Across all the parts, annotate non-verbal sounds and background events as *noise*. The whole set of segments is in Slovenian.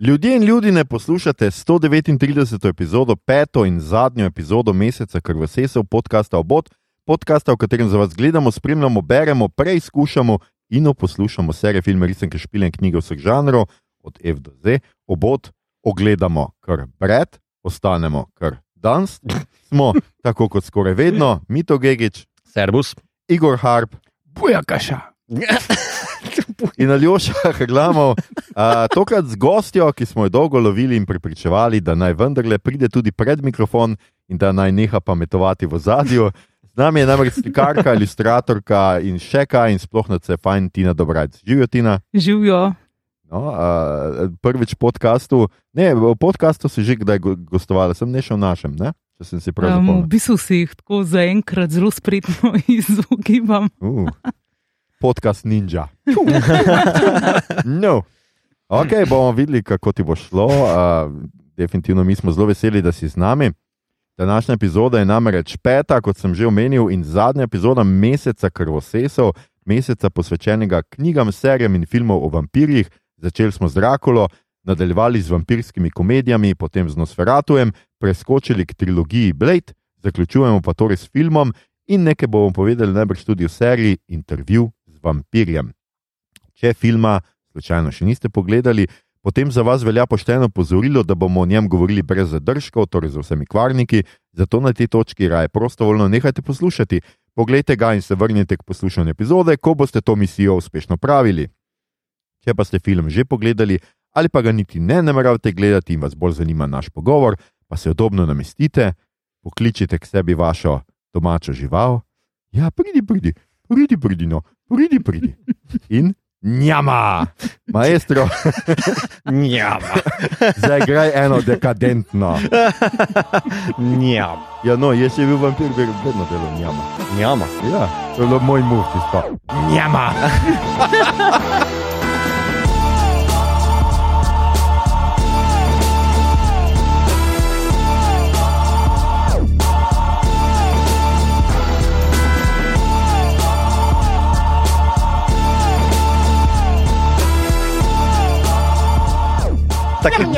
Ljudje in ljudi ne poslušate 139. epizodo, peto in zadnjo epizodo meseca Krvosesov podcasta Obot, podcasta, v katerem za vas gledamo, spremljamo, beremo, preizkušamo in poslušamo serije filme, resenke, špile in knjige vseh žanrov, od F do Z. Obot ogledamo kar bred, ostanemo kar danes. Smo *laughs* tako kot skoraj vedno, Mito Gigič, Servus. Igor Harp Bujakaša. *laughs* in Aljoša Haglamov. Uh, tokrat z gostjo, ki smo jo dolgo lovili in pripričevali, da naj vendarle pride tudi pred mikrofon in da naj neha pametovati v zadju. Z nami je namreč slikarka, ilustratorka in še kaj, in sploh na vse fajn Tina Dobrajc. Živijo Tina. Živijo. No, uh, prvič v podkastu, ne, v podkastu si že kdaj go- gostovala, sem ne šel v našem, ne? če sem si prav Um, v zapomnil. bistvu si jih tako zaenkrat zelo spretno *laughs* izogibam. Uh, podcast Ninja. *laughs* no. Ok, bomo videli, kako ti bo šlo. Uh, definitivno mi smo zelo veseli, da si z nami. Današnja epizoda je namreč peta, kot sem že omenil, in zadnja epizoda meseca krvosesov, meseca posvečenega knjigam, serijam in filmov o vampirjih. Začeli smo z Drakulo, nadaljevali z vampirskimi komedijami, potem z Nosferatujem, preskočili k trilogiji Blade, zaključujemo pa torej s filmom in nekaj bomo povedali najbrž tudi o seriji Intervju vampirjem. Če filma slučajno še niste pogledali, potem za vas velja pošteno pozorilo, da bomo o njem govorili brez zadržkov, torej z vsemi kvarniki, zato na tej točki raje prostovoljno nehajte poslušati. Poglejte ga in se vrnite k poslušanju epizode, ko boste to misijo uspešno pravili. Če pa ste film že pogledali ali pa ga niti ne nameravate gledati in vas bolj zanima naš pogovor, pa se udobno namestite, pokličite k sebi vašo domačo žival. Ja, pridi, pridi, pridi, pridi, no, pridi, pridi. In njama, maestro, Njama. zdaj graj eno dekadentno. Njama. Ja, no, jaz sem bil vampir, ve- vedno delo njama. Njama. Ja, to je bilo moj muh, tisto. Njama. Tako. *laughs*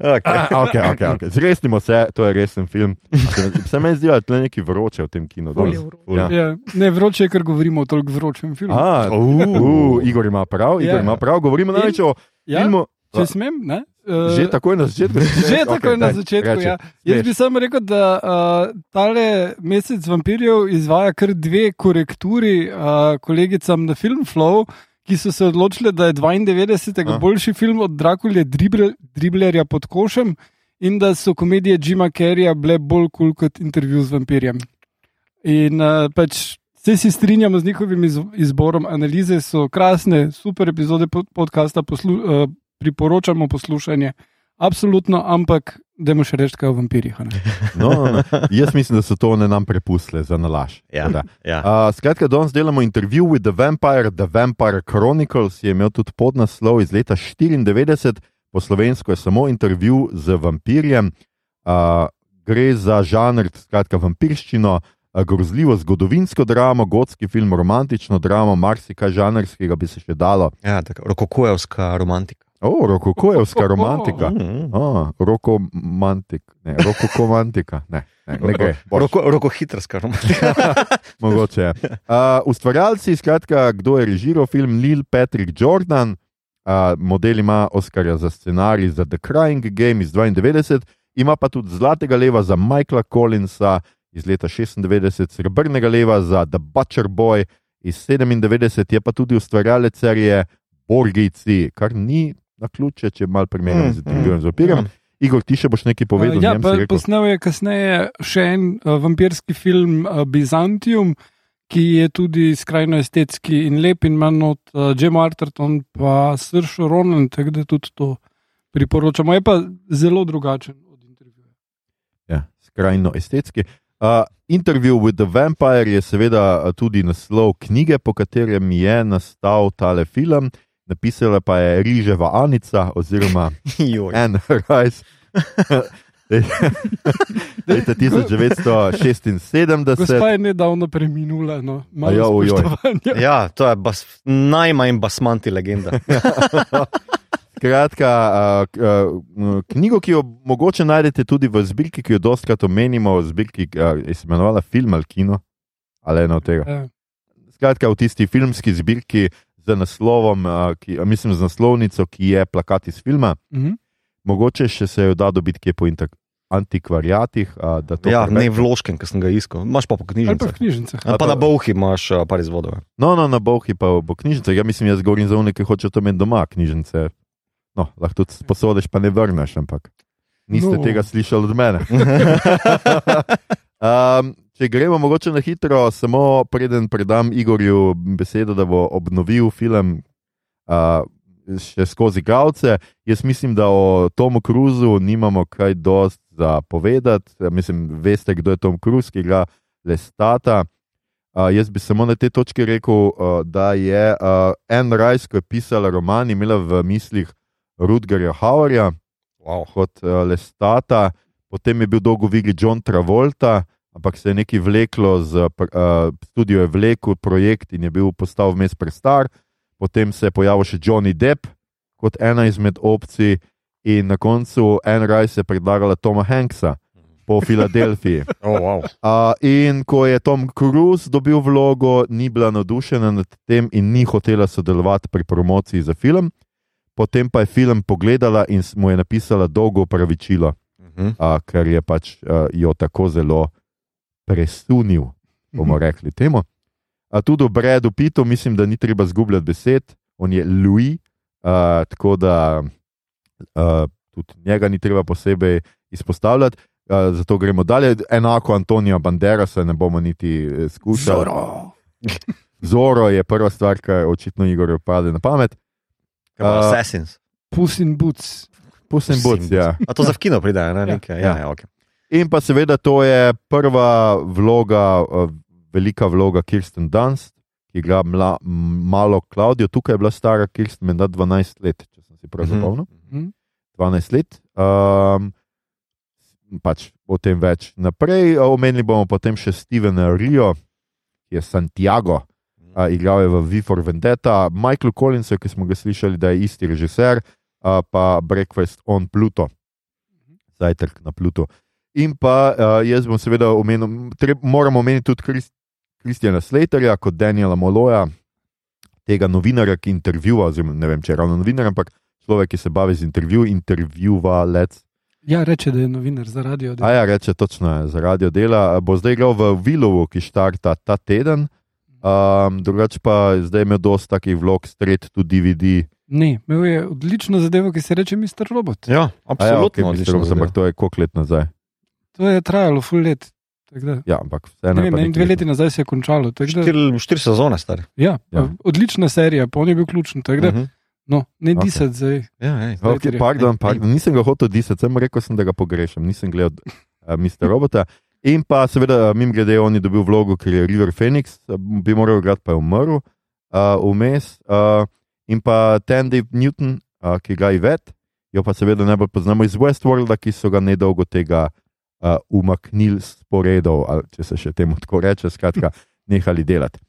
okay. Okay, okay, okay. Zresnimo se, to je resen film. Se, se meni zdi, da je nekaj vroče v tem kinu. Vroče. Ja. Ja, ne vroče, je, ker govorimo o toliko vročem filmu. A, Uh. uh, Igor ima prav, Igor Ja. ima prav. Govorimo namreč o ja, filmu. če smem, ne? Uh, Že takoj na začetku. *laughs* Že Okej, tako je na daj, začetku. reči. Ja. Jaz bi samo rekel, da uh, tale mesec vampirjev izvaja kar dve korekturi uh, kolegicam na Filmflow, ki so se odločile, da je 92. A. boljši film od Drakulje Dribble, Driblerja pod košem in da so komedije Jima Carreya bile bolj kul cool kot intervju z vampirjem. In uh, pač. Vse si strinjamo z njihovim iz, izborom, analize so krasne, super epizode pod, podcasta, poslu, uh, priporočamo poslušanje. Absolutno, ampak dajmo še reči, kaj o vampirjih. a ne. *laughs* No, no, no. Jaz mislim, da so to ne nam prepustile za nalaž. Ja. Tako da. Ja. Uh, skratka, danes delamo intervju with the Vampire, The Vampire Chronicles, je imel tudi podnaslov iz leta 94, po slovensko je samo intervju z vampirjem. Uh, gre za žanr, skratka, vampirščino, uh, grozljivo zgodovinsko dramo, gotski film, romantično dramo, marsikaj žanrskega bi se še dalo. ja, tako, rokokojevska romantika. O, rokokojevska romantika. *laughs* Mm. Oh, rokomantik, ne, rokokomantika, ne, ne, ne gre. boš. Roko, rokohitrska romantika. *laughs* Mogoče. je. Uh, ustvarjalci, skratka, kdo je režiral film Neil Patrick Jordan, uh, model ima Oscarja za scenarij za The Crying Game iz 92, ima pa tudi Zlatega leva za Michaela Collinsa iz leta 96, Srebrnega leva za The Butcher Boy iz 97, je pa tudi ustvarjalec serije Borgici, kar ni na ključe, če mal primerjam Mm, z intervjujem z opirjem. mm. Igor, ti še boš nekaj povedal? Uh, ja, pa, rekel? posnel je kasneje še en uh, vampirski film uh, Byzantium, ki je tudi skrajno estetski in lep in manj od uh, Jim Arterton pa Sršo Ronan, tako da tudi to priporočamo. Je pa zelo drugačen od intervjuja. Ja, skrajno estetski. Uh, Interview with the Vampire je seveda uh, tudi naslov knjige, po katerem je nastal tale film. Napisala pa je Riževa Anica oziroma. *laughs* Anne Rice. *laughs* Leta 1976. Gospa je nedavno preminula, no, malo ja, ojoj. Ja, to je bas, najmanj basmanti legenda. *laughs* Kratka, k- a, knjigo, ki jo mogoče najdete tudi v zbirki, ki jo dostakrat omenimo, v zbirki, ki se imenovala Film ali Kino, ali eno od tega. Ja. Skratka, v tisti filmski zbirki z naslovom, ki, a, mislim, z naslovnico, ki je plakat iz filma. Mhm. Mogoče še se jo da dobiti kje po inter- antikvariatih. A, da to Ja, preberete. ne vložkem, ki sem ga iskal. Imaš pa po Ali pa knjižnicah. knjižnicah. Ali pa na Bovhi imaš uh, par izvodov. ja. No, no, na Bovhi pa bo knjižnica. Ja, mislim, jaz govorim za unike, ki hočejo to imeti doma, knjižnice. No, lahko tudi sposodiš, pa ne vrneš, ampak niste no. tega slišali od mene. *laughs* *laughs* um, če gremo mogoče na hitro, samo preden predam Igorju besedo, da bo obnovil film uh, še skozi gavce. Jaz mislim, da o Tomu Cruisu nimamo kaj dosti za povedati. Mislim, veste, kdo je Tom Cruise, ki ga lestata. Uh, jaz bi samo na tej točki rekel, uh, da je uh, Anne Rice, ko je pisala roman, imela v mislih Rudgerja Hauerja Wow. kot uh, Lestata, potem je bil dolgo videl John Travolta, ampak se je nekaj vleklo, z, uh, studio je vlekel projekt in je bil postal vmes prestar. Potem se je pojavil še Johnny Depp kot ena izmed opcij, in na koncu Anne Rice je predlagala Toma Hanksa po *laughs* Filadelfiji. Oh, wow. Uh, in ko je Tom Cruise dobil vlogo, ni bila navdušena nad tem in ni hotela sodelovati pri promociji za film. Potem pa je film pogledala in mu je napisala dolgo opravičilo, Mhm. uh, ker je pač uh, jo tako zelo presunil, bomo rekli temu. Uh, tudi o Bradu Pitu mislim, da ni treba zgubljati besed, on je Louis, uh, tako da uh, tudi njega ni treba posebej izpostavljati. Uh, zato gremo dalje. Enako Antonija Banderasa ne bomo niti eh, skušali. Zoro. *laughs* Zoro je prva stvar, ki je očitno Igorju pade na pamet. Uh, Assassins. Puss in Boots. Pusin Puss in Buc, ja. A to za v kino pride, ne? Ja. Nekaj, ja, ja, okay. In pa seveda to je prva vloga, eh, velika vloga Kirsten Dunst, ki igra mla, malo Klaudijo. Tukaj je bila stara Kirsten, menda 12 let, če sem si prav Mhm. zapomnil. Mhm. 12 let. Um, pač o tem več naprej. A Omenili bomo potem še Stevena Rio, ki je Santiago, a, igral je v V for Vendetta, Michael Collinsu, ki smo ga slišali, da je isti režiser, a, pa Breakfast on Pluto, zajtrk na Pluto. In pa a, jaz bom seveda omenil, treb, moramo omeniti tudi Krist, Kristjana Slaterja kot Daniela Moloja, tega novinarja, ki intervjuva, oziroma ne vem, če je ravno novinar, ampak človek, ki se bavi z intervju, intervjuvalec. Ja, reče, da je novinar za radio. A ja, reče točno je, za radio dela. Bo zdaj igral v Vilovu, ki štarta ta teden. Um, drugače pa zdaj ima dosta takih vlog, stret tudi DVD. Ne, imel je odlično zadevo, ki se reče Mr. Robot. ja, ja, absolutno. okay, odlično mislim, zadeva. ampak to je koliko let nazaj. To je trajalo full let. Ja, ampak Ne vseeno. je vem, dve let. leti nazaj se je končalo. Štiri, štiri sezone stari. Ja, Ja. Odlična serija, pa on je bil ključen. Da, Mhm. no, ne okay. disati zdaj. Ja, ej. Okay, Slaterja. pardon, pardon, nisem ga hotel disati, sem rekel, sem, da ga pogrešam, nisem gledal uh, Mr. Robota. In pa seveda, mim grede, on je dobil vlogo, ker je River Phoenix, eh, bi moral igrati, pa je umrl uh, vmes. Uh, in pa Tandy Newton, uh, ki ga je vet, jo pa seveda najbolj poznamo iz Westworlda, ki so ga nedolgo tega uh, umaknili sporedov, ali če se še temu tako reče, skratka, nehali delati.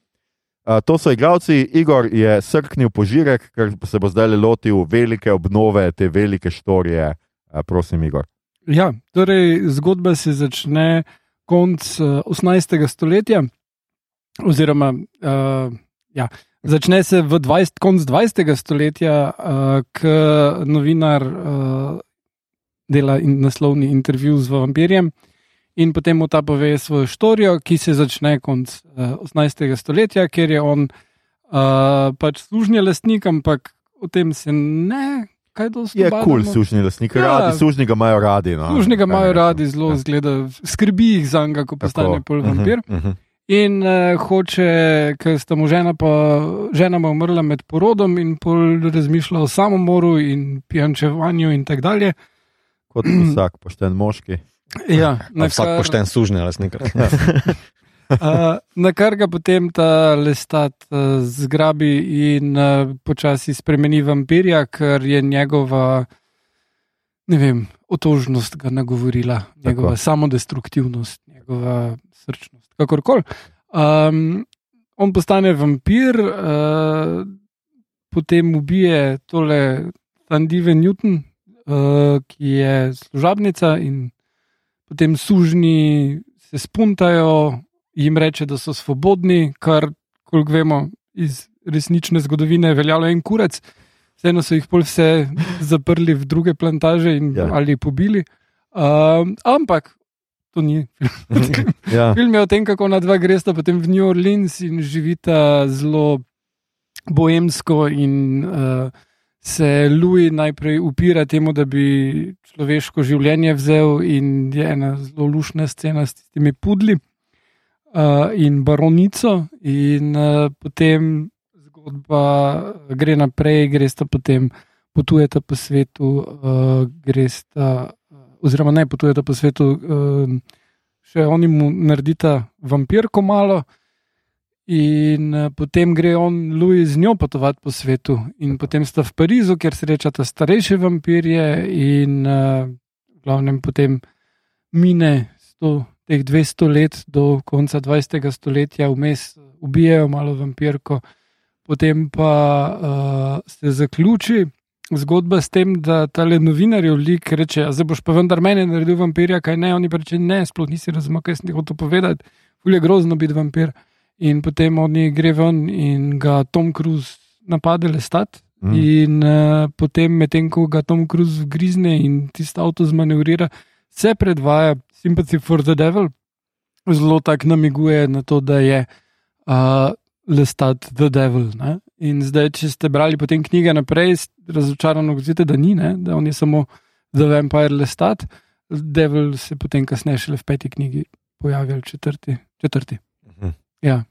Uh, to so igravci, Igor je srknil požirek, ker se bo zdaj lotil velike obnove, te velike štorije. Uh, prosim, Igor. Ja, torej, zgodba se začne konc uh, 18. stoletja, oziroma uh, ja, začne se v 20, konc 20. stoletja, uh, ko novinar uh, dela in naslovni intervju z vampirjem. In potem mu ta pove svojo štorijo, ki se začne konc uh, 18. stoletja, ker je on uh, pač služni lastnik, ampak o tem se ne. Je kul, cool, badamo. sužni lastnik, Ja. radi, sužnjega imajo radi. No. Služnega Kaj imajo radi, zelo Ja. zgleda, skrbi jih za njega, ko postane pol vampir. Mhm. In uh, hoče, ker sta mu žena, pa žena mu umrla med porodom, in pol razmišlja o samomoru in pijančevanju in tako dalje. Kot *clears throat* vsak pošten moški. Ja, A Vsak pošten sužnji lastnik. Uh, na kar ga potem ta lestat uh, zgrabi in uh, počasi spremeni vampirja, ker je njegova, ne vem, otožnost ga nagovorila, njegova samodestruktivnost, njegova srčnost, kakorkoli. Um, on postane vampir, uh, potem ubije tole Sandive Newton, ki je služabnica, in potem sužni se spuntajo, jim reče, da so svobodni, kar, koliko vemo iz resnične zgodovine, veljalo en kurec. Vseeno so jih pol vse zaprli v druge plantaže in, Ja. ali pobili. Um, ampak to ni film. *laughs* Ja. Film je o tem, kako ona dva gresta potem v New Orleans in živita zelo boemsko. In uh, se Louis najprej upira temu, da bi človeško življenje vzel, in je ena zelo lušna scena s temi pudli uh, in baronico. In uh, potem zgodba gre naprej, gresta potem. Potujeta po svetu, uh, gresta, oziroma ne potujeta po svetu, še oni mu naredita vampirko malo, in uh, potem gre on, Louis, z njo potovati po svetu. In potem sta v Parizu, kjer srečata starejše vampirje, in uh, glavnem potem mine sto, teh 200 let do konca 20. stoletja, vmes ubijajo malo vampirko, potem pa uh, se zaključi. Zgodba s tem, da ta le novinarjev lik reče: Zdaj boš pa vendar meni naredil vampirja, kaj ne. Oni pa reče: Ne, sploh nisi razumel, kaj sem ti hotel povedati. Ful je grozno biti vampir. In potem oni gre ven in ga Tom Cruise napade lestat. Mm. Mm. In uh, potem, medtem ko ga Tom Cruise grizne in tisto avto zmanevrira, se predvaja Sympathy for the Devil, zelo tako namiguje na to, da je uh, lestat The Devil. Ne? In zdaj, če ste brali potem knjige naprej, razočarano vidite, da ni, ne? da on je samo The Vampire lestat, Devil se potem kasneje šele v peti knjigi pojavi ali četrti. četrti. Mhm. Ja,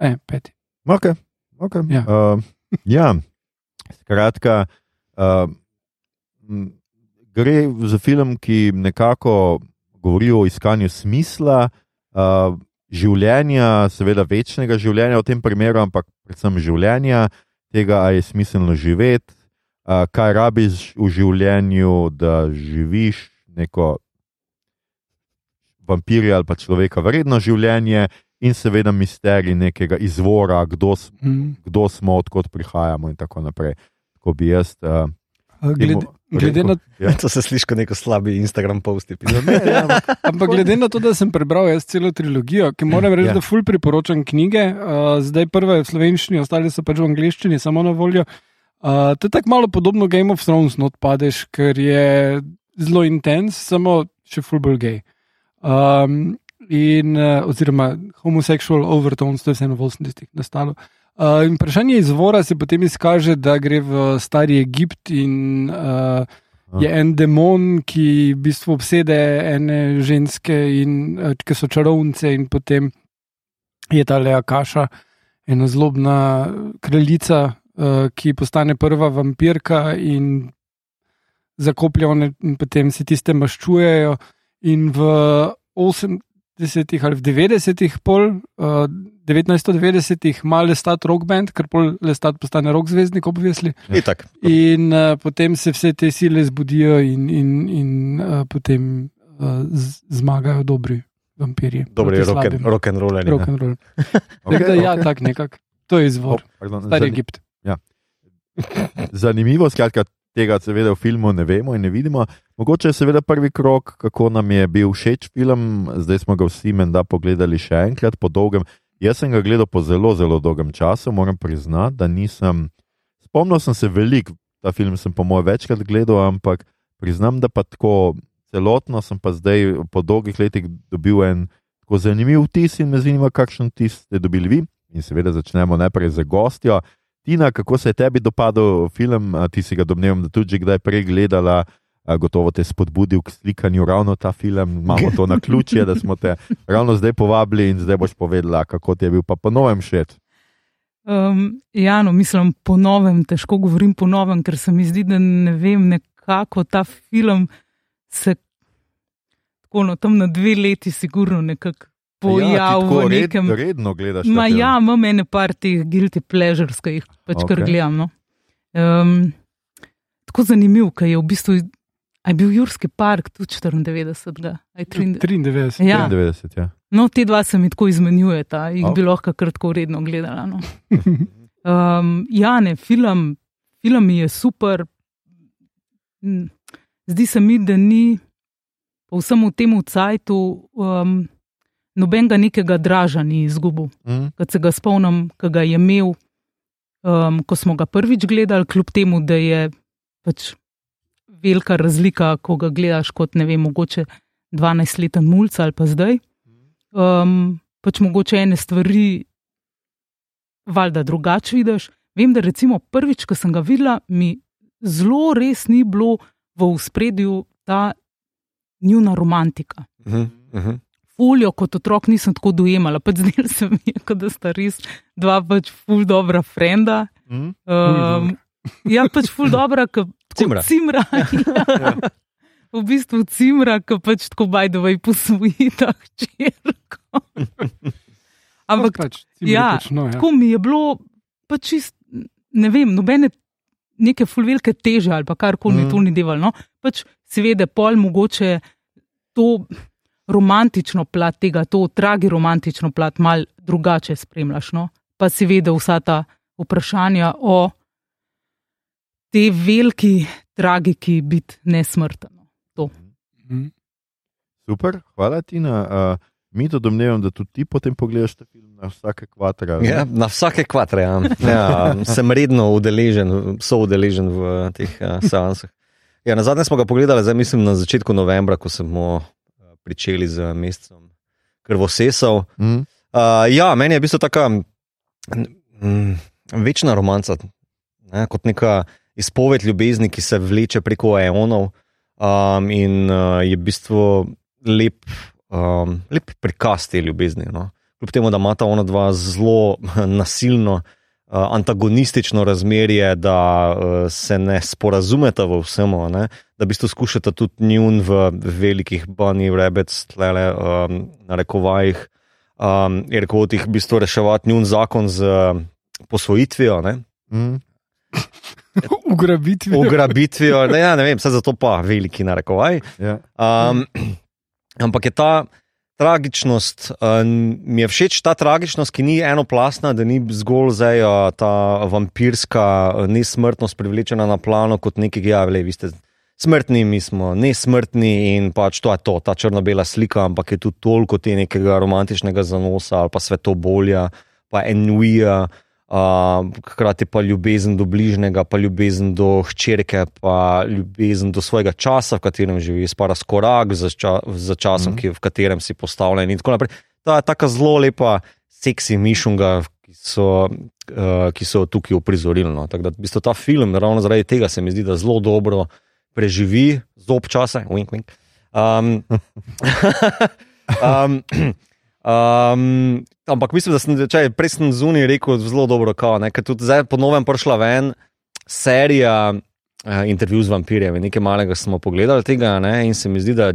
e, peti. Okay. Okay. Ja. Uh, ja, skratka, uh, gre za film, ki nekako govori o iskanju smisla uh, življenja, seveda večnega življenja v tem primeru, ampak predvsem življenja, tega, ali je smiselno živeti, uh, kaj rabiš v življenju, da živiš neko vampirja ali pa človeka vredno življenje. In seveda misterij nekega izvora, kdo, Mm. kdo smo, odkot prihajamo, in tako naprej. Tako bi jaz. Uh, Glede, glede na, Ja. To se sliši kot neko slabi Instagram post. *laughs* ne, ne, ampak- *laughs* ampak glede na to, da sem prebral jaz celo trilogijo, ki moram reči, Ja. ja. da ful priporočam knjige, uh, zdaj prva je v slovenščini, ostale so pač v angleščini, samo na voljo. Uh, to je tako malo podobno Game of Thrones, no odpadeš, ker je zelo intens, samo še ful bolj gay. Um, in, uh, oziroma homoseksual overtones, to je vseeno v 80-ih nastalo. Uh, in vprašanje izvora se potem izkaže, da gre v stari Egipt in uh, je en demon, ki v bistvu obsede ene ženske, in, uh, ki so čarovnice, in potem je ta Lea Kaša, ena zlobna kraljica, uh, ki postane prva vampirka in zakoplje one, in potem se tiste maščujejo. In v 80-ih ali v 90-ih, pol, uh, 1990-ih, ima lestat rock band, ker pol lestat postane rock zvezdnik, obvisli. Itak. In uh, potem se vse te sile zbudijo, in, in, in uh, potem uh, z, zmagajo dobri vampirji. Dobri proti rock roll. Rock and roll. *laughs* Okay, Okay, da, ja, okay. tak nekako. To je izvor. Oh, pardon, zani- Egipt. Zanimivo, skratka, tega seveda v filmu ne vemo in ne vidimo. Mogoče je seveda prvi krok, kako nam je bil všeč film, zdaj smo ga vsi menda pogledali še enkrat po dolgem. Jaz sem ga gledal po zelo, zelo dolgem času, moram priznati, da nisem. Spomnil sem se veliko, ta film sem po mojem večkrat gledal, ampak priznam, da pa tako celotno sem pa zdaj po dolgih letih dobil en tako zanimiv vtis in me zanima, kakšen vtis ste dobili vi. In seveda začnemo najprej z gostjo. Tina, kako se je tebi dopadel film? Ti si ga domnevam, da tudi kdaj prej gledala, gotovo te je spodbudil k slikanju ravno ta film. Imamo to na ključje, da smo te ravno zdaj povabili in zdaj boš povedala, kako ti je bil pa ponovem všeč. Um, ja, no, mislim, po novem, težko govorim po novem, ker se mi zdi, da ne vem, nekako ta film se tako no, tam na dve leti, sigurno nekako pojavil ja, v tako red, nekem. redno gledaš. Ma film. ja, imam ene par teh guilty pleasures, ki jih pač okay. kar gledam. No. Um, tako zanimiv, ker je v bistvu, je bil Jurski park tudi 94, ali 93? 93. Ja. 93, ja. No, te dva se mi tako izmenjujeta, jih oh. bi lahko kratko redno gledala. No. Um, ja, ne, film, film je super. Zdi se mi, da ni po vsem tem cajtu um, nobenega nekega draža ni izgubil. Mm. Kad se ga spomnim, ki ga je imel, um, ko smo ga prvič gledali, kljub temu, da je pač velika razlika, ko ga gledaš kot ne vem, mogoče 12-leten mulj ali pa zdaj. Um, pač mogoče ene stvari, valjda drugače vidiš. Vem, da recimo prvič, ko sem ga videla, mi zelo res ni bilo v spredju ta njuna romantika. Uh -huh, uh -huh. Fuljo kot otrok nisem tako dojemala, pač zdaj se mi je, da sta res dva pač ful dobra frenda. Mm. Um, ja, pač ful dobra, kot Cimra. cimra. *laughs* ja. V bistvu cimra, ki pač tako bajdovej posvoji *laughs* ta hčerko. *laughs* Ampak pač, ja, pač, no, ja. tako mi je bilo, pač čist, ne vem, nobene neke fulvelke teže ali pa karkoli Mm. to ni devalo. No? Pač seveda, pol mogoče to romantično plat tega, to tragi romantično plat mal drugače spremljaš. No? Pa seveda vsa ta vprašanja o tej veliki tragiki biti nesmrten. Mhm. Super, hvala ti. Uh, mi to domnevam, da tudi ti potem pogledaš ta film na vsake kvadra. Ja, na vsake kvatre ja. *laughs* Ja, sem redno udeležen, so udeležen v teh uh, seansah. Ja, na zadnje smo ga pogledali, zdaj mislim na začetku novembra, ko smo pričeli z mesecem krvosesov. Mm. Uh, ja, meni je v bistvu taka mm, večna romanca, ne, kot neka izpoved ljubezni, ki se vleče preko eonov um, in uh, je v bistvu lep, um, lep prikaz te ljubezni. No. Kljub temu, da imata ona dva zelo *laughs* nasilno, uh, antagonistično razmerje, da uh, se ne sporazumeta v vsem, ne, da v bistvu skušata tudi njun v velikih bunny rabbits, tlele, um, na rekovajih, um, je rekel, jih v bistvu reševati njun zakon z uh, posvojitvijo. Ne. Mm. *laughs* Ugrabitvi. Ugrabitvijo, ne, ja, ne vem, vse zato pa veliki narekovaj. Ja. Um, *clears throat* ampak je ta tragičnost, um, mi je všeč ta tragičnost, ki ni enoplastna, da ni zgolj zdaj uh, ta vampirska uh, nesmrtnost privlečena na plano kot nekaj, ja, le, vi ste smrtni, mi smo nesmrtni in pač to je to, ta črno-bela slika, ampak je tu toliko te nekega romantičnega zanosa ali pa svetobolja, pa enuija. Uh, hkrati pa ljubezen do bližnjega, pa ljubezen do hčerke, pa ljubezen do svojega časa, v katerem živi, spara skorak za, ča, za časom, mm. -hmm. ki, v katerem si postavljen. In tako naprej. Ta je tako zelo lepa, seksi mišunga, ki so, uh, ki so tukaj uprizorili. No. Tako da, v bistvu ta film, ravno zaradi tega se mi zdi, da zelo dobro preživi, zob časa, wink, wink. Um, um, *laughs* *clears throat* Um, ampak mislim, da sem če, prej sem zunaj rekel zelo dobro, kao, ne, ker tudi zdaj ponovem prišla ven serija uh, intervju z vampirjem. Nekaj malega smo pogledali tega ne, in se mi zdi, da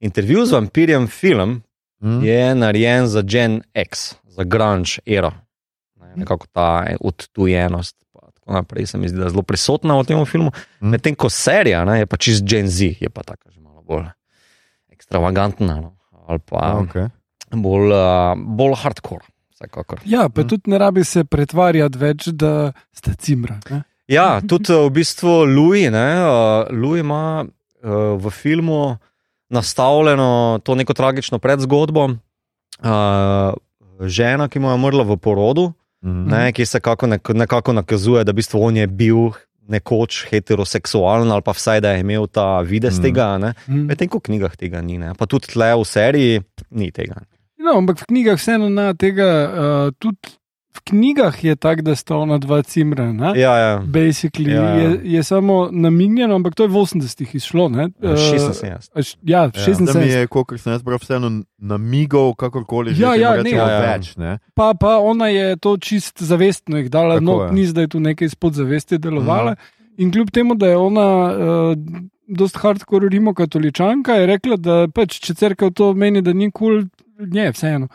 intervju z vampirjem film Mm. je narejen za Gen X, za grunge era. Ne, nekako ta odtujenost. pa Tako naprej se mi zdi, da je zelo prisotna v tem filmu. Mm. Medtem ko serija ne, je pa čist Gen Z, je pa tako že malo bolj ekstravagantna. No, ali pa Okay. Bolj, uh, bolj hardcore. Vsekakor. Ja, pa Mhm. tudi ne rabi se pretvarjati več, da ste cimra. Ne? Ja, tudi uh, v bistvu Louis, ne, uh, Louis ima uh, v filmu nastavljeno to neko tragično predzgodbo. Uh, žena, ki mu je umrla v porodu, Mm. ne, ki se kako nek, nekako nakazuje, da v bistvu on je bil nekoč heteroseksualen ali pa vsaj da je imel ta videz Mhm. mm. tega. Ne. Mm. Medtem ko v knjigah tega ni, ne. pa tudi tle v seriji ni tega. No, ampak v knjigah vseeno na tega, uh, tudi v knjigah je tako, da sta ona dva cimra. Ne? Ja, ja. Basically, Ja, ja. Je, je samo namignjeno, ampak to je v 80-ih izšlo. ne. Ja, Eh, 76. a š- Ja, Da mi 76. je, kot sem jaz prav vseeno namigal, kakorkoli že Ja, ja, ne. Ja, ja. več. Ne? Pa, pa ona je to čist zavestno jih dala, Tako no, je. ni zdaj tu nekaj izpod zavesti delovala. Mhm. In kljub temu, da je ona uh, dost hardcore rimokatoličanka, je rekla, da pač, če crkva to meni, da ni kul, cool, ne, vseeno.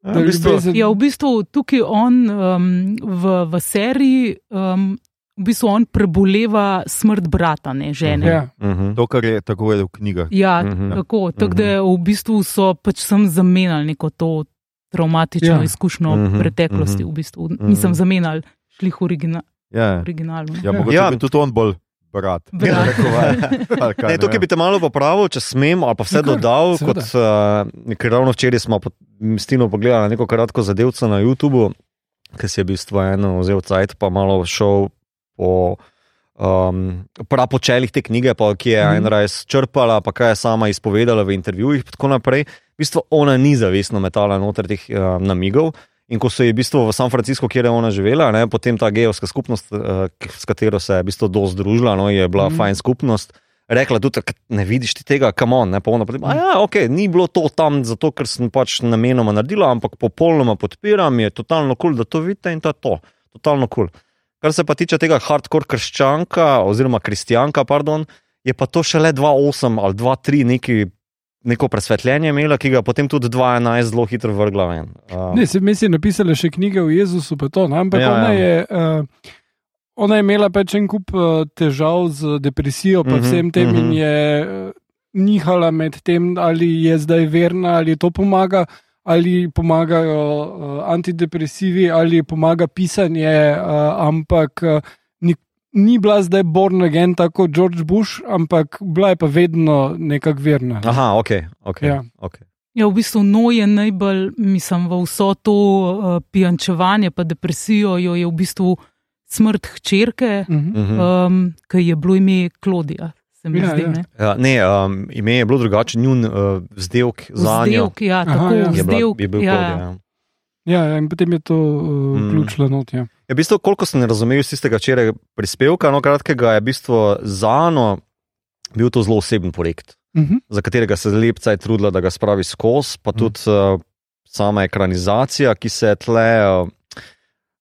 Ja, v bistvu- ljubezen- Ja, v bistvu tukaj on um, v, v seriji um, v bistvu on preboleva smrt brata, ne žene. Ja. Mhm. To, kar je tako je v knjigah. Ja, Mhm. tako. Tako da v bistvu so pač sem zamenjali neko to traumatično Ja. ja. izkušnjo Mhm, mhm, preteklosti. mhm. V bistvu Mhm. nisem zamenjal, šli v origina, Ja, originalu. ja, mogoče Ja. ja. bi tudi on bolj brat. *laughs* Brat. Kaj, Ne, ne tukaj bi te malo popravil, če smem, ali pa vse Ja, kar, dodal. seveda. Kot, uh, ker ravno včeraj smo pod Stino pogledali neko kratko zadevco na YouTubu, ki si je v bistvu eno vzel cajt, pa malo šel po um, prapočelih te knjige, pa, ki je Mhm. Ayn Rand črpala, pa kaj je sama izpovedala v intervjujih in tako naprej. V bistvu ona ni zavestno metala noter teh uh, namigov. In ko so je v bistvu v San Franciscu, kjer je ona živela, ne, potem ta geovska skupnost, uh, s katero se je v bistvu dosti združila, no, je bila mm. fajn skupnost. Rekla tudi, "K- ne vidiš ti tega, kam on, ne pa ona. Potem, "A ja, ok, ni bilo to tam, zato ker sem pač namenoma naredila, ampak popolnoma podpiram, je totalno kul, cool, da to vidite in to je to. Totalno kul. Cool. Kar se pa tiče tega hardcore krščanka, oziroma kristjanka, pardon, je pa to šele 2.8 ali 2.3 neki. Neko presvetljenje imela, ki ga potem tudi 2.11 zelo hitro vrgla ven. Uh, Ne, se mi je napisala še knjige o Jezusu, pa to, ne, ampak Ja, ona, ja. je, uh, ona je imela pač en kup uh, težav z depresijo, pa Mhm, vsem tem, in mhm. je uh, nihala med tem, ali je zdaj verna, ali to pomaga, ali pomagajo uh, antidepresivi, ali pomaga pisanje, uh, ampak uh, ni, bila zdaj born again, tako kot George Bush, ampak bila je pa vedno nekako verna. Aha, ok. okay, Ja. okay. Ja, v bistvu no je najbolj, mislim, v vso to uh, pijančevanje, pa depresijo, jo je v bistvu smrt hčerke, Mhm. Mhm. um, ki je bilo ime Klodija. Ja, zdi, ja. ne? Ja, ne, um, ime je bilo drugače, njun uh, vzdelek za njo Vzdevk, ja, Aha, tako, ja. je, bila, je bil ja. kod. Ja. Ja, ja, in potem je to uh, Mm. vključilo not. Ja. Je v bistvu, koliko sem razumel iz tistega včeraj prispevka, no kratkega, je v bistvu za Ano bil to zelo oseben projekt, Mhm. za katerega se je lepca trudila, da ga spravi skozi, pa tudi uh, sama ekranizacija, ki se je tle. Uh,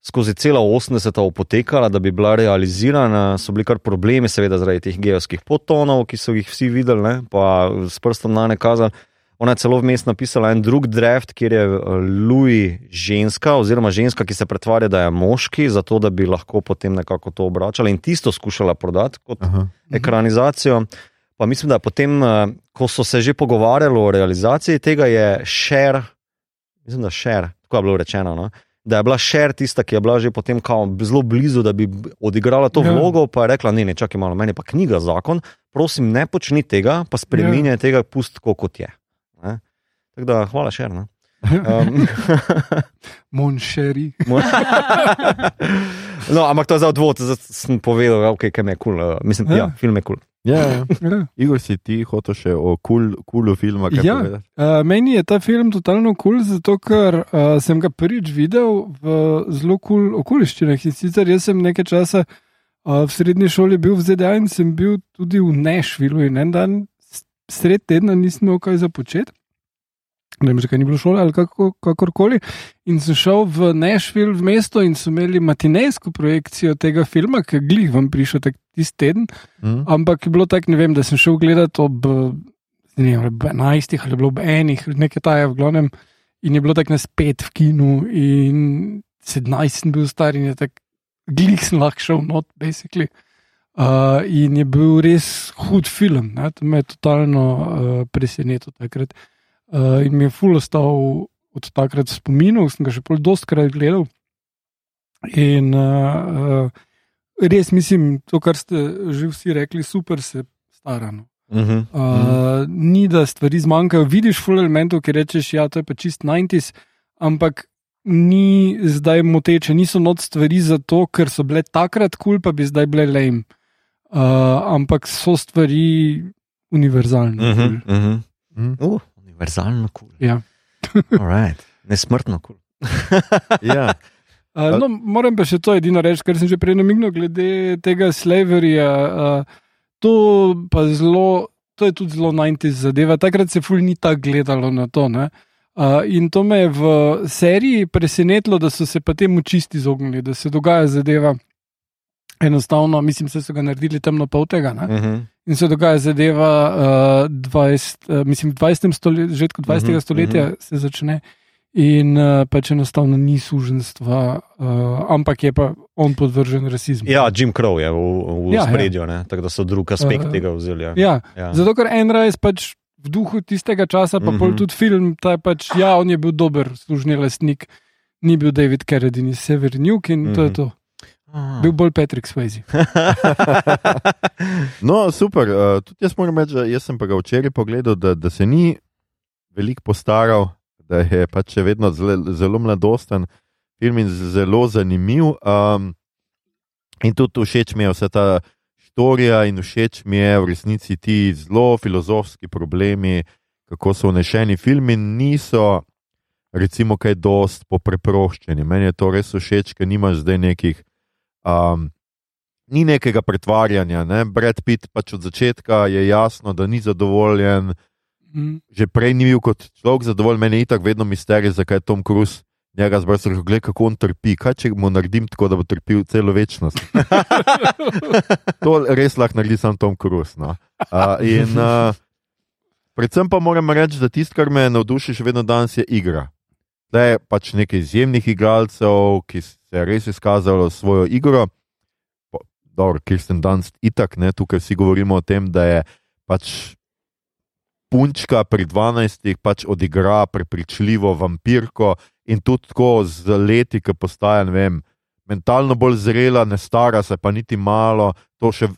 Skozi cela 80-ta opotekala, da bi bila realizirana, so bili kar problemi, seveda zaradi teh geovskih potonov, ki so jih vsi videli, ne, pa s prstom na ne kazali. Ona je celo vmes napisala en drug draft, kjer je eh, Louis ženska, oziroma ženska, ki se pretvarja, da je moški, zato da bi lahko potem nekako to obračala in tisto skušala prodati kot Aha. ekranizacijo. Pa mislim, da potem, eh, ko so se že pogovarjali o realizaciji tega, je Šer, mislim, da Šer, tako je bilo rečeno. No? Da je bila Šer tista, ki je bila že potem zelo blizu, da bi odigrala to Ja. vlogo, pa je rekla: Ne, ne, čakaj malo, meni pa knjiga zakon, prosim, ne počni tega, pa spremenjaj ja. tega, pust kot je. Tako da, hvala Šer. No? *laughs* Um, Monšeri. *laughs* no, ampak to je za odvod, zdaj sem povedal, okay, kaj me je kul. Cool. Uh, mislim, ja. Ja. ja, film je kul. Cool. Ja, ja. Ja. Igor, si ti hotel še o kul, kulu filma? kaj Ja. povedati? Uh, meni je ta film totalno kul, cool, zato ker uh, sem ga prvič videl v zelo kul cool okoliščinah. In sicer jaz sem nekaj časa uh, v srednji šoli bil v ZDA in sem bil tudi v Nešvilu in en dan sred tedna nisem imel kaj za početi. Ne vem, zakaj ni bilo šole ali kako, kakorkoli. In sem šel v Nešvil, v mesto, in so imeli matinejsko projekcijo tega filma, ki je glih vam prišel tisti teden. Hm? Ampak je bilo tako, ne vem, da sem šel gledati ob, ne ob 11 ali ob enih, nekaj taja v glavnem. In je bilo tako nas pet v kinu, in 17 sem bil star in je tako, glih sem lahko šel not, basically. Uh, in je bil res hud film, ne? to me je totalno uh, presenetil takrat. Uh, in mi je ful ostal od takrat spominov, sem ga še pol dostkrat gledal. In uh, uh, res mislim, to, kar ste že vsi rekli, super se starano. Uh -huh. Uh, ni, da stvari zmanjkajo. Vidiš full elementov, ki rečeš, ja, to je pa čist 90s, ampak ni zdaj moteče, niso not stvari zato, ker so bile takrat kul, cool, pa bi zdaj bile lame. Uh, ampak so stvari univerzalne. Uh cool. -huh. uh -huh. Uh, univerzalno kul. Cool. Ja. *laughs* Right. Nesmrtno kul. Cool. *laughs* Ja. Uh, no, moram pa še to edino reči, kar sem že prej namignil, glede tega slaverja. Uh, to, pa zelo, to je tudi zelo 90 zadeva. Takrat se ful ni tako gledalo na to. Ne? Uh, in to me je v seriji presenetilo, da so se pa temu čisti izognili, da se dogaja zadeva. Enostavno, mislim, da so ga naredili temno pol tega. Ne? Uh -huh. In se dogaja zadeva uh, 20, uh, mislim, v 20. stoletju, začetku 20. Mhm, stoletja mhm. se začne. In uh, pač enostavno ni suženstva, uh, ampak je pa on podvržen rasizmu. Ja, Jim Crow je v, v Ja, spredju, ja, tako da so drug aspekt Uh, tega vzeli. Ja. Ja, Ja. Zato, ker Enrajs pač v duhu tistega časa, pa mm Mhm. -hmm. tudi film, ta je pač, ja, on je bil dober služni lastnik, ni bil David Carradine iz Severn Juk in mm -hmm. to je Mhm. to. Ah. Bil bolj Patrick Swayze. *laughs* No, super. Uh, tudi jaz moram reči, da jaz sem pa ga včeraj pogledal, da, da se ni veliko postaral, da je pač še vedno zelo, zelo mladosten film in zelo zanimiv. Um, in tudi všeč mi je vsa ta storija in všeč mi je v resnici ti zelo filozofski problemi, kako so vnešeni filmi, niso. Recimo, kaj dost popreproščeni. Meni je to res všeč, ker nimaš zdaj nekih um, ni nekega pretvarjanja. Ne? Brad Pitt pač od začetka je jasno, da ni zadovoljen, Mm. že prej ni bil kot človek zadovoljen, meni je itak vedno misterij, zakaj je Tom Cruise. Njega rekel, gledaj, kako on trpi. Kaj če mu naredim tako, da bo trpel celo večnost? *laughs* to res lahko naredi samo Tom Cruise. No? Uh, in uh, predvsem pa moram reči, da tisto, kar me navduši še vedno danes, je igra. Je pač nekaj izjemnih igralcev, ki se je res izkazalo s svojo igro. Dobro, Kirsten Dunst, itak, ne, tukaj vsi govorimo o tem, da je pač punčka pri 12 pač odigra prepričljivo vampirko in tudi tako z leti, ki postaja, vem, mentalno bolj zrela, ne stara se pa niti malo, to še.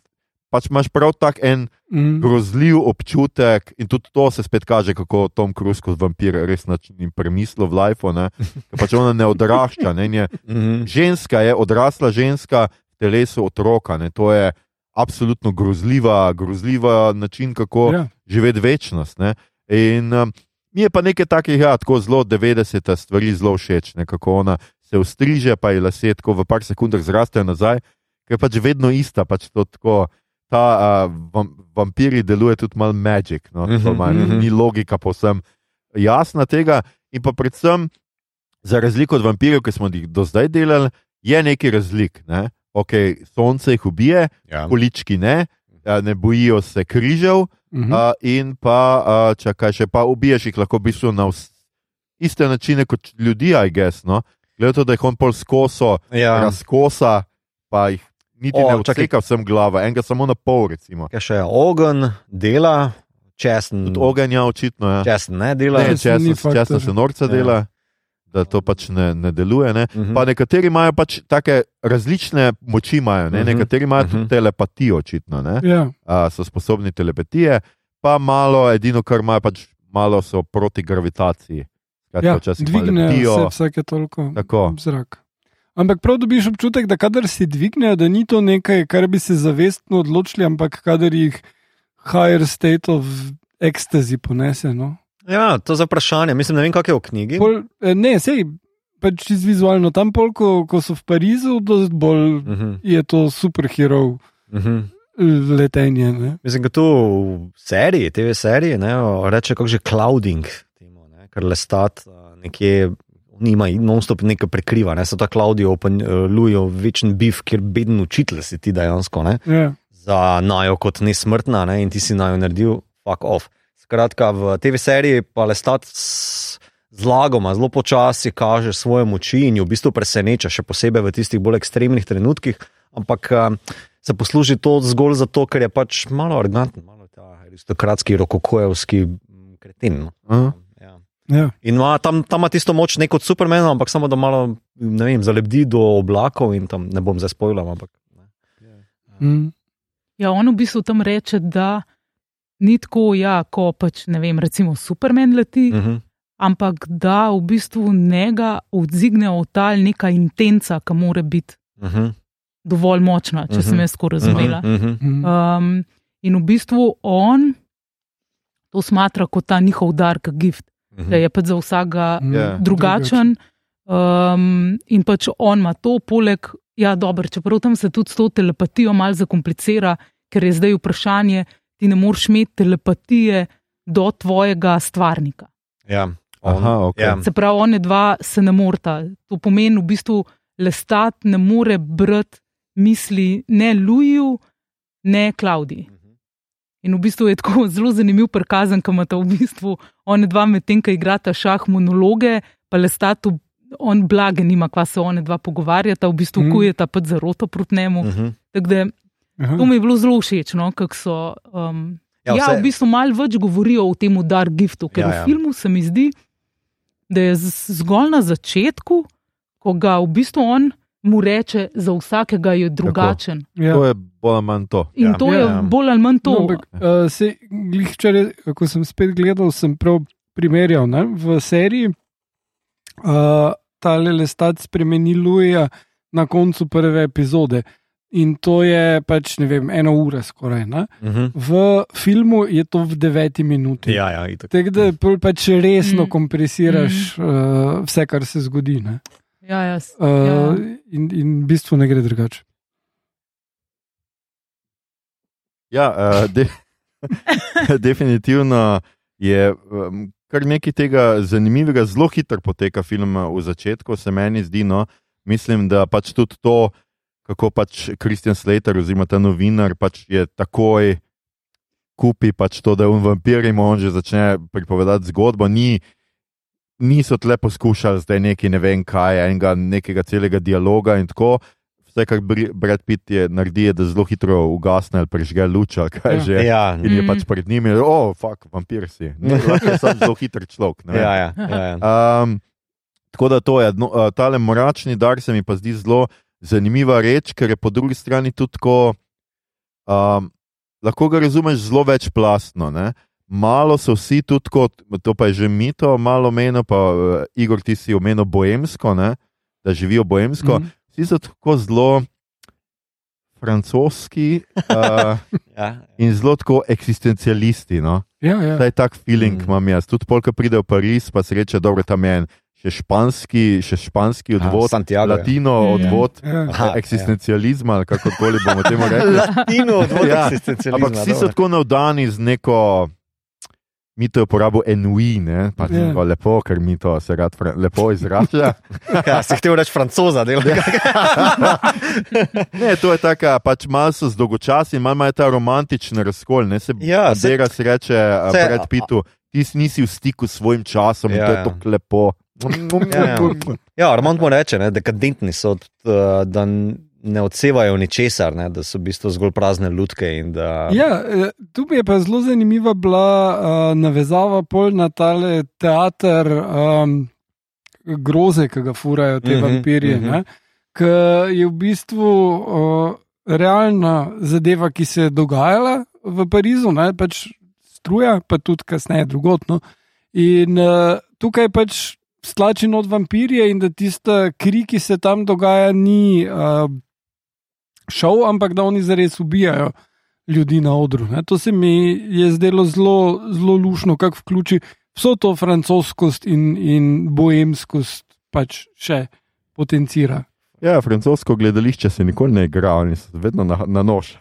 Pač imaš prav tak en Mm. grozljiv občutek, in tudi to se spet kaže, kako Tom Cruise kot vampir res ni premislil v lifeu. ne. Ker Pač ona ne odrašča, ne, in je *laughs* Mhm. ženska je odrasla ženska v telesu otroka. Ne, to je absolutno grozljiva, grozljiva način, kako Ja. živeti večnost. Ne. In um, mi je pa nekaj takih, ja, tako zelo 90 stvari zelo všeč, ne, kako ona se ustriže, pa je lase tako v par sekundah zrastejo nazaj, ker je pač vedno ista. Pač to tako, ta uh, vam, vampiri deluje tudi malo magic, no, Mhm, to ima, mhm. ni logika povsem jasna tega. In pa predvsem, za razliko od vampirjev, ki smo jih do zdaj delali, je nekaj razlik. Ne? Okay, sonce jih ubije, Ja. količki ne, ne bojijo se križev, Mhm. a, in pa, a, čakaj, še pa ubiješ jih lahko v bistvu na vs- iste načine kot ljudi, aj gess. No? Glede to, da jih on pol skoso, Ja. razkosa, pa jih niti O, ne čakaj. odseka vsem glava, enega samo na pol, recimo. Kaj še je ogen, dela, česen. Tudi ogenj, ja, očitno je. Česen ne dela. Ne, Česen faktor. se norca Ja. dela, da to pač ne, ne deluje. Ne? Mhm. Pa nekateri imajo pač take različne moči, imajo, ne? Mhm. nekateri imajo tudi Mhm. telepatijo, očitno, ne? Ja. A, so sposobni telepatije, pa malo, edino, kar imajo, pač malo so proti gravitaciji. Skratka, Ja, dvignejo se vsake toliko Tako. zrak. Ampak prav dobiš občutek, da kadar si dvignejo, da ni to nekaj, kar bi se zavestno odločili, ampak kadar jih higher state of ecstasy ponese. No? Ja, to je za vprašanje. Mislim, ne vem, kak je v knjigi. Pol, eh, ne, sej, pač čist vizualno tam, pol, ko, ko so v Parizu, dosti bolj Mhm. je to superhero Mhm. letenje. Ne? Mislim, da tu v seriji, TV seriji, ne, reče kako že clouding, temu, ne, ker lestat a, nekje. Nima non-stop nekaj prekriva, ne? so ta klaudi opalujo večen bif, kjer beden učitelj si ti dejansko, ne? Ja. za najo kot nesmrtna ne? in ti si najo naredil, fuck off. Skratka, v TV seriji pa lestat s zlagoma, zelo počasi kaže svoje moči in jo v bistvu preseneča, še posebej v tistih bolj ekstremnih trenutkih, ampak a, se posluži to zgolj zato, ker je pač malo arroganten, malo ta aristokratski, rokokojevski kreten. no. Aha. Ja. Ja. In ima, tam, tam ima tisto moč ne kot Superman, ampak samo da malo ne vem, zalebdi do oblakov in tam ne bom zdaj spojil. Ampak, ne. Mm. Ja, on v bistvu tam reče, da ni tako, ja, ko pač ne vem, recimo Superman leti, Uh mm. -huh. ampak da v bistvu njega odzigne v tal neka intenca, ki mora biti Uh -huh. dovolj močna, če uh -huh. sem Mhm. jaz tako razumela. Uh -huh. Mm. Um, in v bistvu on to smatra kot ta njihov dark gift, Uh da je pač za vsakega Mm. Ja. drugačen. Um, in pač on ima to, poleg, ja, dobro, čeprav tam se tudi s to telepatijo malo zakomplicira, ker je zdaj vprašanje, ti ne moreš imeti telepatije do tvojega stvarnika. Ja. On, Aha, ok. ja. Se pravi, one dva se ne morata. To pomeni v bistvu, lestat ne more brati misli ne Luju, ne Klaudiji. In v bistvu je tako *laughs* zelo zanimiv prikazan, ko imata v bistvu one dva medtem, ki igrata šah monologe, pa lestatu, on blage nima, kva se one dva pogovarjata, v bistvu Mm. kujeta pa zaroto proti njemu. Uh Mm. -huh. Tako da Aha. to mi je bilo zelo všeč, no, kako so. Um, Ja, ja, vse- ja, v bistvu malo več govorijo o tem Dark Giftu, ker Ja, ja, v filmu se mi zdi, da je zgolj na začetku, ko ga v bistvu on mu reče, za vsakega je drugačen. Ja. To je bolj ali manj to. In Ja. ja, to je Ja. ja. bolj ali manj to. No, ampak, uh, se, včeraj, ko sem spet gledal, sem prav primerjal ne, v seriji. Uh, ta Lestat spremeni Luja na koncu prve epizode. In to je pač, ne vem, ena ura skoraj. Ne? Uh -huh. V filmu je to v deveti minuti. Ja, ja, itak. Tako da pač resno Mm. kompresiraš mm. uh, vse, kar se zgodi. Ne? Ja, jaz, Uh, ja. in, in v bistvu ne gre drugače. Ja, uh, de, *laughs* definitivno je um, kar nekaj tega zanimivega, zelo hitro poteka film uh, v začetku, se meni zdi. No, mislim, da pač tudi to, kako pač Kristjan Slater, oziroma ta novinar, pač je takoj kupi pač to, da je on vampir in on že začne pripovedati zgodbo. Ni, niso tle poskušali zdaj neki ne vem kaj, enega nekega celega dialoga in tako. Vse, kar Brad Pitt je naredi, je, da zelo hitro ugasne ali prežge luč, kaj Ja. že. Ja, In je Mhm. pač pred njimi, oh, fuck, vampir si. Ne, *laughs* je sam zelo hiter človek. ne vem. ja, ja, ja, ja. Um, tako da to je, no, uh, tale moračni dar se mi pa zdi zelo zanimiva reč, ker je po drugi strani tudi tako, um, lahko ga razumeš zelo večplastno. Ne? Malo so vsi tudi kot, to pa je že mito, malo meno, pa uh, Igor, ti si omenil boemsko, ne? da živijo boemsko. Mhm. Vsi so tako zelo francoski uh, *laughs* ja. in zelo tako eksistencialisti. No? Ja, ja. Ta je tak feeling, Mm. mm. imam jaz. Tudi polk pride v Pariz, pa se reče, da je tam en še španski, še španski odvod, Santiago. je. latino Ja. odvod Ja. Aha, Aha, eksistencializma, ali kako koli bomo temu rekli. *laughs* Latino odvod Ja, eksistencializma, Ampak vsi so dobro. tako navdani z neko. Mi to uporabljamo enui, ne, pač Ja. yeah. lepo, ker mi to se rad lepo izraža. *laughs* Ja, si hotel reči francoza, del. *laughs* ne, to je taka, pač malo so zdolgočasni, malo imajo ta romantični razkol. Ne, se Ja, se- Bandera se reče se- se, pred Pitu, ti si nisi v stiku s svojim časom Ja, to je ja. tako lepo. Ja, ja. Ja, Armand mu reče, ne, dekadentni so, t- da ne odsevajo ničesar, ne, da so v bistvu zgolj prazne lutke. Da, Ja, eh, tu mi je pa zelo zanimiva bila uh, navezava pol na tale teater um, groze, ki ga furajo te Mhm, uh -huh, vampirje. Uh mhm. -huh. Ki je v bistvu uh, realna zadeva, ki se je dogajala v Parizu, ne, pač struja, pa tudi kasneje drugotno. In uh, tukaj pač stlači od vampirje in da tista kri, ki se tam dogaja, ni. Uh, šov, ampak da oni zares ubijajo ljudi na odru. Ne. To se mi je zdelo zelo, zelo lušno, kako vključi vso to francoskost in, in boemskost, pač še potencira. Ja, francosko gledališče se nikoli ne igra, oni so vedno na, na nož.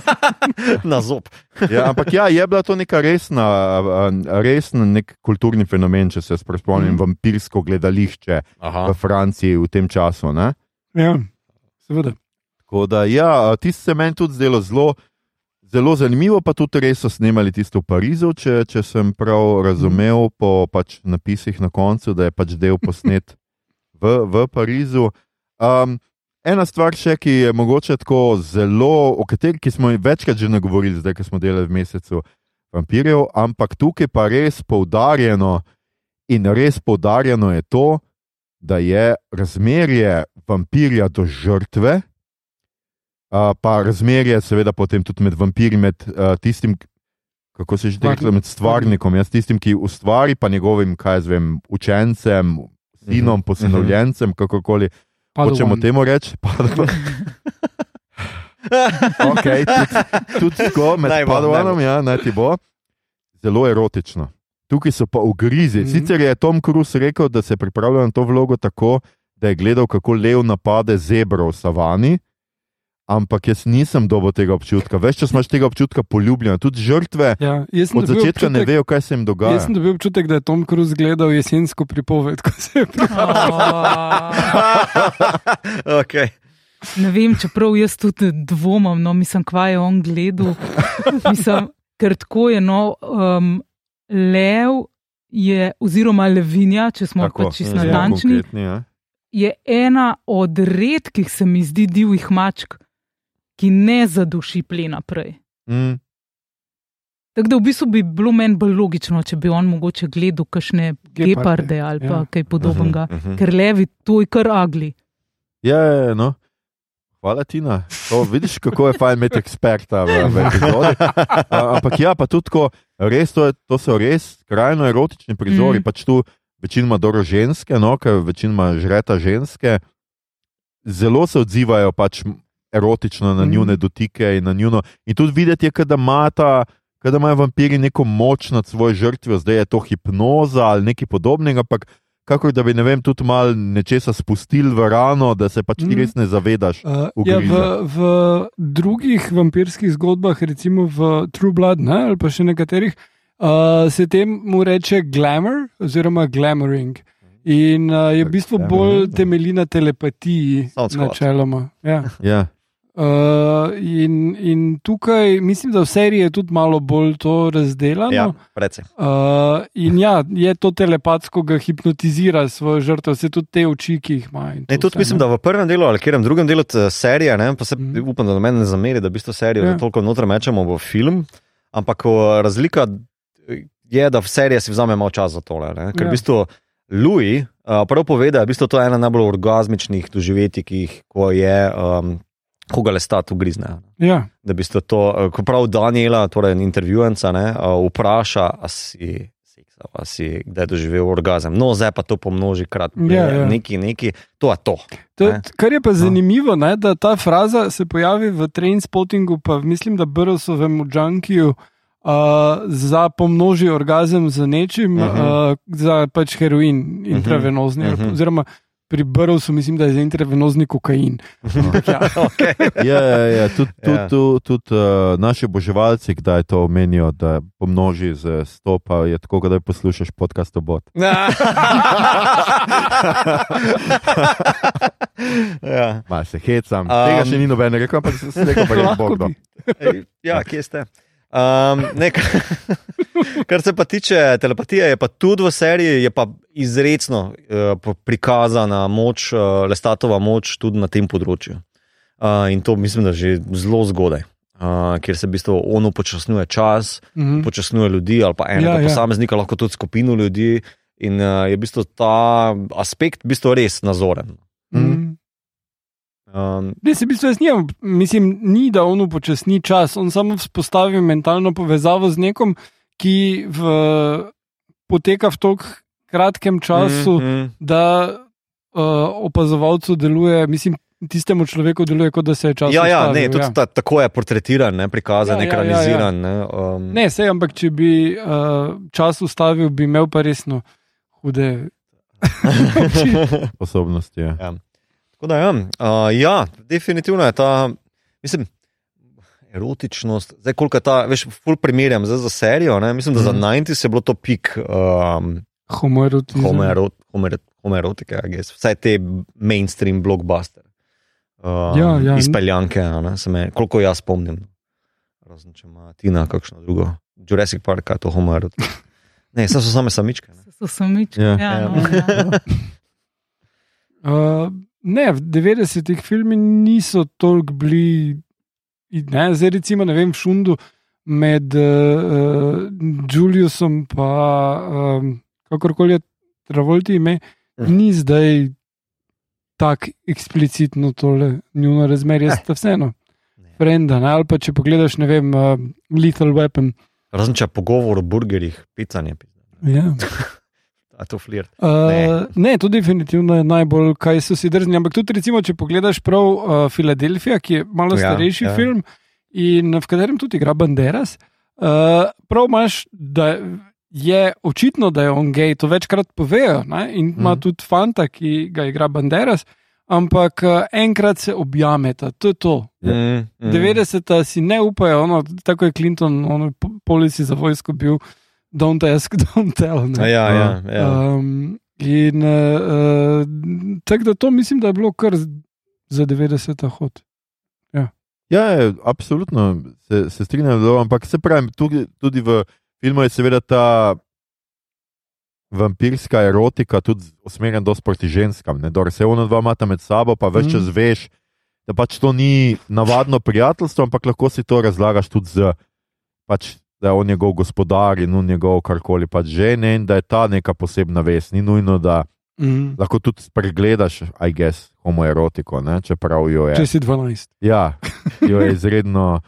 *laughs* Na zob. Ja, ampak ja, je bila to neka resna, a, resen nek kulturni fenomen, če se spomnim, mm. vampirsko gledališče Aha. v Franciji v tem času. Ne? Ja, seveda. Tako da, ja, tisto se meni tudi zdelo zelo, zelo zanimivo, pa tudi res so snemali tisto v Parizu, če, če sem prav razumel po pač napisih na koncu, da je pač del posnet v, v Parizu. Um, ena stvar še, ki je mogoče tako zelo, o kateri ki smo večkrat že nagovorili, zdaj, ko smo delali v mesecu vampirjev, ampak tukaj pa res poudarjeno in res poudarjeno je to, da je razmerje vampirja do žrtve, uh, pa razmerje, seveda, potem tudi med vampiri, med uh, tistim, kako se že reče, med stvarnikom, jaz tistim, ki ustvari, pa njegovim, kaj jaz vem, učencem, sinom, posinovljencem, kakorkoli. Hočemo Padawan. temu reči, Padawan. *laughs* okay, tudi, tudi tako, med Naj bo, Padavanom, naj ja, naj ti bo. Zelo erotično. Tukaj so pa ugrizi. Mhm. Sicer je Tom Cruise rekel, da se pripravlja na to vlogo tako, da je gledal, kako lev napade zebro v savani, ampak jaz nisem dobil tega občutka. Več čas imaš tega občutka poljubljena. Tudi žrtve Ja, jaz od začetka ne občutek- vejo, kaj se jim Jaz dogaja. sem dobil občutek, da je Tom Cruise gledal jesensko pripoved, *laughs* ko se je *laughs* okay. Ne vem, čeprav jaz tudi dvomim, no, mislim, kva je on gledal. *laughs* Mislim, ker tako je, no, um, lev je, oziroma Levinja, če smo Tako, pač čisto zelo natančni, ja. je ena od redkih, se mi zdi, divjih mačk, ki ne zaduši plena prej. Mm, Tako da v bistvu bi bilo meni bolj logično, če bi on mogoče gledal kakšne Geparde, ali pa ja. kaj podobnega. Mhm, mhm. Ker levi to je kar agli. Ja, ja, ja, no. Hvala, Tina. To, vidiš, kako je fajn imeti eksperta v, epizodi. Ampak ja, pa tudi tako, res to, je, to so res krajno erotični prizori. Mm. Pač tu večinoma dobro ženske, no, ker večinoma žreta ženske, zelo se odzivajo pač erotično na Mm. njune dotike in na njuno. In tudi videti je, da imata. Kaj imajo vampiri neko moč nad svojo žrtvijo, zdaj je to hipnoza ali nekaj podobnega, ampak kako da bi ne vem, tudi malo nečesa spustili v rano, da se pač ti Mm. res ne zavedaš. Uh, ja, v, v drugih vampirskih zgodbah, recimo v True Blood ne, ali pa še nekaterih, uh, se temu reče glamour oziroma glamoring. In uh, je v bistvu bolj ja. temelji na telepatiji, načeloma. Ja. Ja. Uh, in, in tukaj mislim, da v seriji je tudi malo bolj to razdeljeno. Ja, precej. Uh, in ja, je to telepatsko, ga hipnotizira svojo žrtev, vse tudi te oči, ki jih ima. Ne, tudi vse, mislim, ne. da v prvem delu ali kjerem drugem delu te serije, ne, pa se Mhm. upam, da do mene ne zameri, da v bistvu serijo Ja. toliko noter mečemo v film, ampak razlika je, da v seriji si vzame malo časa za tole. Ne, ker Ja. v bistvu Louis uh, prav pove, da je v bistvu to ena najbolj orgasmičnih doživetij, ki jih je. Um, Ko ga le stat ugrizne. Ja, Da bi to, eh, ko prav Daniela, torej intervjujenca, ne, eh, vpraša, a si, a si kdaj doživel orgazem. No, zdaj pa to pomnoži krat. Ja, ja. Neki, neki, to je to. to, Ne. kar je pa zanimivo, ne, da ta fraza se pojavi v Trainspottingu, pa mislim, da Brosovem v Junkiju. Uh, za pomnoži orgazem z nečim, uh Mhm. -huh. uh, za pač heroin, intravenozni. Uh Mhm. -huh. Oziroma, pri Brsovu mislim, da je za intravenozni kokain. Ja. *laughs* okay. Ja, ja, ja. Tudi tud, Ja. tud, tud, uh, naši boževalci, kdaj to omenijo, da pomnoži z stopa, je tako, da poslušaš podcast o bot. *laughs* *laughs* ja. Ma se hecam. Um, Tega še ni noben rekel, ampak se rekel, pa je Lahko Bog. ja, kje ste? Um, ne, kar, *laughs* kar se pa tiče telepatije, je pa tudi v seriji je izredno uh, po- prikazana moč, uh, lestatova moč tudi na tem področju. Uh, in to mislim, da že zelo zgodaj, uh, kjer se v bistvu on upočasnjuje čas, Mhm. upočasnjuje ljudi ali pa enega Ja, ja, ja. posameznika, lahko tudi skupino ljudi. In uh, je v bistvu ta aspekt v bistvu res nazoren. Mhm. Um, Ne, se v bistvu jaz nimam, mislim, ni da on upočasni čas, on samo vzpostavi mentalno povezavo z nekom, ki v, poteka v tako kratkem času, mm. mm, mm. da uh, opazovalcu deluje, mislim, tistemu človeku deluje, kot da se je čas. Ja, ja, ustavil, ne, tudi ja. ta, tako je portretiran, ne, prikazan, Ja, ekraniziran. Ja, ja, ja. Ne, um, Ne, sej, ampak če bi uh, čas ustavil, bi imel pa resno hude. *laughs* Sposobnosti. Ja. Ja. Tako da, ja, uh, ja, definitivno je ta, mislim, erotičnost. Zdaj, koliko je ta, veš, ful primerjam zdaj za serijo. Ne, mislim, da za Mhm. 90 je bilo to pik um, Homoerotizem. homoerot, homoerotike, I guess. vsaj te mainstream blockbuster. Um, Ja, ja. Izpeljanke, me, koliko jaz spomnim. Razen če ima Tina kakšno drugo. Jurassic Park, kaj je to homoerotika. Ne, so same samičke. Ne. So samički. Ja. Ja, Ja. no, ja. *laughs* Uh, ne, v 90-ih filmi niso toliko bili. Ne, zdaj, recimo, ne vem, v Šundu med uh, Juliusom in um, kakorkoli je Travolti ime, Mhm. ni zdaj tako eksplicitno tole njuno razmerje, sta vseeno. Ne. Frenda, ne, ali pa če pogledaš, ne vem, uh, Lethal Weapon. Razen če pogovor o burgerjih, picanje. Ja. *laughs* A to flirt. Uh, Ne. ne. to definitivno je najbolj, kaj so si drzni. Ampak tudi, recimo, če pogledaš prav uh, Filadelfija, ki je malo Ja, starejši ja. film in v katerem tudi igra Banderas, uh, prav imaš, da je očitno, da je on gej, to večkrat povejo ne? in ima Mhm. tudi fanta, ki ga igra Banderas. Ampak uh, enkrat se objameta, to je to. Mm, mm. 90-ta si ne upajo, ono, tako je Clinton, ono, po- polici za vojsko bil, don't ask, *laughs* don't tell. Ne? Ja, ja, ja. Um, in uh, tako da to mislim, da je bilo kar za 90 hod. Ja, je, absolutno se, se strinjam, ampak se pravi, tudi, tudi v filmu je seveda ta vampirska erotika tudi usmerjena dosti proti ženskam. Ne? Dor, se ono dva imata med sabo, pa več Mhm. čas veš, da pač to ni navadno prijateljstvo, ampak lahko si to razlagaš tudi z, pač, da je on njegov gospodar in on njegov karkoli pač že ne, in da je ta neka posebna vest. Ni nujno, da Mm. lahko tudi spregledaš, aj gess, homoerotiko, ne? čeprav jo je. Če si 12. Ja, jo je izredno,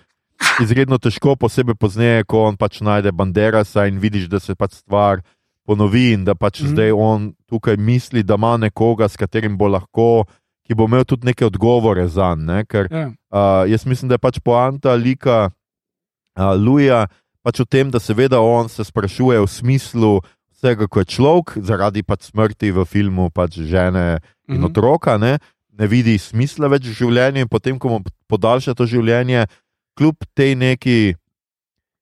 izredno težko, posebej pozneje, ko on pač najde Banderasa in vidiš, da se pač stvar ponovi in da pač mm. zdaj on tukaj misli, da ima nekoga, s katerim bo lahko, ki bo imel tudi neke odgovore za njega. Ker Ja. uh, jaz mislim, da je pač poanta lika uh, Luja pač v tem, da seveda on se sprašuje v smislu. Vsega, ko je človek, zaradi pač smrti v filmu, pač žene in Mhm. otroka, ne, ne vidi smisla več v življenju, in potem, ko mu podaljša to življenje, kljub tej neki,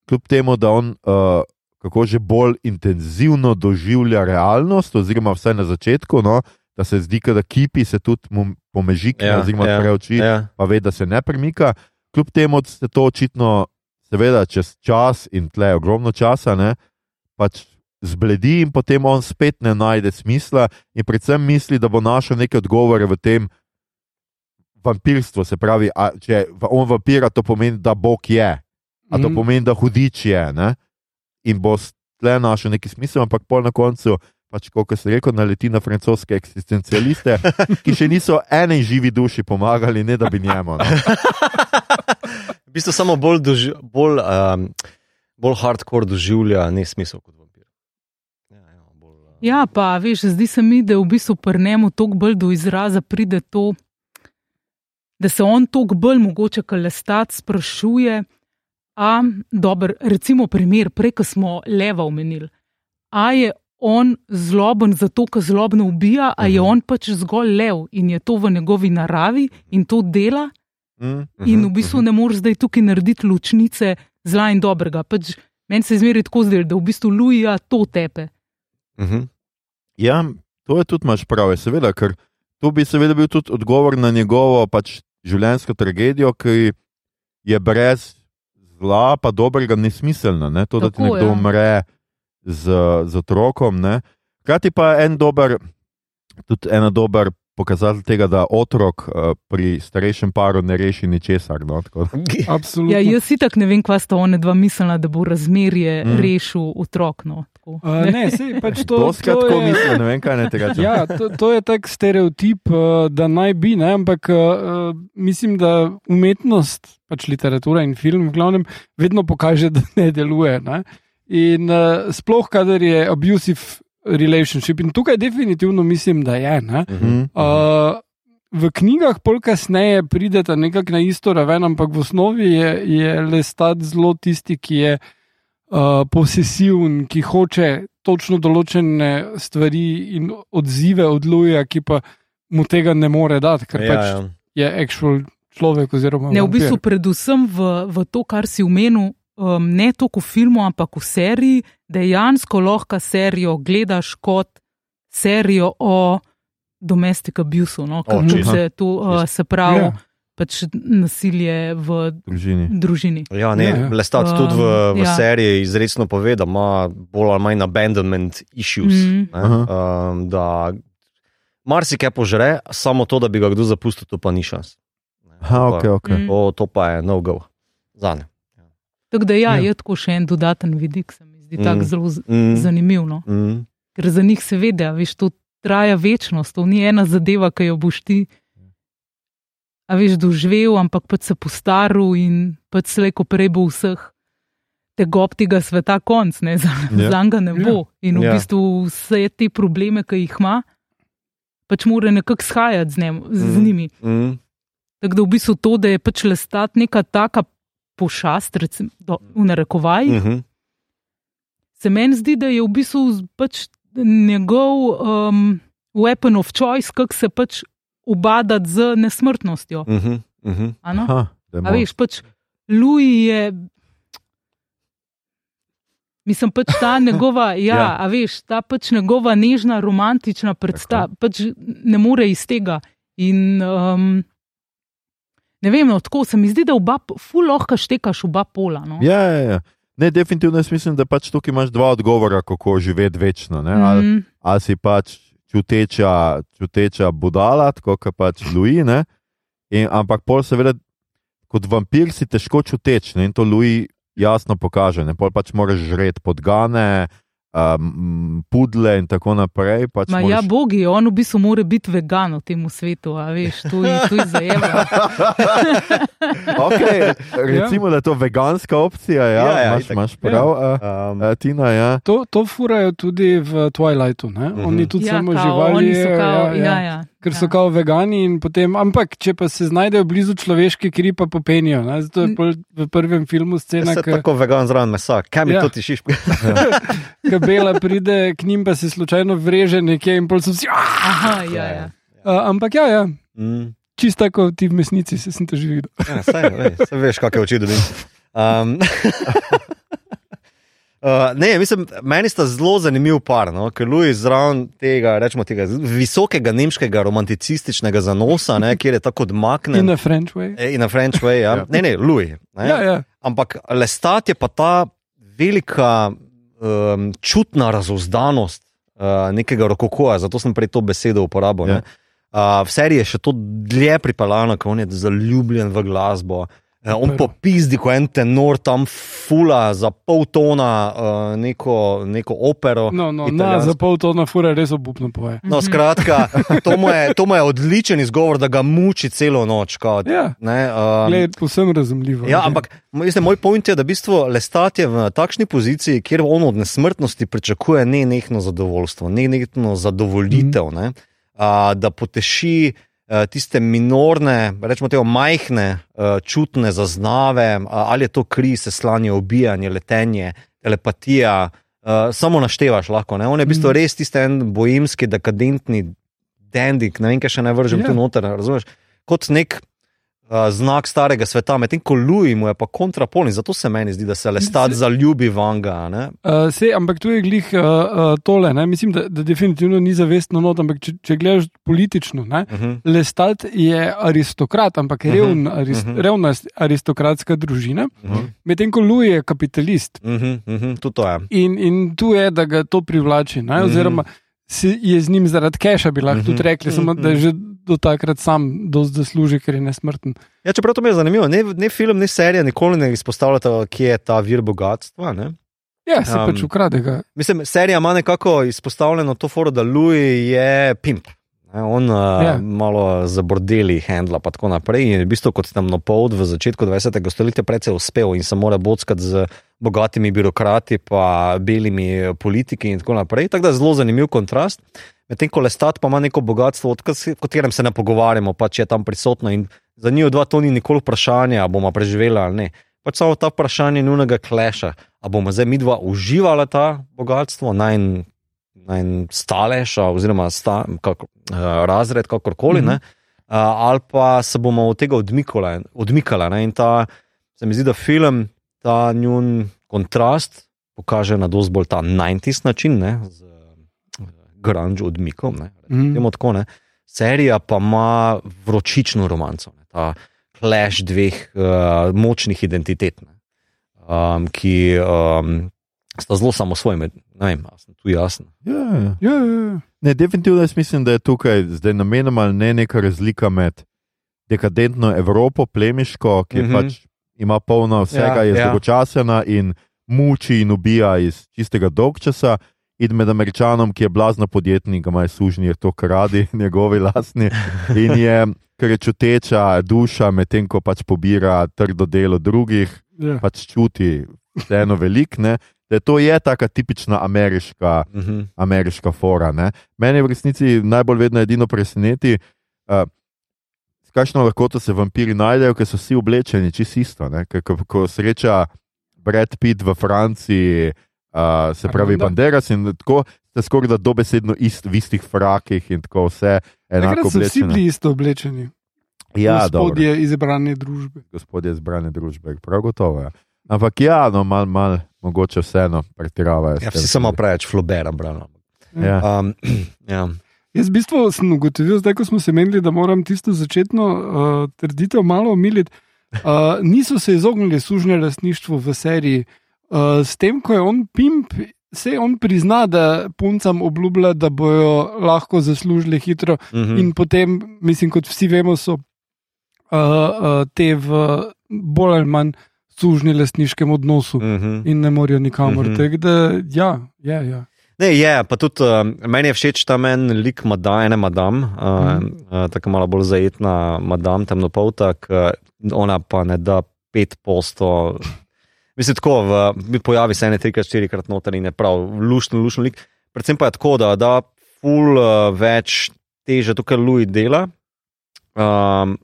kljub temu, da on uh, kako že bolj intenzivno doživlja realnost, oziroma vsaj na začetku, no, da se zdi, kot da kipi se tudi mu pomežik, ja, oziroma ja, odpre oči. Ja. pa ve, da se ne premika. Kljub temu se to očitno, seveda, čez čas in tle ogromno časa, ne, pač zbledi in potem on spet ne najde smisla in predvsem misli, da bo našel neke odgovore v tem vampirstvu. Se pravi, a, če on vampira, to pomeni, da Bog je, a to Mhm. pomeni, da hudič je. Ne? In bo tle našel neki smisel, ampak pol na koncu. Pač, kot se reče, naleti na francoske eksistencialiste, ki še niso eni živi duši pomagali, ne da bi njemu. No. *laughs* V bistvu samo bolj, doži, bolj, um, bolj hardcore doživlja nesmisel kot vampir. Ja, ja, bolj, uh, Ja, pa veš, zdi se mi, da v bistvu pri njemu toliko bolj do izraza pride to, da se on toliko bolj mogoče kalestat sprašuje. A, dober, recimo primer, prej, ko smo leva omenili. A je on zloben zato, ker zlobno ubija, a je Mhm. on pač zgolj lev in je to v njegovi naravi in to dela, Mm, in v mhm, bistvu mhm. ne moreš zdaj tukaj narediti ločnice zla in dobrega. Pač meni se izmeri tako zdaj, da v bistvu Luija to tepe. uh -huh. Ja, to je tudi imaš prav, seveda, ker to bi seveda bil tudi odgovor na njegovo pač življenjsko tragedijo, ki je brez zla, pa dobrega, nesmiselna. Ne? To, da ti Tako, nekdo ja. umre z, z otrokom. Hkrati pa en dober, tudi ena dober pokazatelj tega, da otrok uh, pri starejšem paru ne reši ničesar. No? *laughs* Absolutno. Ja, jaz si tako ne vem, kva sta one dva mislila, da bo razmerje Mm. rešil otrok. No, tako. Uh, ne, sej, pač to, Doskrat to je- mislim, ne vem, kaj naj tega rečem. Ja, to, to je tak stereotip, uh, da naj bi, ne? ampak uh, mislim, da umetnost, pač literatura in film, v glavnem, vedno pokaže, da ne deluje. Ne? In uh, sploh, kadar je abusive relationship, in tukaj definitivno mislim, da je. Ne? Mhm. Uh, v knjigah pol kasneje prideta nekako na isto raven, ampak v osnovi je, je Lestat zelo tisti, ki je uh, posesiven, ki hoče točno določene stvari in odzive od Luja, ki pa mu tega ne more dati, ker ja, pač ja. je actual človek. Oziroma Ne, v vampir. bistvu predvsem v, v to, kar si umenil, um, ne toliko v filmu, ampak v seriji, dejansko lahko serijo gledaš kot serijo o domestic abuseu, no, O, kako čisto. se to uh, se pravi, Ja. ja. pač nasilje v Družini. družini. Ja, ne, Ja, ja. Lestat tudi v, v ja. seriji izrecno pove, da ima bolj ali manj abandonment issues. Mhm. ne, Aha. Um, da marsikaj požre, samo to, da bi ga kdo zapustil, to pa ni šans. Pa- okay, okay. Mm. To, to pa je no go. Zane. Tako da ja, Ja. je tako še en dodaten vidik, se mi zdi Mm. tako zelo Mm. zanimiv. No? Mm. Ker za njih seveda, veš, to traja večnost, to ni ena zadeva, ki jo boš ti. A veš, doživel, ampak pač se postaril in pač slej, ko prej bo vseh tegob tega sveta konc, ne, za, Ja. ja. za njega ne bo. In v Ja. bistvu vse te probleme, ki jih ima, pač mora nekako shajati z, njem, z Mm. njimi. Mm. Tako da v bistvu to, da je pač lestat neka taka pošast, recimo, do, v narekovajih, Mm -hmm. se meni zdi, da je v bistvu pač njegov um, weapon of choice, kako se pač ubadati z nesmrtnostjo. Mm -hmm. Mm -hmm. a no? Aha, dajmo. A veš, pač Louis je. Mislim, pač ta *laughs* njegova, ja, Ja. ja. a veš, ta pač njegova nežna, romantična predstava, pač ne more iz tega. In um, ne vem, no, tako se mi zdi, da oba, ful lahko štekaš oba pola. No. Ja, ja, ja. Ne, definitivno jaz mislim, da pač tukaj imaš dva odgovora, kako živeti večno. Ne? Ali, Mm, ali si pač čuteča, čuteča budala, tako kot pač Louis. ne. In, ampak pol seveda, kot vampir si težko čuteč ne? in to Louis jasno pokaže. Ne? Pol pač moraš žreti podgane, um, pudle in tako naprej. Pač Ma moraš... ja, bogi, on v bistvu mora biti vegan v tem svetu, a veš, to je, je zajema. *laughs* okay, recimo, da je to veganska opcija. Ja, Ja, ja, imaš, imaš prav, ja. Um, uh, Tina. Ja. To, to furajo tudi v Twilightu. Ne? Oni tudi Ja, samo kao, živali. oni so kao, ja, ja. ja, ja, Ker so ja. kao vegani, in potem, ampak če pa se znajdejo blizu človeške kri, pa popenijo. Ne? Zato je pol v prvem filmu scena, Jaz se ko tako vegan zraven mesa, kaj mi Ja. to tišiš? *laughs* Bela pride k njim, pa se slučajno vreže nekje in pol so vsi. "Ah!" Aha, ja, ja. Uh, ampak ja, ja. Mm. Čisto tako ti v mesnici, se sem to že videl. Ja, saj, lej, saj veš, kakšne oči dobim. Um, *laughs* Uh, ne, mislim, meni sta zelo zanimiv par, no? ker Louis zraven tega, rečemo, tega visokega nemškega romanticističnega zanosa, ne, kjer je tako odmaknjen. In na French way. E, In na French way, ja. Ja. Ne, ne, Louis. Ne? Ja, ja. Ampak lestat je pa ta velika um, čutna razuzdanost uh, nekega rokokoja, zato sem prej to besedo uporabil. Ja. Ja. Uh, v seriji je še to dlje pripeljano, ker on je zaljubljen v glasbo. Uh, on Super. popizdi, ko en tenor tam fula za pol tona uh, neko, neko opero. No, no, na, za pol tona fura res obupno poje. No, skratka, *laughs* to mu, je, to mu je odličen izgovor, da ga muči celo noč. Kot, Ja, ne, um, gled, povsem razumljivo. Ja, ampak mislim, moj point je, da v bistvu lestat je v takšni poziciji, kjer on od nesmrtnosti pričakuje ne nekno zadovoljstvo, ne nekno zadovoljitev, ne, a, da poteši tiste minorne, rečemo tega majhne a, čutne zaznave, a, ali je to kri, seslanje, ubijanje, letenje, telepatija. Samo naštevaš lahko. Ne? On je v bistvu Mhm. res tisti en bojimski, dekadentni dendik, ne vem, kaj še ne vržem Ja. yeah. tu noter. Razumeš? Kot nek znak starega sveta, medtem ko Louis mu je pa kontrapolni, zato se meni zdi, da se lestat Se- zaljubi vanga. ne. Uh, se, ampak tu je glih uh, uh, tole. Ne? Mislim, da, da definitivno ni zavestno not, ampak če, če gledaš politično, ne? Uh -huh. Lestat je aristokrat, ampak Mhm, revn, arist, mhm. revna aristokratska družina, Uh -huh. medtem ko Louis je kapitalist. Uh -huh. uh -huh. To je. In, in tu je, da ga to privlači. Ne? Mhm. Oziroma, se je z njim zaradi keša, bi lahko Mhm. tudi rekli, samo da je že do takrat sam dosti zasluži, ker je nesmrten. Ja, čeprav to mi je zanimivo, ne, ne film, ne serija nikoli ne izpostavljata, kje je ta vir bogatstva. Ne? Ja, se Um, pač ukrade ga. Mislim, serija ima nekako izpostavljeno to foro, da Louis je pimp. Ne, On uh, Ja. yeah. malo za bordeli handla, pa tako naprej. In v bistvu kot temnopold v začetku 20. stoletja precej uspel in se mora bockati z bogatimi birokrati, pa belimi politiki in tako naprej. Tako da je zelo zanimiv kontrast. Medtem ko Lestat pa ima neko bogatstvo, o katerem se ne pogovarjamo, pač je tam prisotno in za njih dva to ni nikoli vprašanje, ali bomo preživeli ali ne. Pač samo ta vprašanje nujnega kleša. A bomo zdaj mi dva uživala ta bogatstvo, naj naj stalež, oziroma sta, kako, uh, razred, kakorkoli, mm. -hmm. uh, ali pa se bomo od tega odmikala. odmikala ne? In ta, se mi zdi, da film ta njun kontrast pokaže na dosti bolj ta 90s način, ne? z grunge odmikom. Ne? Temu tako, ne. Serija pa ima vročično romanco, ne. ta clash dveh uh, močnih identitet, ne. um, ki um, sta zelo samosvojni. Ne vem, a sem tu jasen. Ja, ja. Ja, ja, ja. Ne, definitivno jaz mislim, da je tukaj zdaj namenoma ne neka razlika med dekadentno Evropo, plemiško, ki mm. -hmm. pač ima polno vsega, Ja, je ja. zdolgočasena in muči in ubija iz čistega dolgčasa. In med američanom, ki je blazno podjetnik, ima sužnji, je to kradi, *laughs* njegovi lastni. In je, ker je čuteča duša, medtem ko pač pobira trdo delo drugih, ja. pač čuti vseeno velik. Ne? Da to je taka tipična ameriška Uh -huh. ameriška fora. Ne? Mene v resnici najbolj vedno edino preseneti, uh, s kakšno lahkoto se vampiri najdejo, ker so vsi oblečeni, čisto isto. ne. Ker Ko, ko sreča Brad Pitt v Franciji, uh, se pravi Armanda. Banderas in tako. Ste skoraj da dobesedno ist, v istih frakih in tako vse enako so vsi bili isto oblečeni. Ja, dobro, Gospodje izbrane družbe. gospodje zbrane družbe, prav gotovo. Ja. Ampak ja, no, malo, mal, mogoče vseeno pretiravajo. Ja, vsi samo preveč flobera, brano. Ja. Um, *clears throat* ja. Jaz v bistvu sem ugotovil, zdaj ko smo se menili, da moram tisto začetno uh, trditev malo omiliti. Uh, niso se izognili sužnje lastništvu v seriji. Uh, s tem, ko je on pimp, se on prizna, da puncam obljublja, da bojo lahko zaslužili hitro. Mhm. In potem, mislim, kot vsi vemo, so uh, uh, te v bolj ali manj sužni lastniškem odnosu Mhm. in ne morejo nikamor. Mhm. Mm -hmm. Tako da, ja, ja, ja. Ne, je, pa tudi uh, meni je všeč ta men lik mada, ene madam, uh, Mhm. uh, tako malo bolj zajetna madam, temnopolta, ki ona pa ne da pet posto. Mislim, tako, v, pojavi se ene, trikrat, štirikrat noter in je prav, lušno, lušno lik. Predvsem pa je tako, da da ful uh, več teže tukaj Louis dela. Um,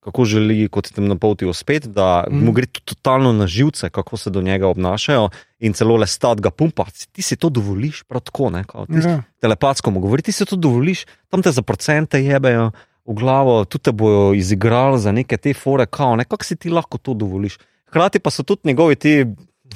Kako želi, kot je temnopolti, uspeti, da mm. Mu gre to totalno na živce, kako se do njega obnašajo, in celo le stat ga pumpa. Ti si to dovoliš, prav tako, ne? Kao, ti ja. telepatsko mu govori, ti se to dovoliš, tam te za procente jebejo v glavo, tudi te bojo izigrali za neke te fore, kao, ne, kako si ti lahko to dovoliš. Hkrati pa so tudi njegovi ti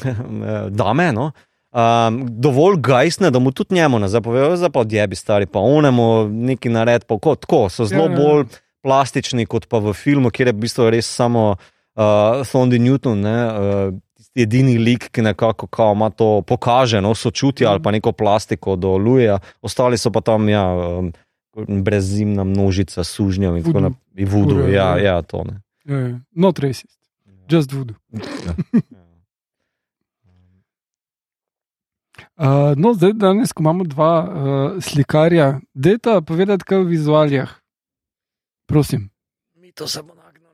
*laughs* dame, no, um, dovolj gajsne, da mu tudi njemu ne zapovejo, zdaj pa odjebi stari, pa onemu neki nared, pa kot tako, so zelo Ja, ja. bolj plastični kot pa v filmu, kjer je v bistvu res samo uh, Thondi Newton. Ne, uh, Edini lik, ki nekako kao ima to pokaže, no, sočutje ali pa neko plastiko do Luja, ostali so pa tam, ja, um, brezimna množica sužnjev in tako naprej. Vudu, ja, ja. ja, to ne. Ja, ja. Not racist, just voodoo. Uh, *laughs* no, zdaj, danes, ko imamo dva uh, slikarja, dajte povedati, kaj v vizualijah. Prosim. Mi to samo nagnemo.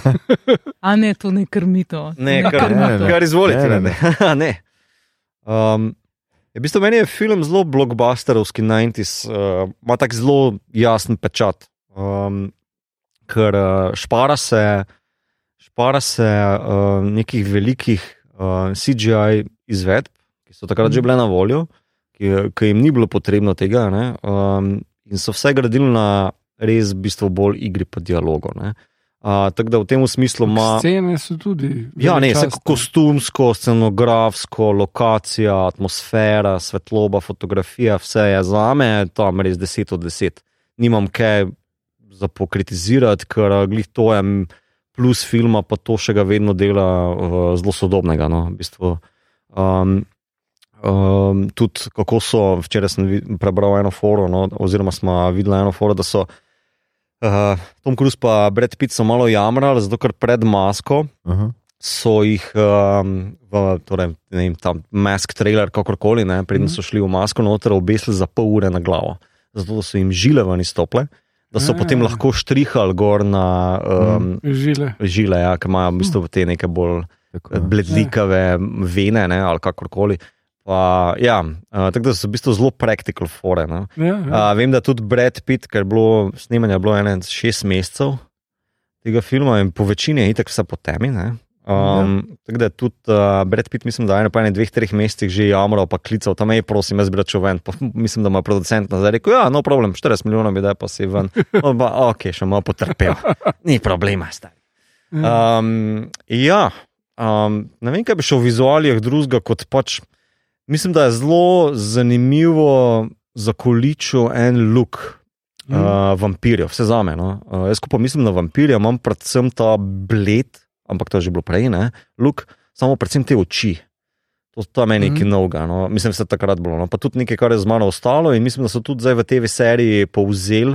*laughs* A ne, to ne krmito. Ne, kar, Ne, ne. kar izvolite. Ne, Ne, ne. *laughs* Um, je v bistvu meni je film zelo blockbusterovski 90s, uh, ima tak zelo jasen pečat. Um, ker uh, špara se, špara se uh, nekih velikih uh, CGI izvedb, ki so takrat že bile na voljo, ki, ki jim ni bilo potrebno tega, ne, um, in so vse gradili na res v bistvu bolj igri pa dialogu. ne. Uh, tako da v tem smislu ima. Scene so tudi. Ja, ne, vse kostumsko, scenografsko, lokacija, atmosfera, svetloba, fotografija, vse je za me tam res 10 od 10. Nimam kaj za pokritizirati, ker glih to je plus filma, pa to še ga vedno dela uh, zelo sodobnega. No, v bistvu. um, um, tudi kako so, včeraj sem prebral eno foro, no, oziroma smo videli eno foro, da so. Uh, Tom Cruise pa Brad Pitt so malo jamrali, zato ker pred masko Aha. so jih, um, v, torej, ne vem, tam mask trailer, kakorkoli, ne, preden so šli v masko noter, obesili za pol ure na glavo. Zato so jim žile ven izstople, da so Ja. potem lahko štrihali gor na um, Žile. žile, ja, ki imajo v bistvu te neke bolj Tako, eh, bledlikave vene ne, ali kakorkoli. Pa, ja, uh, tako da so v bistvu zelo practical fore. Ne. Ja, ja. Uh, vem, da tudi Brad Pitt, ker je bilo snemanje bilo ene šest mesecev tega filma in po večini je itak vse po temi. ne. Um, ja. Tako da tudi uh, Brad Pitt, mislim, da je po enem, dveh, treh mesecih že jamral, pa klical tam, hej, prosim, jaz bi račel ven. Pa, mislim, da ima producent nazaj rekel, ja, no problem, 40 milijonov bi da pa si ven. *laughs* On pa, ok, še malo potrpel. Ni problema, stari. Um, ja, um, ne vem, kaj bi šel v vizualijah drugega kot pač. Mislim, da je zelo zanimivo zakoličil en look Mhm. uh, vampirjev, vse za me. No? Uh, jaz, ko pa mislim na vampirje, imam predvsem ta bled, ampak to je že bilo prej, ne, look, samo predvsem te oči. To, to je meni nekaj Mhm. novega, no? mislim, da je takrat bilo. No? Pa tudi nekaj, kar je z mano ostalo, in mislim, da so tudi zdaj v TV seriji povzeli,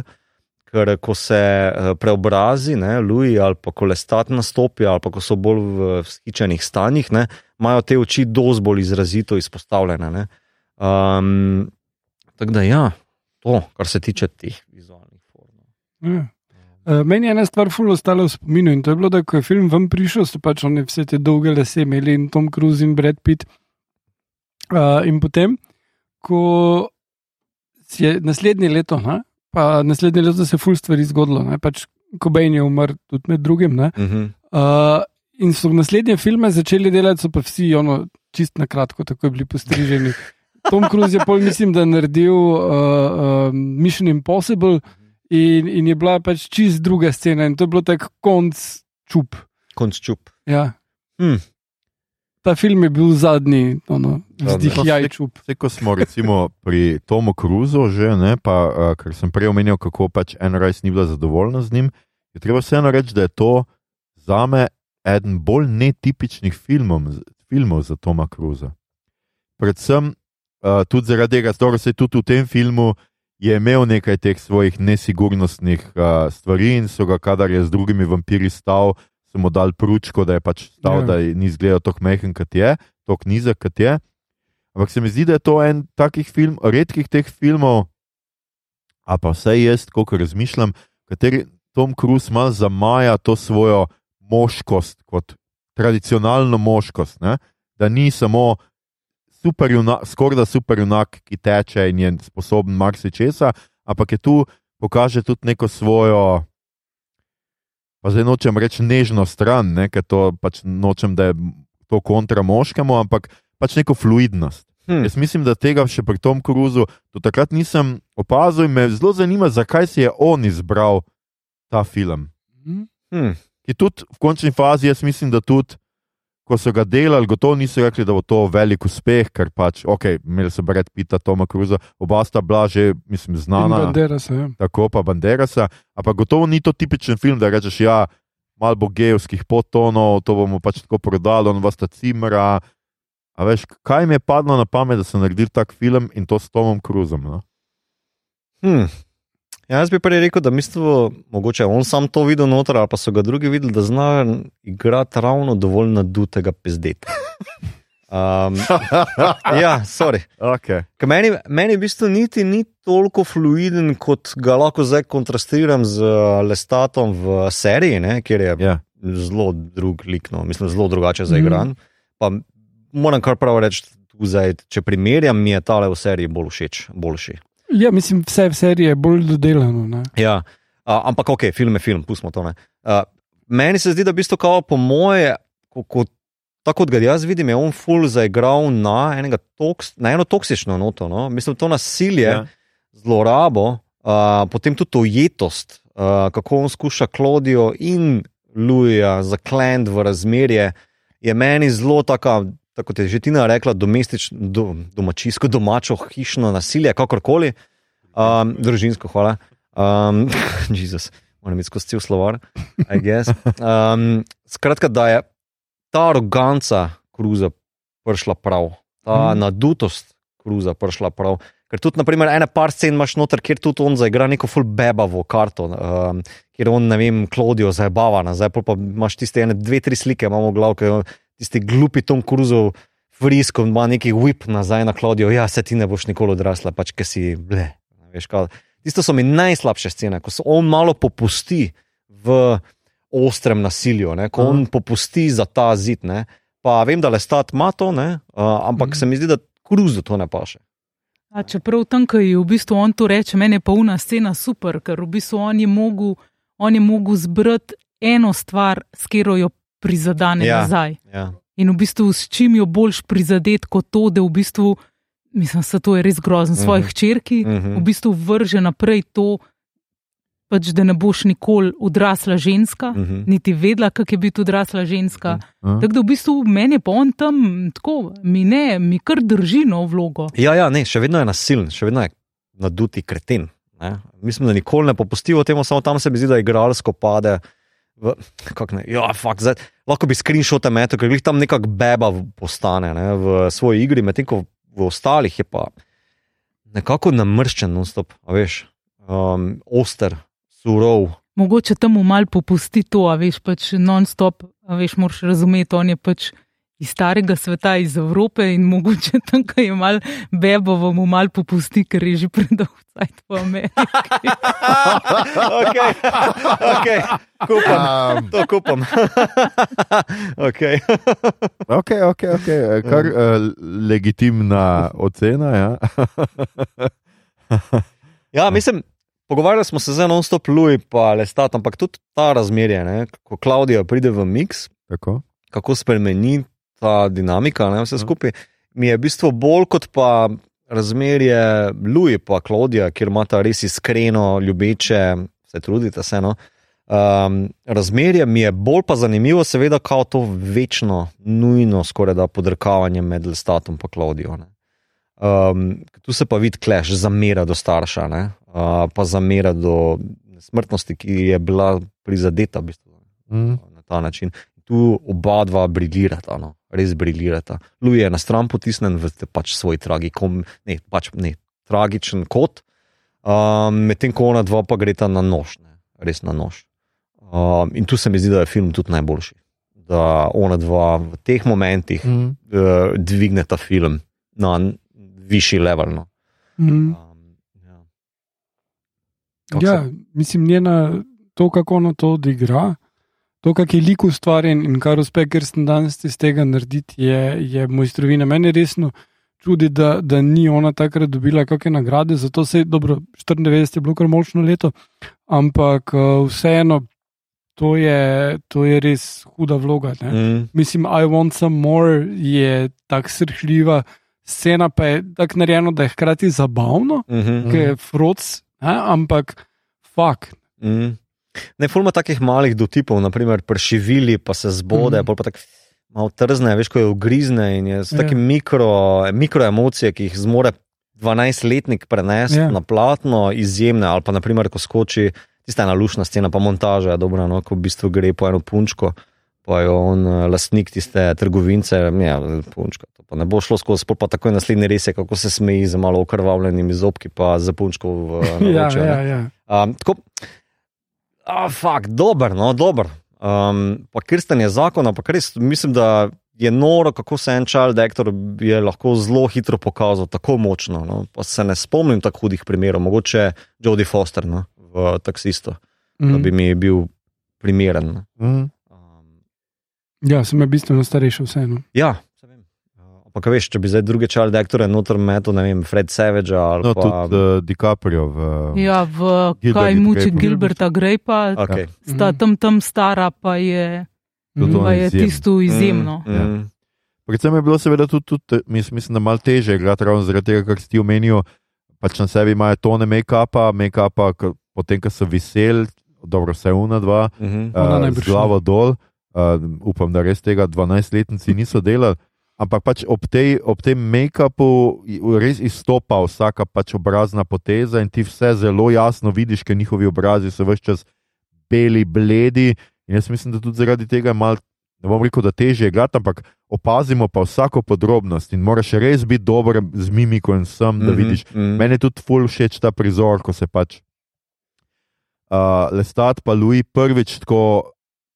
ker ko se eh, preobrazi, ne, Louis ali pa ko lestat nastopi, ali pa ko so bolj v skičenih stanjih, ne, imajo te oči dosti bolj izrazito izpostavljene. ne. Um, tako da ja, to, kar se tiče teh vizualnih form. Ja. Uh, meni je ena stvar ful ostala v spominu in to je bilo, da ko je film ven prišel, so pač oni vse te dolge lase imeli in Tom Cruise in Brad Pitt. Uh, in potem, ko si je naslednje leto, ne, pa naslednje leto se je ful stvari zgodilo, ne, pač Kobain je umrl tudi med drugim. Ne, Uh -huh. uh, in so naslednje filme začeli delati, so pa vsi ono, čist na kratko, tako bili postriženi. Tom Cruise je pol, mislim, da naredil uh, uh, Mission Impossible. In, in je bila pač čist druga scena, in to je bilo tako konc čup. Konc čup. Ja. Hmm. Ta film je bil zadnji, ono, Zadnji. vzdih jaj čup. Vse, ko smo recimo pri Tomu Cruzu, že, ne, pa, uh, ker sem prej omenil, kako pač en rajs ni bila zadovoljna z njim, je treba vseeno reči, da je to za me eden bolj netipičnih filmov, filmov za Toma Cruza. Predvsem uh, tudi zaradi tega, da se tudi v tem filmu je imel nekaj teh svojih nesigurnostnih uh, stvari in so ga, kadar je z drugimi vampiri stal, so mu dal pručko, da je pač stal, Ja. da je ni izgledal tako mehen, kot je, tako nizek, kot je. Ampak se mi zdi, da je to en takih film, redkih teh filmov, a pa vse jaz, kot razmišljam, kateri Tom Cruise malo zamaja to svojo moškost, kot tradicionalno moškost. Ne? Da ni samo superjunak, skoraj da superjunak, ki teče in je sposoben marsičesa, ampak je tu pokaže tudi neko svojo. Pa zdaj nočem reči nežno stran, ne, ker to pač nočem, da je to kontra moškemu, ampak pač neko fluidnost. Hm. Jaz mislim, da tega še pri Tom Cruisu do takrat nisem opazil in me zelo zanima, zakaj si je on izbral ta film. Mhm. Hm. Ki tudi v končni fazi, jaz mislim, da tudi, ko so ga delali, gotovo niso rekli, da bo to velik uspeh, ker pač, ok, imeli so Brad Pitta, Toma Cruza, oba sta bila že, mislim, znana. Banderasa, ja. tako pa Banderasa, ampak gotovo ni to tipičen film, da rečeš, ja, malo bo gejovskih podtonov, to bomo pač tako prodali, on vas ta cimra. A veš, kaj mi je padlo na pamet, da so naredili tak film in to s Tomom Cruzom? No? Hm. Ja, jaz bi prej rekel, da mislim, mogoče on sam to videl noter, ali pa so ga drugi videli, da zna igrati ravno dovolj nadutega pezdeta. Um, *laughs* ja, sorry. Okay. Meni, meni v bistvu niti ni toliko fluiden, kot ga lahko zdaj kontrastiram z uh, Lestatom v seriji, ne, kjer je Ja. zelo drug lik, no, mislim, zelo drugače zaigran. Pa moram kar prav reči, tu zdaj, če primerjam, mi je tale v seriji bolj všeč, boljši. Ja, mislim, vse v seriji je bolj dodelano. Ne? Ja, uh, ampak ok, film je film, pustimo to. ne. Uh, meni se zdi, da v bistvu kao po moje, ko, ko, tako kot ga jaz vidim, je on full zaigral na, enega toks, na eno toksično noto. No? Mislim, to nasilje, Ja. zlorabo, uh, potem tudi ujetost, uh, kako on skuša Klodijo in Luja zaklend v razmerje, je meni zelo taka. Tako kot je že Tina rekla, domestično, do, domačijsko, domačo, hišno nasilje, kakorkoli, um, družinsko, hvala. Um, *laughs* Jezus, moram biti skozi cel slovar, I guess. Um, skratka, da je ta aroganca kruza prišla prav, ta Mhm. mm. nadutost kruza prišla prav. Ker tudi, naprimer, ene par scen imaš noter, kjer tudi on zaigra neko full bebavo karto, um, kjer on, ne vem, Klodijo zabava, nazaj pol pa imaš tiste ene, dve, tri slike, imamo ki jo tisti glupi Tom Cruzov. Frisko ima neki whip nazaj na Klodijo, ja, se ti ne boš nikoli odrasla, pač ker si ble. Veš, kaj. Tisto so mi najslabše scene, ko se on malo popusti v ostrem nasilju, ne, ko Aha. on popusti za ta zid. Ne. Pa vem, da le stat ima to, ne, uh, ampak Mhm. se mi zdi, da Cruzu to ne paše. A čeprav tam, ko je v bistvu on to reče, meni je pa una scena super, ker v bistvu on je mogel, on je mogel zbrati eno stvar, s katero jo prizadene Ja. nazaj. Ja. In v bistvu s čim jo boljš prizadet kot to, da v bistvu, mislim, da to je res grozno, svoje Mhm. hčerki, Mhm. v bistvu vrže naprej to, pač, da ne boš nikoli odrasla ženska, Mhm. niti vedela, kako je biti odrasla ženska. A? Tako da v bistvu meni je pa on tam tako, mi ne, mi kar drži no vlogo. Ja, ja, ne, še vedno je nasilen, še vedno je naduti kreten. Ne. Mislim, da nikoli ne popusti v tem, samo tam se mi zdi, da igralsko pade. Ne, ja, fakt, zdaj, lahko bi screenshote metal, ker jih tam nekako beba postane ne, v svoji igri, medtem ko v ostalih je pa nekako namrščen, non-stop, a veš, um, oster, surov. Mogoče tam mu mal popusti to, a veš, pač non-stop, veš, moraš razumeti, on je pač iz starega sveta, iz Evrope in mogoče tam, ko je mal bebovo, mu mal popusti, ker je že predolgo cajt v Ameriki. *laughs* ok, ok, kupam, Um, to kupam. okay. ok, ok, ok, kar uh, legitimna ocena. Ja. *laughs* Ja, mislim, pogovarjali smo se z non-stop Louis pa Lestat, ampak tudi ta razmerje, ne, ko Klaudija pride v mix, Tako. kako spremeni ta dinamika, ne, vse Ja. skupaj, mi je v bistvu bolj kot pa razmerje Louis pa Klaudija, kjer imata res iskreno, ljubeče, se trudite se. No. Um, razmerje mi je bolj pa zanimivo, seveda, kao to večno, nujno, skoraj da podrkavanje med Lestatom in Klaudijo. ne. Um, tu se pa vidi kleš, zamera do starša, ne? uh, pa zamera do smrtnosti, ki je bila prizadeta v bistvu, Mm. na ta način. tu oba dva briljirata, no, res briljirata. Luj je na stran potisnen v pač svoj tragikom, ne, pač ne, tragičen kot, um, medtem ko ona dva pa greta na nož, ne, res na nož. Um, in tu se mi zdi, da je film tudi najboljši. Da ona dva v teh momentih Mm. uh, dvigne ta film na višji level. No. Mm. Um, ja. Kako Ja, se- mislim, njena, to, kako ona to odigra, to, kak je lik ustvarjen in kar uspe, ker sem danes iz tega narediti, je, je mojstrovina. Meni resno čudi, da, da ni ona takrat dobila kakšne nagrade, zato se je dobro, 94 je bilo kar močno leto, ampak uh, vseeno, to je, to je res huda vloga. Ne? Mm, Mislim, I want some more je tako srhljiva, scena pa je tako narejena, da je hkrati zabavno, mm -hmm. ker je froc, ne? ampak fakt. Mm. Ne, fulma takih malih dotipov, naprimer pršivili, pa se zbode, mm. pa tako malo trzne, veš, ko je ugrizne in je, so Ja. take mikro, mikro emocije, ki jih zmore 12-letnik prenesti Ja. na platno, izjemne, ali pa naprimer, ko skoči tista ena lušna scena, pa montaža je dobra, no, ko v bistvu gre po eno punčko. Pa je on eh, lastnik tiste trgovince, ja, punčka. To pa ne bo šlo skozi, pa takoj naslednji res je, kako se smeji z malo okrvavljenimi zobki, pa za punčko v *laughs* Ja, naročju. ne. ja, ja. Um, tako, a, fakt, dober, no, dober. Um, pa Kristen je zakon, ampak res mislim, da je noro, kako se en child actor je lahko zelo hitro pokazal, tako močno. No. Pa se ne spomnim tako hudih primerov, mogoče Jodie Foster no, v Taksistu, mm. da bi Mm. mi bil primeren. Mm. Um, Ja, sem je bistveno starejši, vseeno. ja, Ampak, a veš, če bi zdaj druge child actore noter metal, ne vem, Fred Savage ali No, pa. tudi uh, DiCaprio. V, Ja, v Gilbert kaj je muči. Gilberta Grepa, Okay. sta tam tam stara, pa je, Tudi Mhm. pa je izjemen. tisto izjemno. Mm, Ja. mm, Predvsem je bilo seveda tudi, tudi mis, mislim, da malo teže igrati ravno zaradi tega, kar si ti omenil. Pač na sebi imajo tone make-upa, make-upa, ko- potem ko so veseli, dobro, vse una dva, mhm. Ona uh, najbrž z glavo dol. Uh, upam, da res tega 12-letnici niso delali. Ampak pač ob, tej, ob tem make-upu res izstopa vsaka pač obrazna poteza in ti vse zelo jasno vidiš, ker njihovi obrazi so vse čas beli, bledi. In jaz mislim, da tudi zaradi tega je malo, ne bom rekel, da teže igrati, ampak opazimo pa vsako podrobnost in moraš res biti dober z mimiko in vsem, da Mhm, vidiš. mhm. Meni je tudi ful všeč ta prizor, ko se pač uh, Lestat pa Louis prvič tako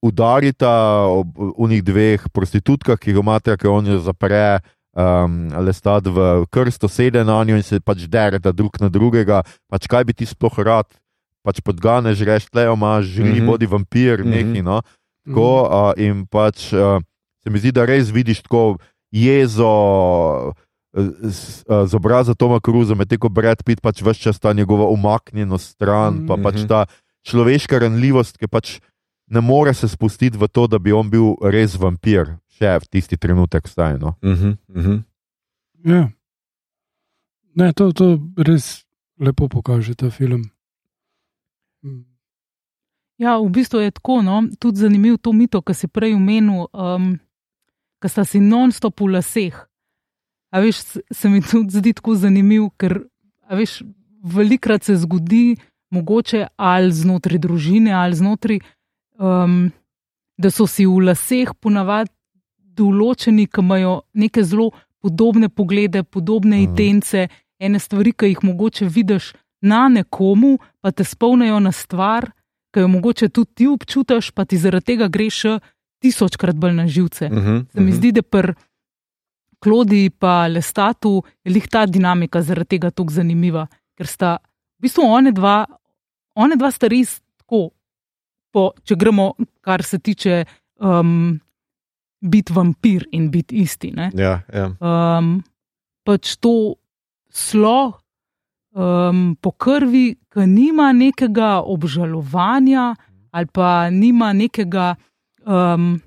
udarita ob unih dveh prostitutkah, ki ga imate, ki on jo zapre. Um, Lestat v krsto sede na njo in se pač dereta drug na drugega. Pač kaj bi ti sploh rad, pač podganeš, reš, tle imaš, želi, mm. -hmm. bodi vampir, mm. -hmm. neki. No? Mhm. Tako, uh, in pač uh, se mi zdi, da res vidiš tako jezo uh, z, uh, z obraza Toma Cruza, medtem ko Brad Pitt pač vse čas ta njegova umaknjenost stran, mm Mhm. -hmm. pa pač Mhm. ta človeška ranljivost, ki pač ne more se spustiti v to, da bi on bil res vampir, še v tisti trenutek staj. No. Mhm, mhm. Ja. Ne, to, to res lepo pokaže ta film. Mm. Ja, v bistvu je tako. No? Tudi zanimiv to mito, ki si prej omenil, um, ki sta si non-stop v laseh. A veš, se mi tudi zdi tako zanimiv, ker a veš, velikrat se zgodi, mogoče ali znotraj družine, ali znotraj, um, da so si v laseh ponavadi določeni, ki imajo neke zelo podobne poglede, podobne Mhm. intence, ene stvari, ki jih mogoče vidiš na nekomu, pa te spomnijo na stvar, ki jo mogoče tudi ti občutiš, pa ti zaradi tega greš tisočkrat bolj na živce. Mhm, Se mi mhm. zdi, da pri Klodi in Lestatu je lih ta dinamika zaradi tega tako zanimiva, ker sta v bistvu one dva, one dva sta res tako, po, če gremo, kar se tiče um, biti vampir in biti isti. Ne? Ja, ja. um, pač to slo um, po krvi, ki nima nekega obžalovanja ali pa nima nekega, um,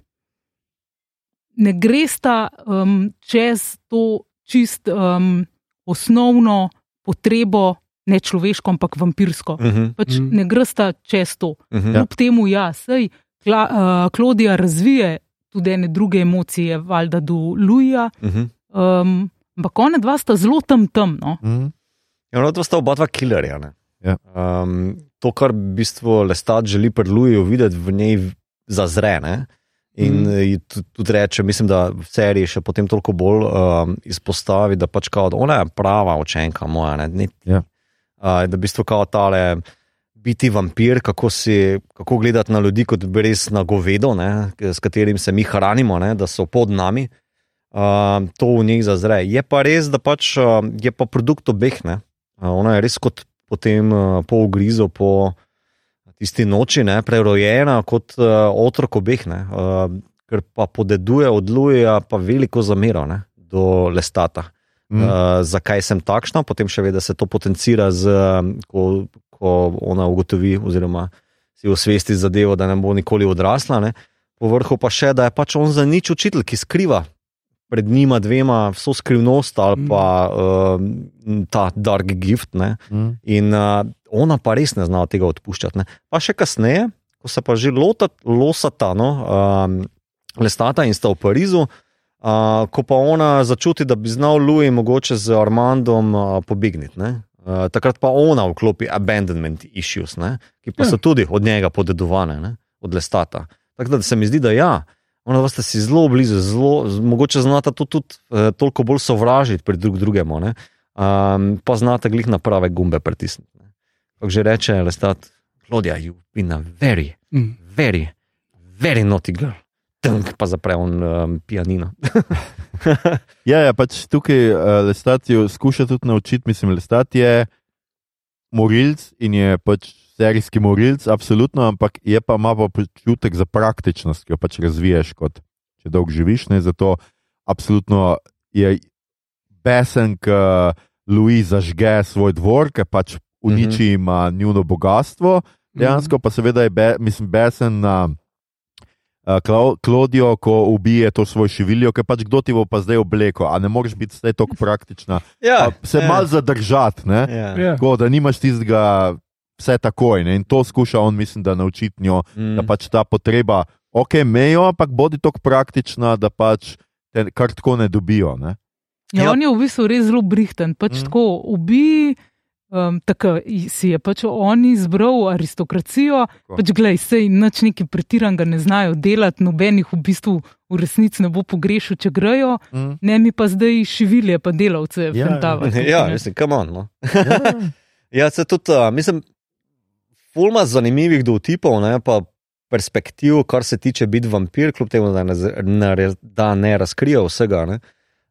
ne gresta um, čez to čist um, osnovno potrebo, ne človeško, ampak vampirsko. Mhm, Pač Mhm. ne gresta čez to. mhm. Kljub temu, ja, sej Kla, uh, Klodija razvije tudi ene druge emocije, valjda do Luja, Mhm. um, ampak one dva sta zelo tam tam. No? Mm. Ja, no, to sta oba dva killerja. ne. Ja. Um, to, kar v bistvu Lestat želi pri Luju videti, v njej zazre. Ne? In mm. tudi, tudi reče, mislim, da v seriji še potem toliko bolj um, izpostavi, da pač kao, ona je prava učenka moja. Ne, ne, Ja. Uh, da v bistvu kao tale biti vampir, kako, si, kako gledati na ljudi kot res na govedo, ne, s katerim se mi hranimo, ne, da so pod nami. Uh, to v njih zazre. Je pa res, da pač, uh, je pa produkt obeh. Ne. Uh, ona je res kot potem uh, po ugrizu, po tisti noči, ne, prerojena kot uh, otrok obeh, ne, uh, ker pa podeduje od Luja pa veliko zamero ne, do Lestata. Mm. Mm. Uh, zakaj sem takšna, potem še ve, da se to potencira, z, um, ko, ko ona ugotovi, oziroma si osvesti zadevo, da ne bo nikoli odrasla. Ne. Povrhu pa še, da je pač on za nič učitelj, ki skriva pred njima dvema vso skrivnost ali Mm. pa uh, ta dark gift. Ne. Mm. In uh, ona pa res ne zna tega odpuščati. Ne. Pa še kasneje, ko se pa že lota, losata, no, um, lestata in sta v Parizu, uh, ko pa ona začuti, da bi znal Louis mogoče z Armandom uh, pobegniti. Uh, takrat pa ona vklopi abandonment issues, ne, ki pa Ja. so tudi od njega podedovane, ne, od lestata. Tako da se mi zdi, da ja. Ona vas si zelo blizu, zelo, mogoče znata to tudi uh, toliko bolj sovražiti pri drug drugemu, ne? um, pa znata glih na prave gumbe pritisniti. Kako že reče, lestat, Claudia, you've been a very, Mm. very, very naughty girl. Tank pa zapre on um, pianino. *laughs* Ja, ja, pač tukaj uh, Lestatijo skuša tudi naučiti, mislim, Lestat je morilc in je pač serijski morilc, absolutno, ampak je pa ima pa občutek za praktičnost, ki jo pač razviješ, kot če dolgo živiš. Ne? Zato absolutno je besen, ko Louis zažge svoj dvor, ker pač uniči jim uh, njuno bogatstvo. Dejansko pa seveda je be, mislim, besen na uh, Klodijo, ko ubije to svoj šiviljo, ker pač kdo ti bo pa zdaj obleko, a ne moreš biti zdaj tako praktična. ja, se mal zadržati, ne? Ja. Ja. Tako, da nimaš tistega vse takoj. Ne? In to skuša on, mislim, da naučiti njo, Mm. da pač ta potreba, ok, mejo, ampak bodi tako praktična, da pač te kar tako ne dobijo. Ne? Ja, Ja. on je v bistvu res zelo brihten. Pač Mm. tako ubi, um, tako si je pač on izbral aristokracijo. Tako. Pač glej, sej nič neki pretiranega ne znajo delati, nobenih v bistvu v resnici ne bo pogrešil, če grejo, Mm. ne mi pa zdaj šivilje, pa delavce, Ja, fantavati. *laughs* ja, mislim, kam on. No. Ja. *laughs* Ja, se tudi, uh, mislim, fulma zanimivih dotipov, ne, pa perspektiv, kar se tiče biti vampir, kljub temu, da ne, da ne razkrije vsega. Ne.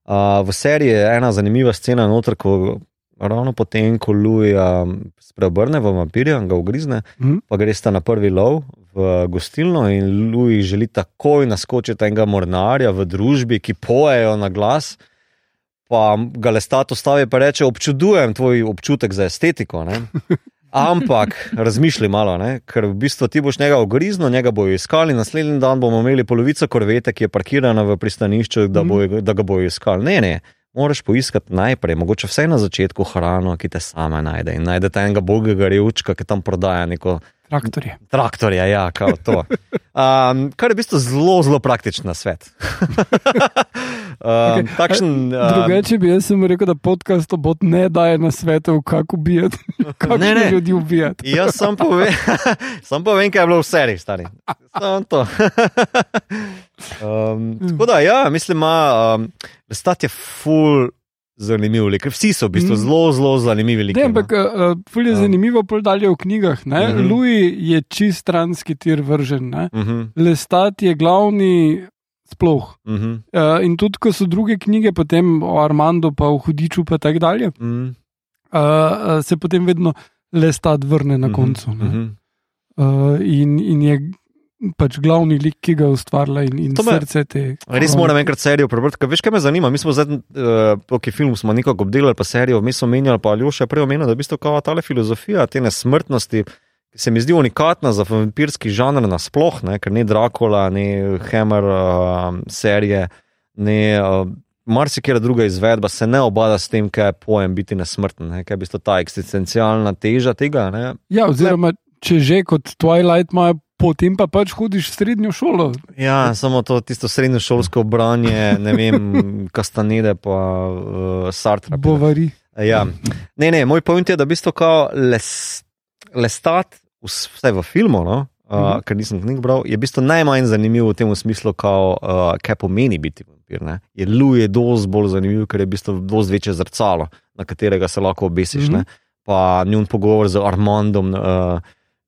Uh, v seriji je ena zanimiva scena, noter, ko ravno potem, ko um, spreobrne v vampirja in ga ugrizne, Mhm. pa gre sta na prvi lov v gostilno in Louis želi takoj naskočiti enega mornarja v družbi, ki pojejo na glas. Pa ga lestat ustavi in reče: Občudujem tvoj občutek za estetiko. Ne? *laughs* Ampak razmišljaj malo, ne? ker v bistvu ti boš njega ogriznil, njega bojo iskali, naslednji dan bomo imeli polovico korvete, ki je parkirana v pristanišču, da, Mhm. bojo, da ga bojo iskali. Ne, ne. Moraš poiskati najprej, mogoče vsaj na začetku hrano, ki te sama najde. In najdete enega bolgega revčka, ki tam prodaja neko Traktorje. traktorja, ja, kao to. Um, kar je v bistvu zelo, zelo praktičen svet. *laughs* um, takšen, um, Drugače bi jaz rekel, da podcast obot ne daje na svetu, kako ubijati, *laughs* kako Ne, ne. ljudi ubijati. Jaz sem povem, *laughs* sam povem, kaj je bilo v seriji, stari. Samo to. um, tako da, ja, mislim, ima, um, stat je full zanimiv lik. Vsi so v bistvu Mm. zelo, zelo zanimivi liki. Ne, ampak uh, je Ja. zanimivo, pol dalje v knjigah. Mm Mhm. -hmm. Louis je čist stranski tir vržen. Ne? Uh -huh, Lestat je glavni sploh. uh -huh, Uh, in tudi, ko so druge knjige, potem o Armandu, pa o Hudiču, pa tako dalje, uh -huh, uh, uh, se potem vedno Lestat vrne na koncu. Uh ne. -huh. Uh, in, in je pač glavni lik, ki ga ustvarja in, in To me- srce te. Res moram enkrat serijo prebrati, ker veš, kaj me zanima. Mi smo zdaj, uh, ki film smo nekako obdelali, pa serijo, mi smo menjali, pa Aljoša je prej omenil, da je v bistvu kao ta filozofija te nesmrtnosti, ki se mi zdi unikatna za vampirski žanr nasploh, ne, ker ni Dracula, ni Hammer uh, serije, ni uh, marsikera druga izvedba, se ne obada s tem, kaj je pojem biti nesmrten, ne, kaj je v bistvu ta eksistencialna teža tega. Ne. Ja, oziroma, če že kot Twilight imajo, potem pa pač hodiš v srednjo šolo. Ja, samo to tisto srednjošolsko branje, ne vem, *laughs* kastanede pa uh, Sartre. Bovari. Ja. Ne, ne, moj point je, da v bistvu kao les, lestat, vs- vsaj v filmu, no, uh, Mhm. ker nisem knjig bral, je v bistvu najmanj zanimiv v tem smislu, kao, uh, kaj pomeni biti vampir. Ne? Je Lu je dosti bolj zanimiv, ker je v bistvu dosti večje zrcalo, na katerega se lahko obesiš. Mm Mhm. -hmm. Pa njun pogovor z Armandom. Uh,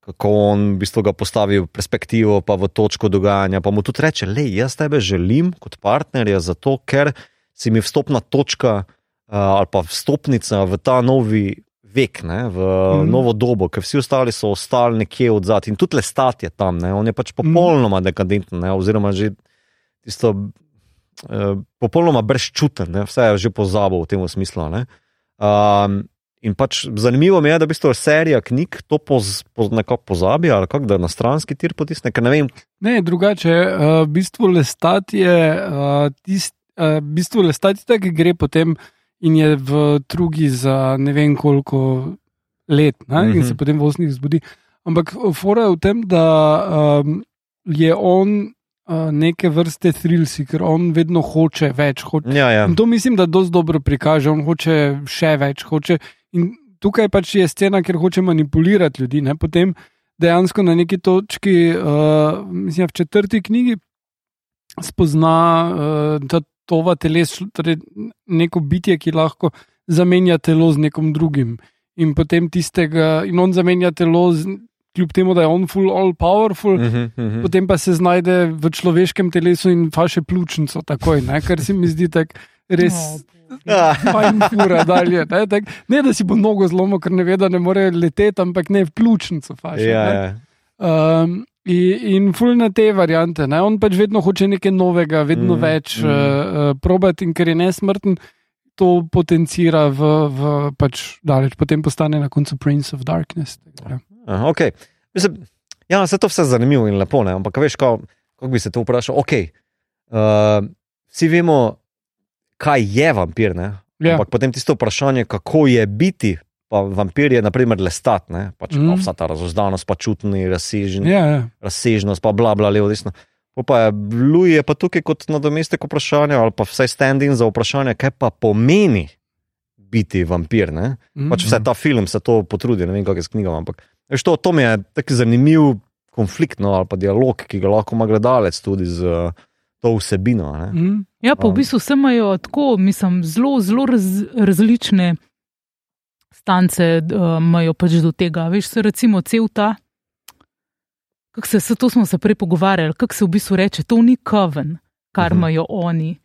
Kako on v bistvu ga postavi v perspektivo, pa v točko dogajanja. Pa mu tudi reče, le, jaz tebe želim kot partnerja, zato ker si mi vstopna točka uh, ali pa vstopnica v ta novi vek, ne, v mm. Mhm. novo dobo, ker vsi ostali so ostali nekje od zadaj in tudi lestat je tam, ne, on je pač popolnoma mm. dekadenten, ne, oziroma že tisto. Uh, popolnoma brezčuten, ne, vse je že pozabil v tem smislu. Ne. Um, in pač zanimivo mi je, da v bistvu serija knjig to poz, poz, nekako pozabi, ali kako da na stranski tir potisne, ne vem. Ne, drugače, uh, v bistvu lestat je uh, tisti, uh, v bistvu lestat je tako, ki gre potem in je v drugi za ne vem koliko let ne, in Mhm. se potem v osnih zbudi. Ampak fora je v tem, da um, je on uh, neke vrste thrilsi, ker on vedno hoče več. Hoče, Ja, ja. In to mislim, da dosti dobro prikaže, on hoče še več. Hoče, in tukaj pač je scena, ker hoče manipulirati ljudi. Ne? Potem dejansko na neki točki, uh, mislim, v četrti knjigi, spozna uh, ta tova teles, torej neko bitje, ki lahko zamenja telo z nekom drugim. In potem tistega, in on zamenja telo, z, kljub temu, da je on full all powerful. Uh -huh, uh -huh. Potem pa se znajde v človeškem telesu in faše pljučnico, takoj, ne? kar se mi zdi tako res. *laughs* Ah. Fajn fura dalje. Ne? Tak, ne, da si bo nogo zlomil, ker ne ve, da ne more leteti, ampak ne v pljučnico faše. Ja, ne. ja. Um, in, in ful na te variante. Ne? On pač vedno hoče nekaj novega, vedno Mm, več mm. uh, probati, in ker je nesmrten, to potencira v, v pač daleč, potem postane na koncu Prince of Darkness. da. Aha, okay. Mislim, ja, vse to vse zanimivo in lepo, ne? ampak veš, kako, kako bi se to vprašal. Okay. Uh, vsi vemo, kaj je vampir, ne? Ja. ampak potem tisto vprašanje, kako je biti. Pa vampir je, naprimer, lestat, ne? pač mm. Vsa ta razuzdanost, pa čutni, razsežen, Ja, ja. razsežnost, pa bla, bla, levo, desno. Pa je Louis je pa tukaj kot nadomestek vprašanja, ali pa vsaj stand-in za vprašanje, kaj pa pomeni biti vampir. Ne? Mm. Pač vse ta film se to potrudi, ne vem, kako je s knjigami. Ampak veš, to, to mi je tako zanimiv konflikt no, ali pa dialog, ki ga lahko ima gledalec tudi z uh, to vsebino. Ne? Mm. Ja, pa v bistvu vse imajo tako, mislim, zelo, zelo raz, različne stance, uh, imajo pač do tega. Veš, se recimo cel ta, kako se, se to smo se prej pogovarjali, kako se v bistvu reče, to ni kaven, kar Mhm. imajo oni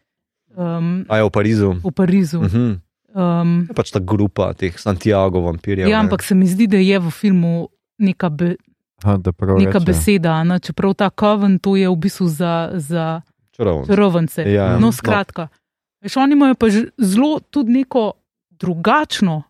um, A je v Parizu. v Parizu. Uh -huh. Um, Je pač ta grupa teh Santiago vampirjev. ja, ne. ampak se mi zdi, da je v filmu neka, be, Ha, da prav neka reče. beseda, ne? čeprav ta kaven to je v bistvu za. za Čarovnic. Čarovnice. Ja, no, skratka. Veš, oni imajo pa že zelo tudi neko drugačno,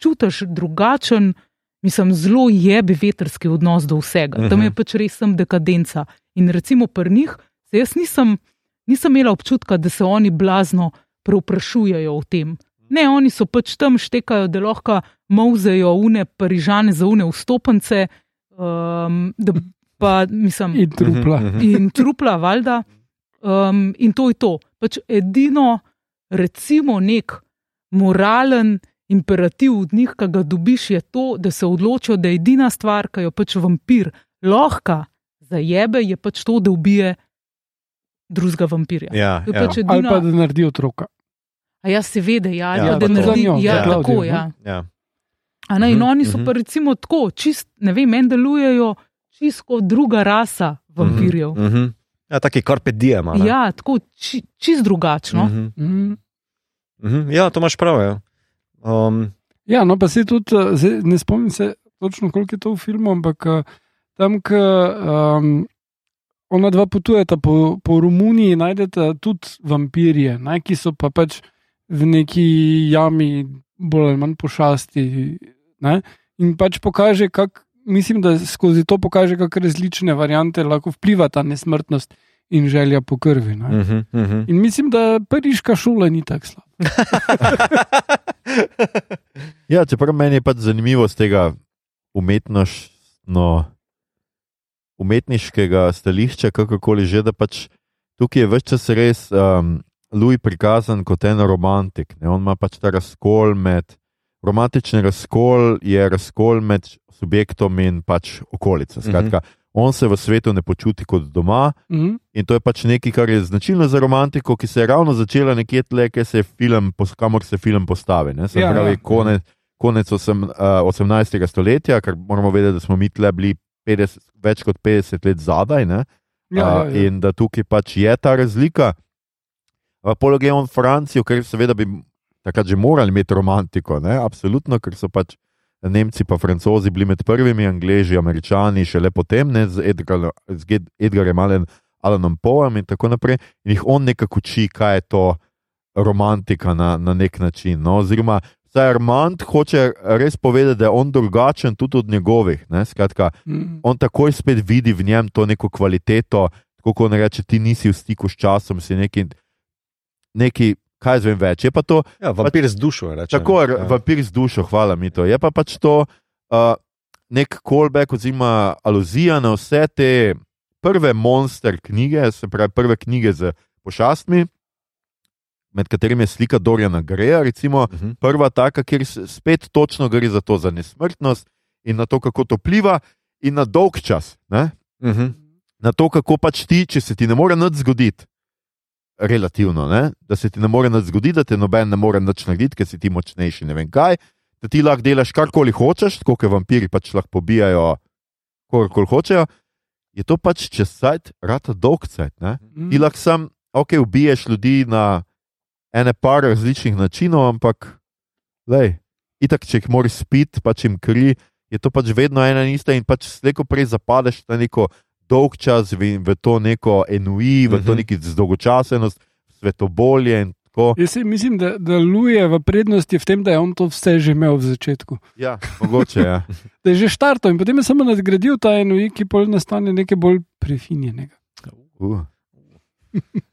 čutiš drugačen, mislim, zelo jebi veterski odnos do vsega. Uh -huh. Tam Mhm. je pač res sem dekadenca. In recimo pri njih, se jaz nisem, nisem imela občutka, da se oni blazno preoprašujejo o tem. Ne, oni so pač tam štekajo, da lahko mauzejo une parižane za une vstopence. Um, da pa, mislim, In trupla. Mhm, mhm. in trupla, valjda. Um, in to je to. Pač edino, recimo, nek moralen imperativ od njih, ki ga dobiš, je to, da se odločijo, da je edina stvar, ki jo pač vampir lahko zajebe, je pač to, da ubije drugega vampirja. Ja, je ja. pač Ali pa edina, da naredi otroka. a ja, seveda, ja, Ja, ja, da naredi, njo, ja, za tako, Klaudijo, ja. Ja. A Ne, in Mhm, oni so mhm. pa recimo tako, čist, ne vem, meni delujejo čisto druga rasa vampirjev. Uh -huh. Ja, taki karpe diem. Ja, tako či, čist drugačno. Mhm, Mm. mhm. Ja, to imaš prav. Ja. Um, Ja, no, pa se tudi, eh, zdaj ne spomnim se točno, koliko je to v filmu, ampak eh, tam, ko um, ona dva potujeta po, po Romuniji, najdete tudi vampirje, ne, ki so pa pač v neki jami, bolj ali manj pošasti. Ne, in pač pokaže, kako. Mislim, da skozi to pokaže, kako različne variante lahko vpliva ta nesmrtnost in želja po krvi. Ne. uh -huh, uh -huh. In mislim, da pariška šola ni tako slaba. Ja, čeprav meni je pač zanimivo z tega umetnostno, umetniškega stališča, kakorkoli že, da pač tukaj je več čas res um, Louis prikazan kot en romantik. Ne? On ima pač ta razkol med, romantični razkol je razkol med subjektom in pač okolico. Skratka, on se v svetu ne počuti kot doma. Mhm. In to je pač nekaj, kar je značilno za romantiko, ki se je ravno začela nekje tle, kjer se film, kamor se film postavi. Ne? Se Ja, pravi, ja. konec, konec osem, uh, 18. stoletja, ker moramo vedeti, da smo mi tle bili 50, več kot 50 let zadaj. Ne? Ja, A, ja, ja. In da tukaj pač je ta razlika. Polog je on Francijo, ker seveda bi takrat že morali imeti romantiko, ne? absolutno, ker so pač Nemci pa Francozi bili med prvimi, Angleži, Američani, šele potem ne, z, Edgar, z Edgarjem Allen, Alanom Poem in tako naprej. In jih on nekako uči, kaj je to romantika na, na nek način. No? Oziroma, saj Armand hoče res povedati, da je on drugačen tudi od njegovih. Ne? Skratka, Mhm. on takoj spet vidi v njem to neko kvaliteto, tako kot ne reče, ti nisi v stiku s časom, si neki, neki kaj zvem več. Je pa to Ja, vampir z dušo. Rečem. tako, ja. vampir z dušo, hvala mi to. Je pa pač to uh, nek callback oziroma aluzija na vse te prve monster knjige, se pravi prve knjige z pošastmi, med katerimi je slika Dorjana Greja, recimo Mhm. prva taka, kjer spet točno gre za to, za nesmrtnost in na to, kako to pliva, in na dolg čas. Ne? Mhm. na to, kako pač ti, če se ti ne more nič zgoditi, relativno, ne? da se ti ne more nič zgoditi, da te noben ne more nič narediti, ker si ti močnejši, ne vem kaj, da ti lahko delaš karkoli hočeš, tako kot vampiri pač lahko pobijajo, kogarkoli hočejo, je to pač čez cajt, rata dolg cajt. Ne? Mhm. Ti lahko sam, ok, ubiješ ljudi na ene par različnih načinov, ampak, lej, itak, če jih moraš spiti, pač jim kri, je to pač vedno ena in ista in pač slejko prej zapadeš na neko dolg čas v, v to neko enui, v to Mhm. neki zdolgočasenost, svetobolje in tako. Jaz si mislim, da, da Luje v prednosti v tem, da je on to vse že imel v začetku. Ja, mogoče je. Ja. *laughs* Da je že štartal in potem je samo nadgradil ta enui, ki pol nastane nekaj bolj prefinjenega. Uh.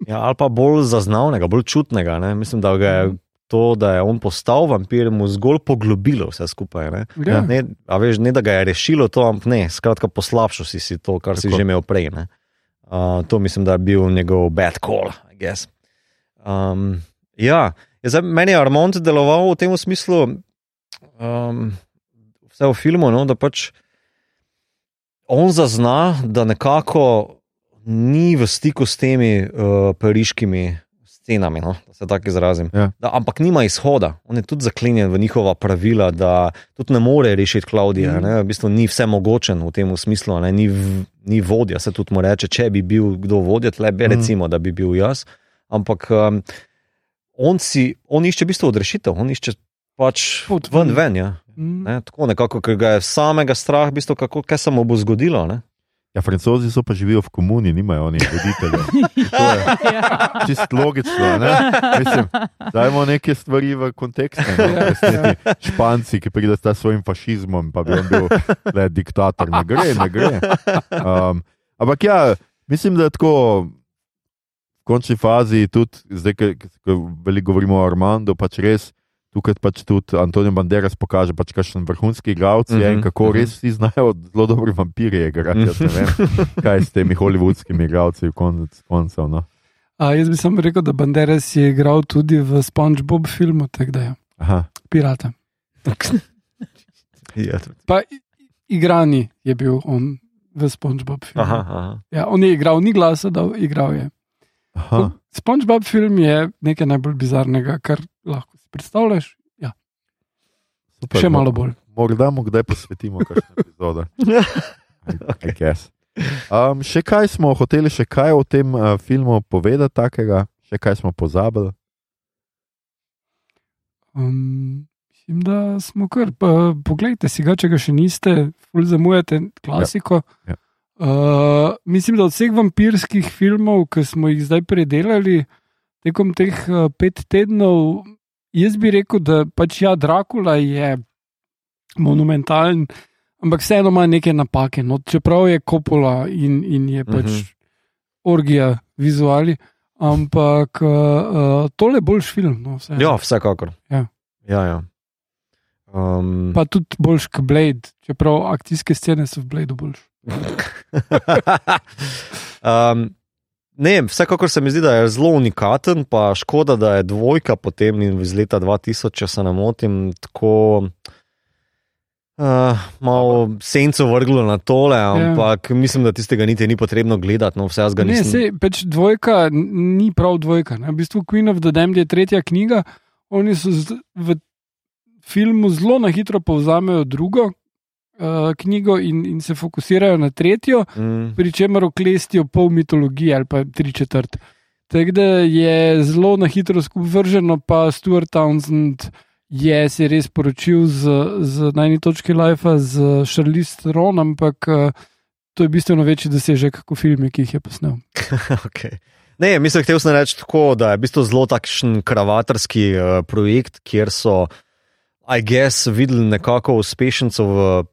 Ja, ali pa bolj zaznavnega, bolj čutnega. Ne? Mislim, da ga je to, da je on postal vampir, mu zgolj poglobilo vse skupaj. Ne? Ja. Ne, a veš, ne da ga je rešilo to, ampak ne, skratka, poslabšal si, si to, kar si Tako. že imel prej. ne. Uh, to mislim, da je bil njegov bad call, I guess. Um, ja, zdaj, meni je Armand deloval v tem smislu, um, vse v filmu, no, da pač on zazna, da nekako ni v stiku s temi uh, pariškimi scenami, no, da se tako izrazim. Ja. Da, ampak nima izhoda, on je tudi zaklenjen v njihova pravila, da tudi ne more rešiti Klaudija. Mm. V bistvu ni vse mogočen v tem smislu, a ne, ni, v, ni vodja. Se tudi mu reče, če bi bil kdo vodja, tle bi Mhm. recimo, da bi bil jaz. Ampak um, on, si, on išče v bistvu odrešitev, on išče pač ven, ven. ven ja. Mm. ne, tako nekako, ker ga je samega strah, v bistvu, kako, kaj se mu bo zgodilo. Ne? Ja, francozi so pa živijo v komuni, nimajo oni voditeljev. *laughs* To je Ja. čist logično. Ne? Mislim, dajmo neke stvari v kontekst. Ja, No? Resni Španci, ki pridejo s svojim fašizmom, pa bi on bil le diktator. Ne gre, ne gre. Um, ampak ja, mislim, da je tako. V končni fazi, tudi zdaj, ko veliko govorimo o Armandu, pač res tukaj pač tudi Antonijo Banderas pokaže, pač kakšen vrhunski igralec je in Mhm, kako mhm. res vsi znajo zelo dobro vampirje igrati. Jaz ne vem, kaj s temi hollywoodskimi igralci v konec koncev. No. A, jaz bi samo rekel, da Banderas je igral tudi v SpongeBob filmu, tako da je Aha. pirata. *laughs* Ja. Pa igrani je bil on v SpongeBob filmu. Aha, aha. Ja, on je igral, ni glasa, da igral je. Aha. SpongeBob film je nekaj najbolj bizarnega, kar lahko predstavljaš. Ja, Super, še malo bolj. Morda mu kdaj posvetimo kakšno epizodo. I- *laughs* I guess. Um, še kaj smo hoteli, še kaj o tem uh, filmu povedati, takega, še kaj smo pozabili. Um, mislim, da smo kar. Pa, poglejte si ga, če ga še niste, ful zamujate klasiko. Ja, ja. Uh, mislim, da od vseh vampirskih filmov, ki smo jih zdaj predelali tekom teh uh, pet tednov, jaz bi rekel, da pač ja, Dracula je monumentalen, ampak vseeno ima neke napake. No, čeprav je Coppola in, in je pač uh Mhm. -huh. orgija vizuali, ampak uh, uh, tole je boljši film. No, vseeno. Ja, vsekakor. Ja. Ja, ja. Um, Pa tudi boljš kot Blade, čeprav akcijske scene so v Bladeu boljše. *laughs* um, ne, vem, vsekakor se mi zdi, da je zelo unikaten, pa škoda, da je dvojka potem in iz leta 2000, če se ne motim, tako. Uh, malo senco vrglo na tole, ampak ja. mislim, da tistega niti ni potrebno gledati. No, vse jaz ga Ne, nisem. sej, pač dvojka ni prav dvojka. Ne. V bistvu Queen of the Damned je tretja knjiga. Oni so v filmu zelo na hitro povzamejo drugo uh, knjigo in, in se fokusirajo na tretjo, Mm. pri čemer oklestijo pol mitologije ali pa tri četrt. Tako da je zelo na hitro skupvrženo, pa Stuart Townsend je se res poročil z, z najni točki Life, z Charlize Theron, ampak uh, to je bistveno večji dosežek kot filme, ki jih je posnel. *laughs* okay. Ne, mislim, hotel sem reči tako, da je v bistvu zelo takšen kravatarski uh, projekt, kjer so, I guess, videli nekako uspešnico v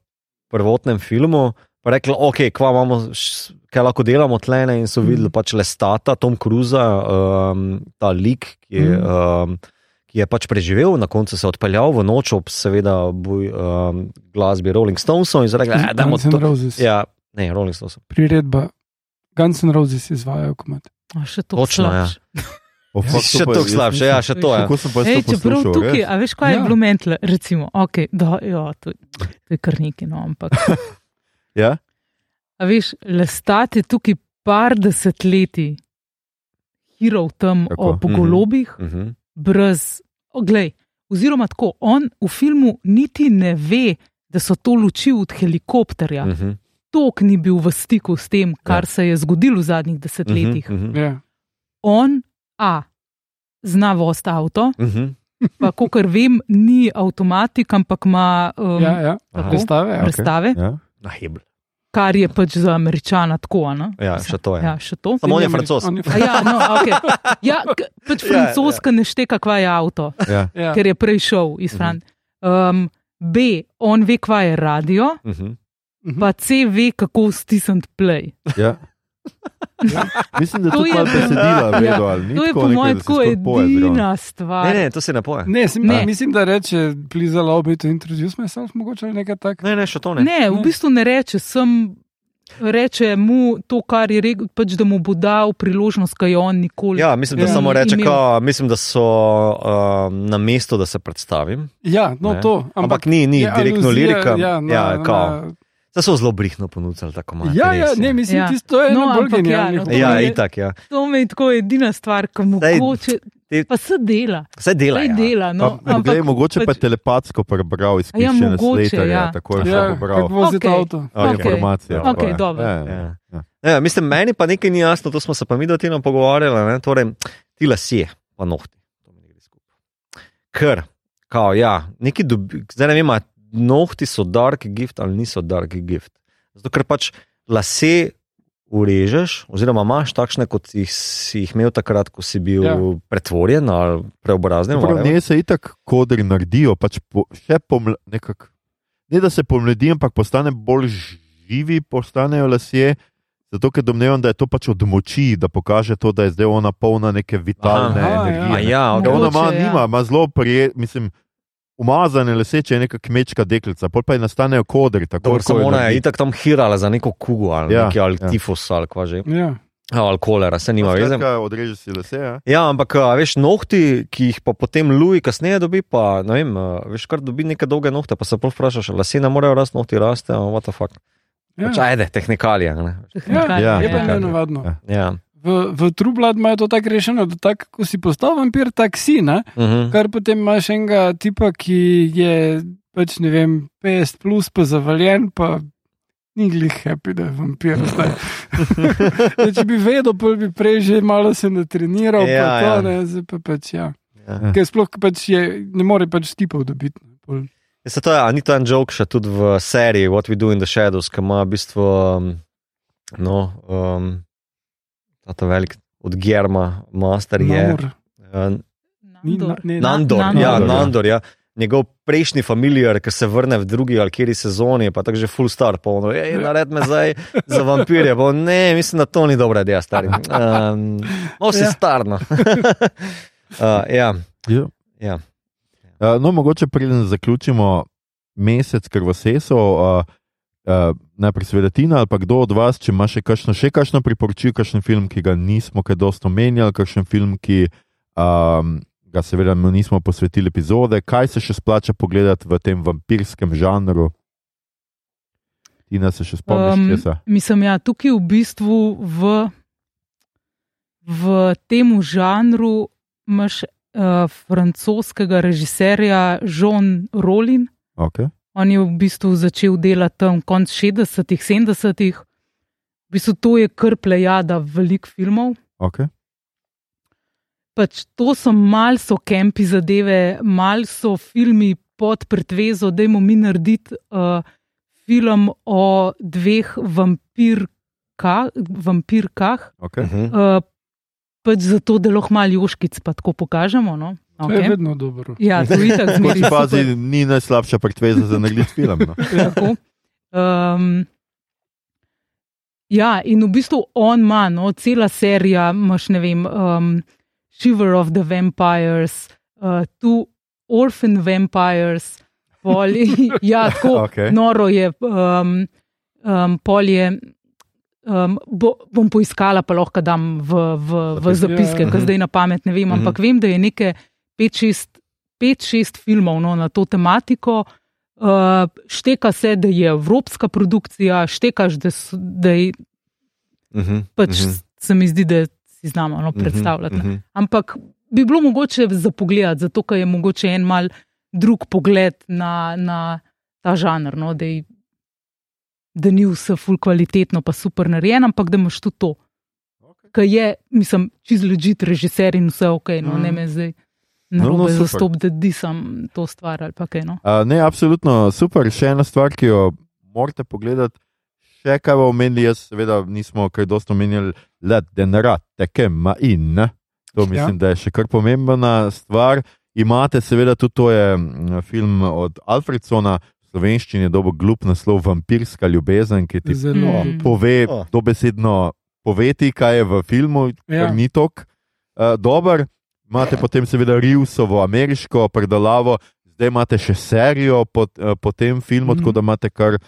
prvotnem filmu. Pa rekli, ok, kva imamo, kaj lahko delamo tlene, in so videli pač Lestata, Tom Cruisa, um, ta lik, ki je, um, ki je pač preživel, na koncu se je odpeljal v noč ob, seveda, boj, um, glasbi Rolling Stonesov in so rekli, da N' to. Roses. Ja, ne, Rolling Stonesov. Priredba. Guns N' Roses izvajajo komat. Še to Točno, ja. *laughs* O, fuck, Še to jaz slabše, ja, še to je. Kako sem pa jaz Ej, to čeprav tukaj, a veš, kaj je Ja. bilo mentle, recimo, okay, da, jo, to, to je kar nekaj, no, ampak. *laughs* Ja? A veš, lestat je tukaj par desetletij, hirov tam Tako. o pogolobih, Uh -huh. brez, oglej, oziroma tako, on v filmu niti ne ve, da so to luči od helikopterja. Uh -huh. Tok ni bil v stiku s tem, kar Ja. se je zgodilo v zadnjih desetletjih. Uh -huh. Ja. On, a, zna vost avto, Uh -huh. pa kar vem, ni avtomatik, ampak ima um, Ja, ja. Tako. Predstave. Ja. prestave, Ja? Na hebl. kar je pač za američana tako. a ne? Ja, še to je. Ja, še to. Samo on je francos. on je A Ja, no, okay. ja, *laughs* pač Ja, francoska ne šteka, kva je avto, Ja. Ja. ker je prej šel iz Mhm. Francije. Um, B, on ve, kva je radio, Uh -huh. Mhm. pa C, ve, kako stisniti play. Ja. Mislim, da To tudi je- malo besedila Ja. vedo, ali ni To je po mojem tako edina stvar. Ne, ne, to se ne poje. Ne, sem, Ne. mislim, da reče, please allow me to introduce myself, mogoče nekaj takega. Ne, ne, še to ne. Ne, v bistvu ne reče, sem. Reče mu to, kar je rekel, pač, da mu bo dal priložnost, ki jo on nikoli Ja, mislim, da Ja. samo reče, imel. ka, mislim, da so um, na mesto, da se predstavim. Ja, no Ne. to. Ampak, ampak ni, ni je direktno aluzija, lirika. Ja, na, ja, kao. na, Zdaj so zelo brihno ponudili tako malo. ja, ja, ne, mislim, Ja. ja. tisto je No, bolj ampak ja, genialno. no, to Ja, je- itak, ja. To mi je tako edina stvar, ki mu mogoče. te- Pa se dela, Vse dela. Saj Ja. dela. No, Pa, poglej, mogoče pa je telepatsko prebral iz A ja, mogoče, Slaterja, ja. tako je Ja, pobral kako voziti Okej. avto. Okej. informacije. Ja, okej, dobro. Ja, ja. Ja. Ja. Ja, mislim, meni pa nekaj ni jasno, to smo se pa mi do tega pogovarjali. Ne? Torej, ti lasje, pa nohti. To. Ker, kao, ja, neki dobi, zdaj ne vem, nohti so dark gift ali niso dark gift. Zato, ker pač lase urežeš, oziroma imaš takšne, kot si jih, si jih imel takrat, ko si bil ja. Ja. pretvorjen ali preobrazen. Prav, ne se itak kodri naredijo, pač po, še poml, nekak, ne da se pomladi, ampak postane bolj živi, postanejo lasje. Zato, ker domnevam, da je to pač od moči, da pokaže to, da je zdaj ona polna neke vitalne Aha, ja. energije. A ne. ja, okay. ona ima, ja. nima, ima zelo prijet, mislim, umazane lase, če je neka kmečka deklica, pol pa ji nastanejo kodri. Tako, ko samo ona je naredi. itak tam hirala za neko kugo ali, Ja, ja, nekaj, ali ja. ja. tifus ali kva že. Ja. Ali kolera, se nima veze. Skratka, Odreže si lase. Ja? Ja, ampak a, veš, nohti, ki jih pa potem Louis kasneje dobi, pa ne vem, a, veš, kar dobi neke dolge nohte, pa se prav vprašaš, lase ne morejo rasti, nohti raste, a what the fuck. Ja. Pač, ajde, tehnikalije. ne. Ja, Ja, je pa ja. nenavadno. Ja. Ja. V, v True Blood imajo to tako rešeno, da tak, ko si postal vampir, tak si, ne? Uh -huh. kar potem imaš enega tipa, ki je pač ne vem, 50 plus, pa zavaljen, pa ni glih happy, da je vampir. *laughs* *laughs* Zdaj, če bi vedel, pa bi prej že malo se natreniral, Ja, pa to, ja. ne, zdaj pa pač ja. Ja. Ker sploh pač je, ne more pač tipov dobiti. pol. Ja, se to je, a ni to en joke še tudi v seriji What We Do in the Shadows, ki ima v bistvu, um, no, um, ta velik od Germa, master je. Uh, Ni na- Nandor. ne, Nandor, Nandor. ja, Nandor, ja. Ja. Njegov prejšnji familiar, ki se vrne v drugi ali kjeri sezoni, pa tako že full star, pa ono, hej, nared me zdaj za vampirje. Pa on, ne, mislim, da to ni dobra ideja, stari. Um, no, si Ja. ja. starno. uh, *laughs* ja, Ja. ja. Uh, no, mogoče preden zaključimo mesec krvosesov, uh, uh, najprej seveda Tina ali pa kdo od vas, če ima še kakšno, še kakšno priporočil, kakšen film, ki ga nismo kaj dosto omenjali, kakšen film, ki um, ga seveda nismo posvetili epizode, kaj se še splača pogledati v tem vampirskem žanru. Tina se še spomniš Um, česa. Mislim, ja, tukaj v bistvu v, v tem žanru imaš uh, francoskega režiserja Jean Rollin. Okay. On je v bistvu začel delati tam konc 60-ih, 70-ih. V bistvu to je kar plejada velik filmov. Okay. Pač to so malce kempi zadeve, malce filmi pod pretvezo, da jim mi narediti uh, film o dveh vampirka, vampirkah, Okay. Mhm. uh, pač zato, da lahko malo joškic pa tako pokažemo. No? To je Okay. vedno dobro. Ja, to je tako *laughs* Kot pazi, ni najslabša pretveza za nagled film. No. *laughs* Tako. Um, ja, in v bistvu on ima, no, cela serija, imaš ne vem, um, Shiver of the Vampires, uh, tu Orphan Vampires, poli, *laughs* ja, tako Okej. noro je, um, um, polje. Um, bo, bom poiskala, pa lahko dam v, v, v Zapiske. Ja. ker zdaj na pamet ne vem, ampak vem, da je nekaj 5-6 filmov no, na to tematiko. Uh, šteka se, da je evropska produkcija, štekaš, da, so, da je, Mhm. pač Mhm. se mi zdi, da si znamo no, predstavljati. Mhm. ne. Ampak bi bilo mogoče za pogled, zato ker je mogoče en mal drug pogled na, na ta žanr. No, da, je, da ni vse ful kvalitetno, pa super narejen, ampak da imaš tudi to. Ker je, mislim, čez ležit režiser in vse ok, no, Mm. ne me zdaj. No, Na no, super. zastop, da disam to stvar ali pa kaj. No. Uh, ne, absolutno super. Še ena stvar, ki jo morate pogledati. Še kaj bomo omenili, jaz seveda nismo kaj dosto omenjali, le denar, teke ma in. Ne? To Ja. mislim, da je še kar pomembna stvar. Imate seveda tudi to je film od Alfredsona, v slovenščini je dobo glup naslov Vampirska ljubezen, ki ti Zelo. Mm. pove Oh. dobesedno, pove ti, kaj je v filmu, Ja. ker ni tok uh, dober. Imate potem seveda Rivsovo ameriško predalavo, zdaj imate še serijo po, uh, po tem filmu, Mhm. tako da imate kar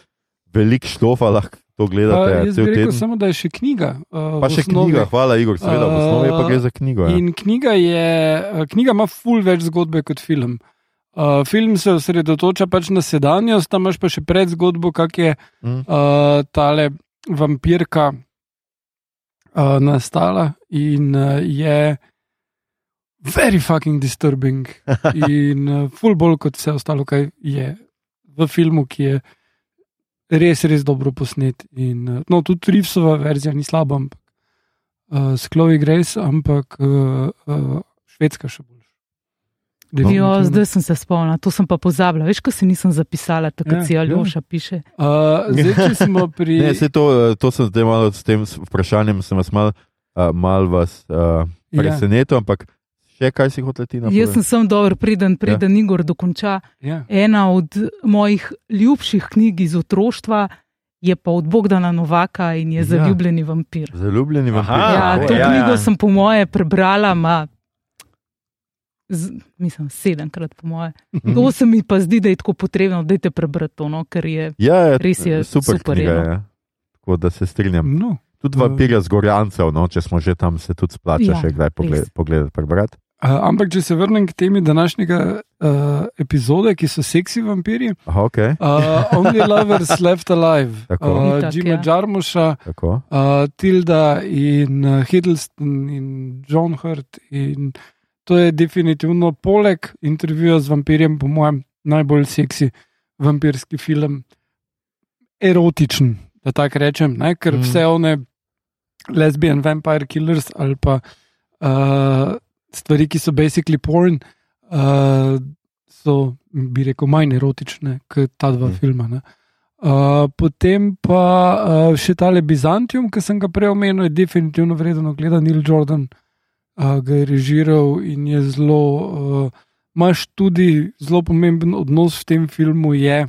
velik štofa, lahko to gledate jaz cel bi rekel teden. samo, da je še knjiga. Uh, Pa še knjiga, hvala Igor, seveda, v osnovi pa gre za knjigo. Ja. In knjiga, je, eh, knjiga ima ful več zgodbe kot film. Uh, film se osredotoča pač na sedanjost, tam imaš pa še pred zgodbo, kak je Mm. uh, tale vampirka uh, nastala in uh, je very fucking disturbing. *laughs* In uh, ful bolj kot vse ostalo, kaj je v filmu, ki je res, res dobro posnet. In, uh, no, tudi Rivsova verzija ni slaba, ampak uh, s Chloe Grace, ampak uh, uh, švedska še bolj. Jo, zdaj sem se spomnila, to sem pa pozabila. Veš, ko si nisem zapisala, tako Ja, ja, si ja. Aljoša piše. Uh, zdaj, pri. *laughs* Ne, se to, to sem zdaj malo s tem vprašanjem, sem vas mal, uh, mal vas uh, Ja. presenetil, ampak še kaj si hotel ti napisati? Jaz sem sem dober, preden, preden ja. Igor dokonča. Ja. Ena od mojih ljubših knjig iz otroštva je pa od Bogdana Novaka in je Ja. ja. Zaljubljeni vampir. Zaljubljeni vampir. Aha. Ja, to ja, ja, knjigo ja. sem po moje prebrala, ma, z, mislim, sedemkrat po moje. Mhm. To se mi pa zdi, da je tako potrebno, da te prebrati to, no, ker je. Ja, je, Res je super, super, knjiga. ja. Je. Tako da se strinjam. No. Tudi vampirja z Gorjancev, no, če smo že tam, se tudi splača Ja, še kdaj pogled, pogledati, prebrati. Uh, ampak, če se vrnem k temi današnjega uh, epizode, ki so seksi vampiri, Aha, okay. uh, Only Lovers Left Alive, *laughs* Tako. uh, Jima ja. Jarmuša, Tako. uh, Tilda in uh, Hiddleston in John Hurt. In to je definitivno, poleg intervjuja z vampirjem, po mojem, najbolj seksi vampirski film, erotičen, da tako rečem, ne? ker Mm. vse one lesbian vampire killers ali pa uh, stvari, ki so basically porn, uh, so, bi rekel, manj erotične kot ta dva Mm. filma. Ne? Uh, potem pa uh, še tale Bizantium, ki sem ga prej omenil, je definitivno vredno gledati. Neil Jordan uh, ga je režiral in je zelo. Uh, Máš tudi zelo pomemben odnos v tem filmu je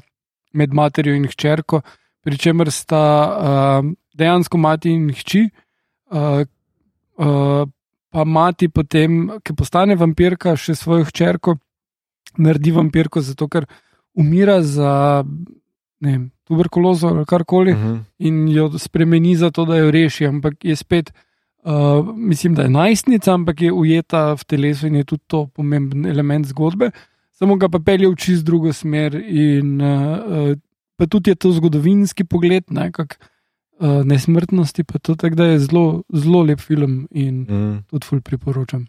med materjo in hčerko, pri čemer sta uh, dejansko mati in hči. Uh, uh, pa mati potem, ki postane vampirka, še svojo hčerko, naredi vampirko, zato ker umira za ne vem, tuberkulozo ali karkoli Mhm. in jo spremeni za to, da jo reši, ampak je spet, uh, mislim, da je najstnica, ampak je ujeta v telesu in je tudi to pomemben element zgodbe. Samo ga pa pelje v čist drugo smer in uh, uh, pa tudi je to zgodovinski pogled, ne, kak, uh, nesmrtnosti, pa to tako da je zelo, zelo lep film in Mm. tudi ful priporočam.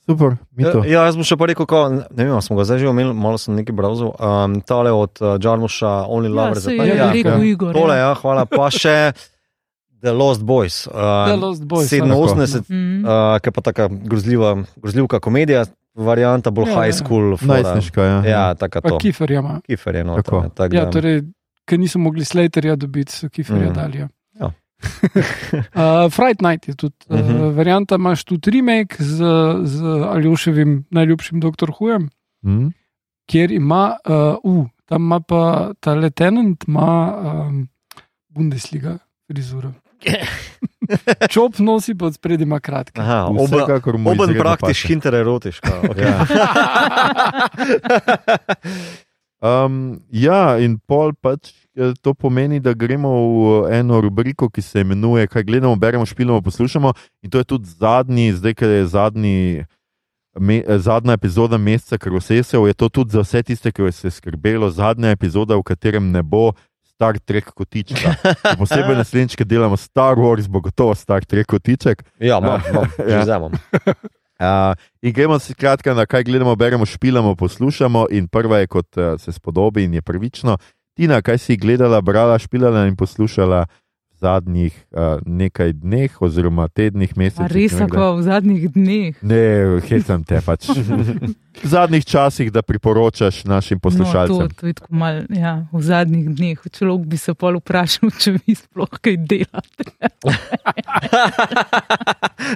Super, mi to. Ja, jaz bom še pa rekel, ko, ne vem, smo ga zdaj že omenili, malo sem nekaj brazil. Um, tale od uh, Jarmuša, Only Ja, Lover. se za- je ja, rekel ja. Igor. Tole, ja. ja, hvala. Pa še *laughs* The Lost Boys. Uh, The Lost Boys, ja. 87, Mhm. uh, ki je pa taka grozljiva, grozljivka komedija, varianta bolj Ja, high ja. school. fora. Najstniška, ja. Ja, taka to. Kifer ima. Kifer je Tako. noter. Tak, Ja, da- torej, ker niso mogli Slaterja dobiti, so Kiferja Mhm. mm. dali. Ja. *laughs* Uh, Fright Night je tudi uh, Mhm. uh, varianta, imaš tudi remake z, z Aljoševim najljubšim Dr. Hujem, Hm? kjer ima, uh, uh, tam ima pa ta lieutenant, ima um, Bundesliga frizuro. *laughs* Čop nosi pod spredje, ima kratke. Aha, oba, oben praktiš, paše. hintererotiška. Okay. *laughs* Ja. Um, ja, in pol pač eh, to pomeni, da gremo v eno rubriko, ki se imenuje Kaj gledamo, beremo, špilamo, poslušamo. In to je tudi zadnji, zdaj, ker je zadnji, me, eh, zadnja epizoda meseca Krosesev, je to tudi za vse tiste, ki vas je skrbelo, zadnja epizoda, v katerem ne bo Star Trek kotička. Še Posebej naslednjič, ki delamo Star Wars, bo gotovo Star Trek kotiček. Ja, imam, imam, *laughs* že Ja. zdaj imam. Uh, in gremo si kratka na kaj gledamo, beremo, špilamo, poslušamo. In prva je, kot uh, se spodobi in je pravično. Tina, kaj si gledala, brala, špilala in poslušala v zadnjih uh, nekaj dneh, oziroma tednih, mesecih? res, ne vem, ako v zadnjih dneh. Ne, hecam te pač. v zadnjih časih, da priporočaš našim No, poslušalcem. to, to je tako mal, ja, v zadnjih dneh. Človek bi se pol vprašal, če vi sploh kaj delate. *laughs*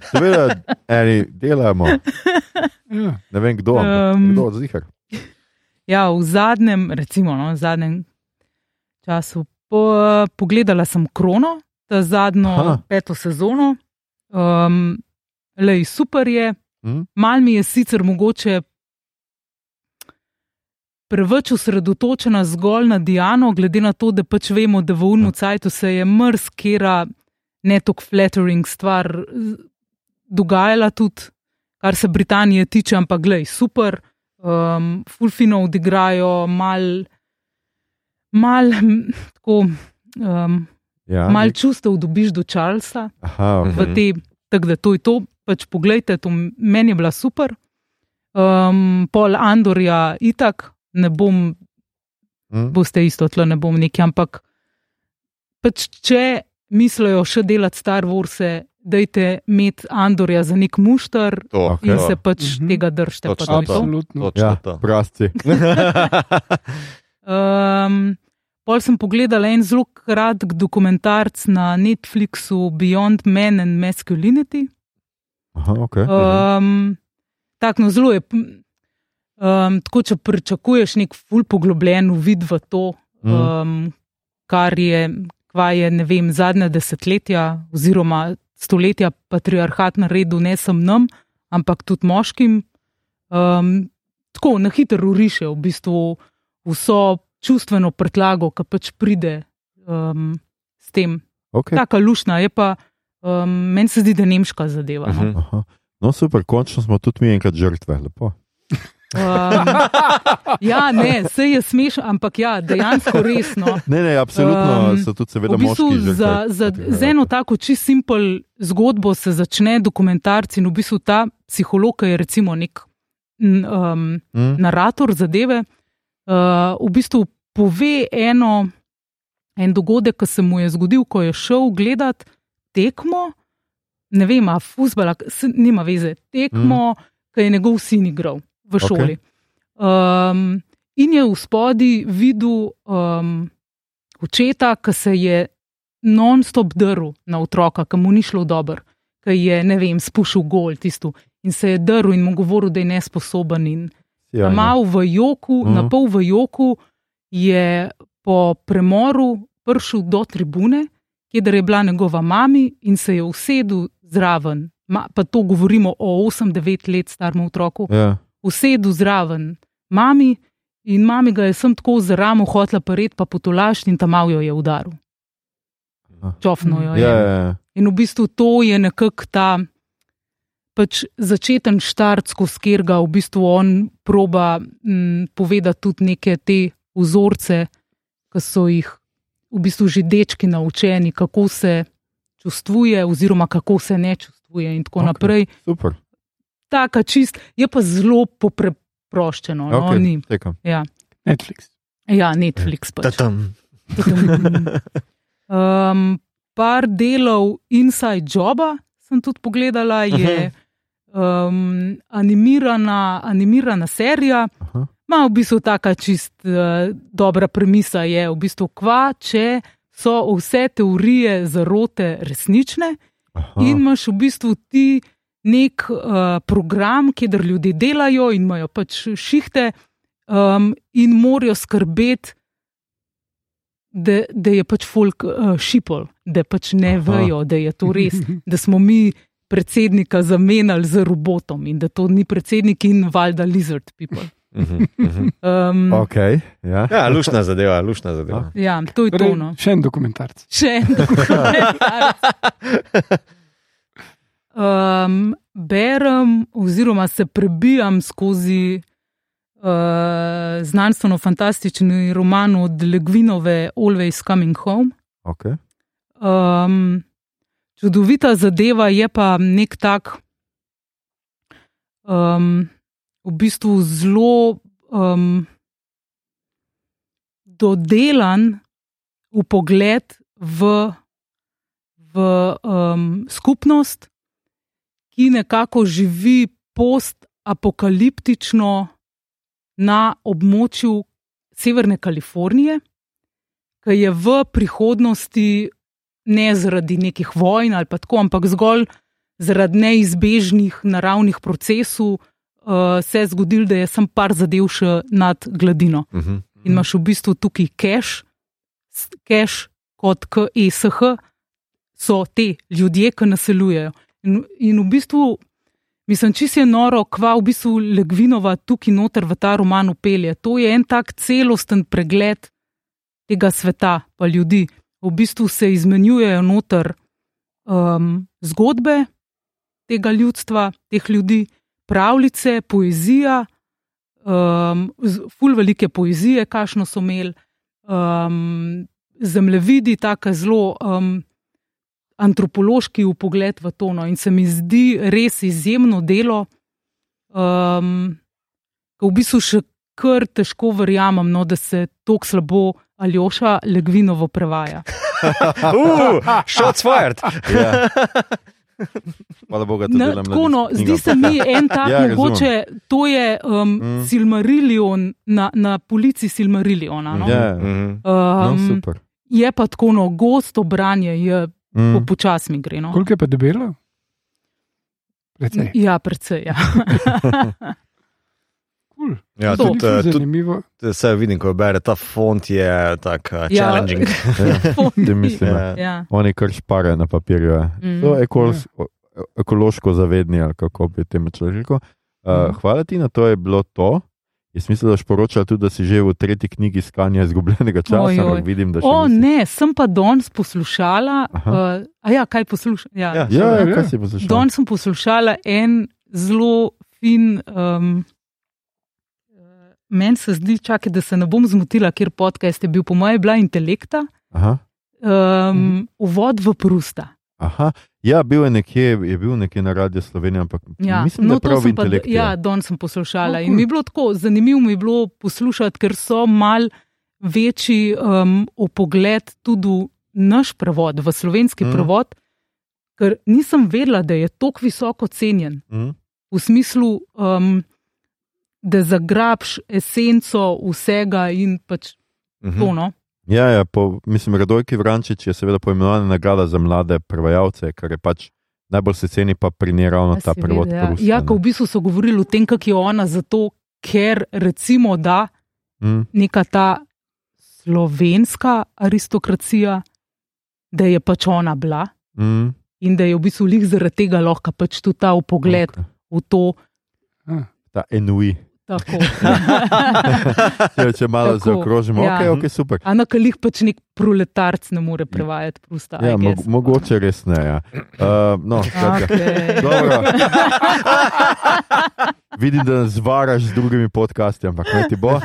Seveda, eni delamo, Ja. ne vem kdo, ampak Um, kdo od zihar. Ja, v zadnjem, recimo, no, v zadnjem času po, pogledala sem Krono, ta zadnjo Aha. peto sezono. Um, lej, super je. Hm? Mal mi je sicer mogoče preveč osredotočena zgolj na Diano, glede na to, da pač vemo, da v Unmu Cajtu se je mrzkera ne tako flattering stvar dogajala tudi, kar se Britanije tiče, ampak glej, super, um, fulfino odigrajo, mal, mal, hm, tako, um, Ja, mal nek- čustev dobiš do Charlesa Aha, v okay. te, tako da to je to. Pač poglejte, to meni je bila super. Um, pol Andorja, itak, ne bom, hm? boste isto tle, ne bom neki, ampak pač če mislijo še delati Star Wars, dajte imeti Andorja za nek mušter To, Ok. in se pač Mhm. tega držite. Točno pa to. Absolutno. Točno Ja, to. prasti. *laughs* *laughs* Um, pol sem pogledala en zelo kratek dokumentarc na Netflixu Beyond Men and Masculinity. Aha, okay. Um, tako no, zelo je. Um, tako, če pričakuješ nek ful poglobljen uvid v to, Mhm. um, kar je, kva je ne vem, zadnja desetletja oziroma stoletja patriarhat naredil ne samo nam, ampak tudi moškim. Um, tako na hitro uriše v bistvu vso čustveno prtlago, ki pač pride um, s tem. Okay. Taka lušna je pa, um, meni se zdi, da je nemška zadeva. No. Mhm. Aha. No, super, končno smo tudi mi enkrat žrtve. Lepo. Um, ja, ne, vse je smešno, ampak ja, dejansko resno. Ne, ne, absolutno Um, so tudi seveda V bistvu žrtve. za, za, z eno tako čisto simpel zgodbo se začne dokumentarc in v bistvu ta psiholog je recimo nek um, Hm? narator zadeve, uh, v bistvu pove eno, en dogodek, ki se mu je zgodil, ko je šel gledat tekmo, ne vem, a fusbala, nima veze, tekmo, mm. ki je njegov sin igral v šoli. Um, in je v spodi videl um, očeta, ki se je non-stop drl na otroka, ki mu ni šlo dobro, ki je, ne vem, spušil gol tisto in se je drl in mu govoril, da je nesposoben. In Ja, Mal v joku, Mhm. na pol v joku, je po premoru prišel do tribune, kjer je bila njegova mama in se je usedel zraven. Ma, pa to govorimo o 8-9 let starem otroku. ja. Usedel zraven mami in mami ga je sem tako z ramo hotla paret, pa potolaš in tam jo je udaril. Aha. Čofno jo je. Ja, ja, ja. In v bistvu to je nekako ta pač začeten štart, skozi katerega v bistvu on proba m, povedati tudi neke te vzorce, ki so jih v bistvu že dečki naučeni, kako se čustvuje, oziroma kako se ne čustvuje, in tako Ok. okay. naprej. Super. Taka čist, je pa zelo popreproščeno. No, Okay, ni. ja. Netflix. ja, Netflix pač. Tatam. *laughs* Um, par delov Inside Joba sem tudi pogledala, je um, animirana, animirana serija. Aha. Ma v bistvu taka čist uh, dobra premisa je, v bistvu kva, če so vse teorije zarote resnične Aha. in imaš v bistvu ti nek uh, program, kjer ljudje delajo in imajo pač šihte um, in morajo skrbeti, da, da je pač folk uh, šipol, da pač ne Aha. vejo, da je to res, da smo mi predsednika zamenjali z robotom in da to ni predsednik in valjda lizard people. Mhm, mhm. Um, Ok, ja. Ja, lušna zadeva, lušna zadeva. Ja, to je to. Torej, No. še en dokumentarc. Še en dokumentarec. Um, berem, oziroma se prebijam skozi uh, znanstveno-fantastični roman od Legvinove Always Coming Home. Okay. Um, čudovita zadeva je pa nek tak, um, v bistvu zelo um, dodelan pogled v, v um, skupnost, ki nekako živi post-apokaliptično na območju Severne Kalifornije, ki je v prihodnosti ne zaradi nekih vojn ali pa tako, ampak zgolj zaradi neizbežnih naravnih procesov uh, se je zgodilo, da je sem par zadev še nad gladino. Mhm. In imaš v bistvu tukaj cache, s- cache kot KESH, so te ljudje, ki naseljujejo. In, in v bistvu, mislim, si je noro, kva v bistvu Legvinova tukaj noter v ta roman upelje. To je en tak celosten pregled tega sveta, pa ljudi. V bistvu se izmenjujejo noter um, zgodbe tega ljudstva, teh ljudi, pravljice, poezija, um, z- ful velike poezije, kašno so imeli, um, zemljevidi, tako zelo um, antropološki upogled v to. No. In se mi zdi res izjemno delo, um, ko v bistvu še kar težko verjamem, no, da se tako slabo Aljoša Legvinovo prevaja. *laughs* Uh, shots fired. Ja. Hvala Bogu, da delam tako, no, zdi se mi en tak, *laughs* Ja, mogoče to je um, Mm. mm. Silmarillion na, na polici Silmarilliona. No? Ja, Mhm. no, Um, super. je pa tako no, gosto branje, je Mm. po počas mi gre. No? Koliko je pa debelo? Precej. Ja, predvsej. Ja. *laughs* Cool. Ja, To. tudi, eh, tudi Zanimivo. vse vidim, ko bere ta font, je tak uh, Ja. challenging. *laughs* Ti mislim, Ja. ja. Oni kar šparajo na papirju. Ja. Mm. So ekols, ekološko zavedni, ali kako bi temu človeku. Uh, Mhm. hvala ti na to, je bilo to. Jaz mislim, da sporočala tudi, da si že v tretji knjigi iskanja izgubljenega časa, Oj, oj. vidim, O, nisi. ne, sem pa danes poslušala. Aha. Uh, a ja, kaj poslušam? Ja. Ja. Ja, ja, Ja. kaj si poslušal? Danes sem poslušala en zelo fin. Um, Meni se zdi, čakaj, da se ne bom zmotila, ker podcast je bil, po mojem, bila intelekta, Aha, um, uvod v Prusta. aha. Ja, bil je nekje, je bil nekje na radiju Slovenije, ampak Ja, mislim, da no, to prav sem pa- intelektu. Ja, danes sem poslušala Oh, in mi je bilo tako zanimivo, mi je bilo poslušati, ker so mal večji um, opogled tudi naš prevod, v slovenski mm. prevod, ker nisem vedela, da je tako visoko cenjen. Mm. V smislu, um, da zagrabš esenco vsega in pač Mhm. to. No? Ja, ja po, mislim, Radojki Vrančič je seveda poimenovana nagrada za mlade prevajalce, kar je pač najbolj se ceni pa pri njej ravno A ta prevod. Prusta, Ja, ne. ko v bistvu so govorili o tem, kako je ona zato, ker recimo da Mm. neka ta slovenska aristokracija, da je pač ona bila Mm. in da je v bistvu lih zaradi tega lahko pač tudi ta pogled Okay. v to. Ta enui. Tako. *laughs* Ja, če malo Tako, zaokrožimo, ja. okay, ok, super. A na kalih pač nek proletarc ne more prevajati prosta. Ja, mo mogoče res ne. Ja. Uh, no. Okay. Dobro. *laughs* Vidim, da nas zvaraš z drugimi podcasti, ampak ne ti bo. Uh,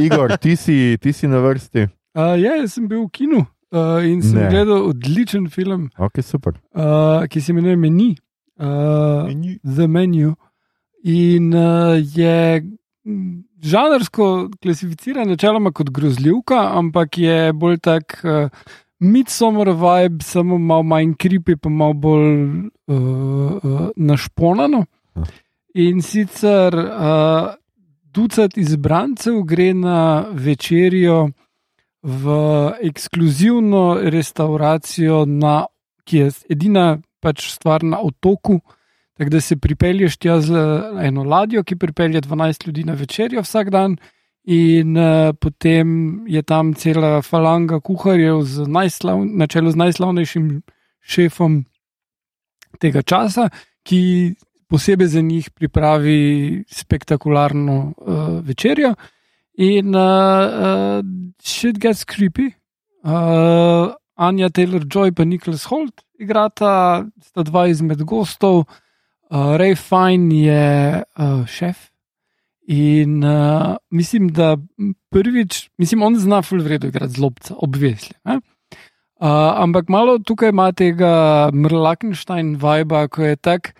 Igor, ti si, ti si na vrsti. Uh, ja, jaz sem bil v kinu uh, in sem Ne. gledal odličen film, Ok, super. uh, ki se imenuje Meni, uh, The Menu. In uh, je mm, žanrsko klasificiran načeloma kot grozljivka, ampak je bolj tak uh, midsummer vibe, samo malo manj creepy, pa malo bolj uh, uh, našponano. Aha. In sicer uh, ducat izbrancev gre na večerjo v ekskluzivno restauracijo, na, ki je edina pač stvar na otoku. Tako da se pripelješ tja z eh, eno ladjo, ki pripelje 12 ljudi na večerjo vsak dan, in uh, potem je tam cela falanga kuharjev, najslav, na čelu z najslavnejšim šefom tega časa, ki posebej za njih pripravi spektakularno uh, večerjo. In uh, uh, shit gets creepy. Uh, Anja Taylor Joy in Nicholas Holt igrata, sta dva izmed gostov. Uh, Ray Fine je uh, šef. In uh, mislim, da prvič, mislim, on zna ful vredno igrati zlobca, obvesli. Uh, ampak malo tukaj ima tega Mrlakenstein vibe, ko je tak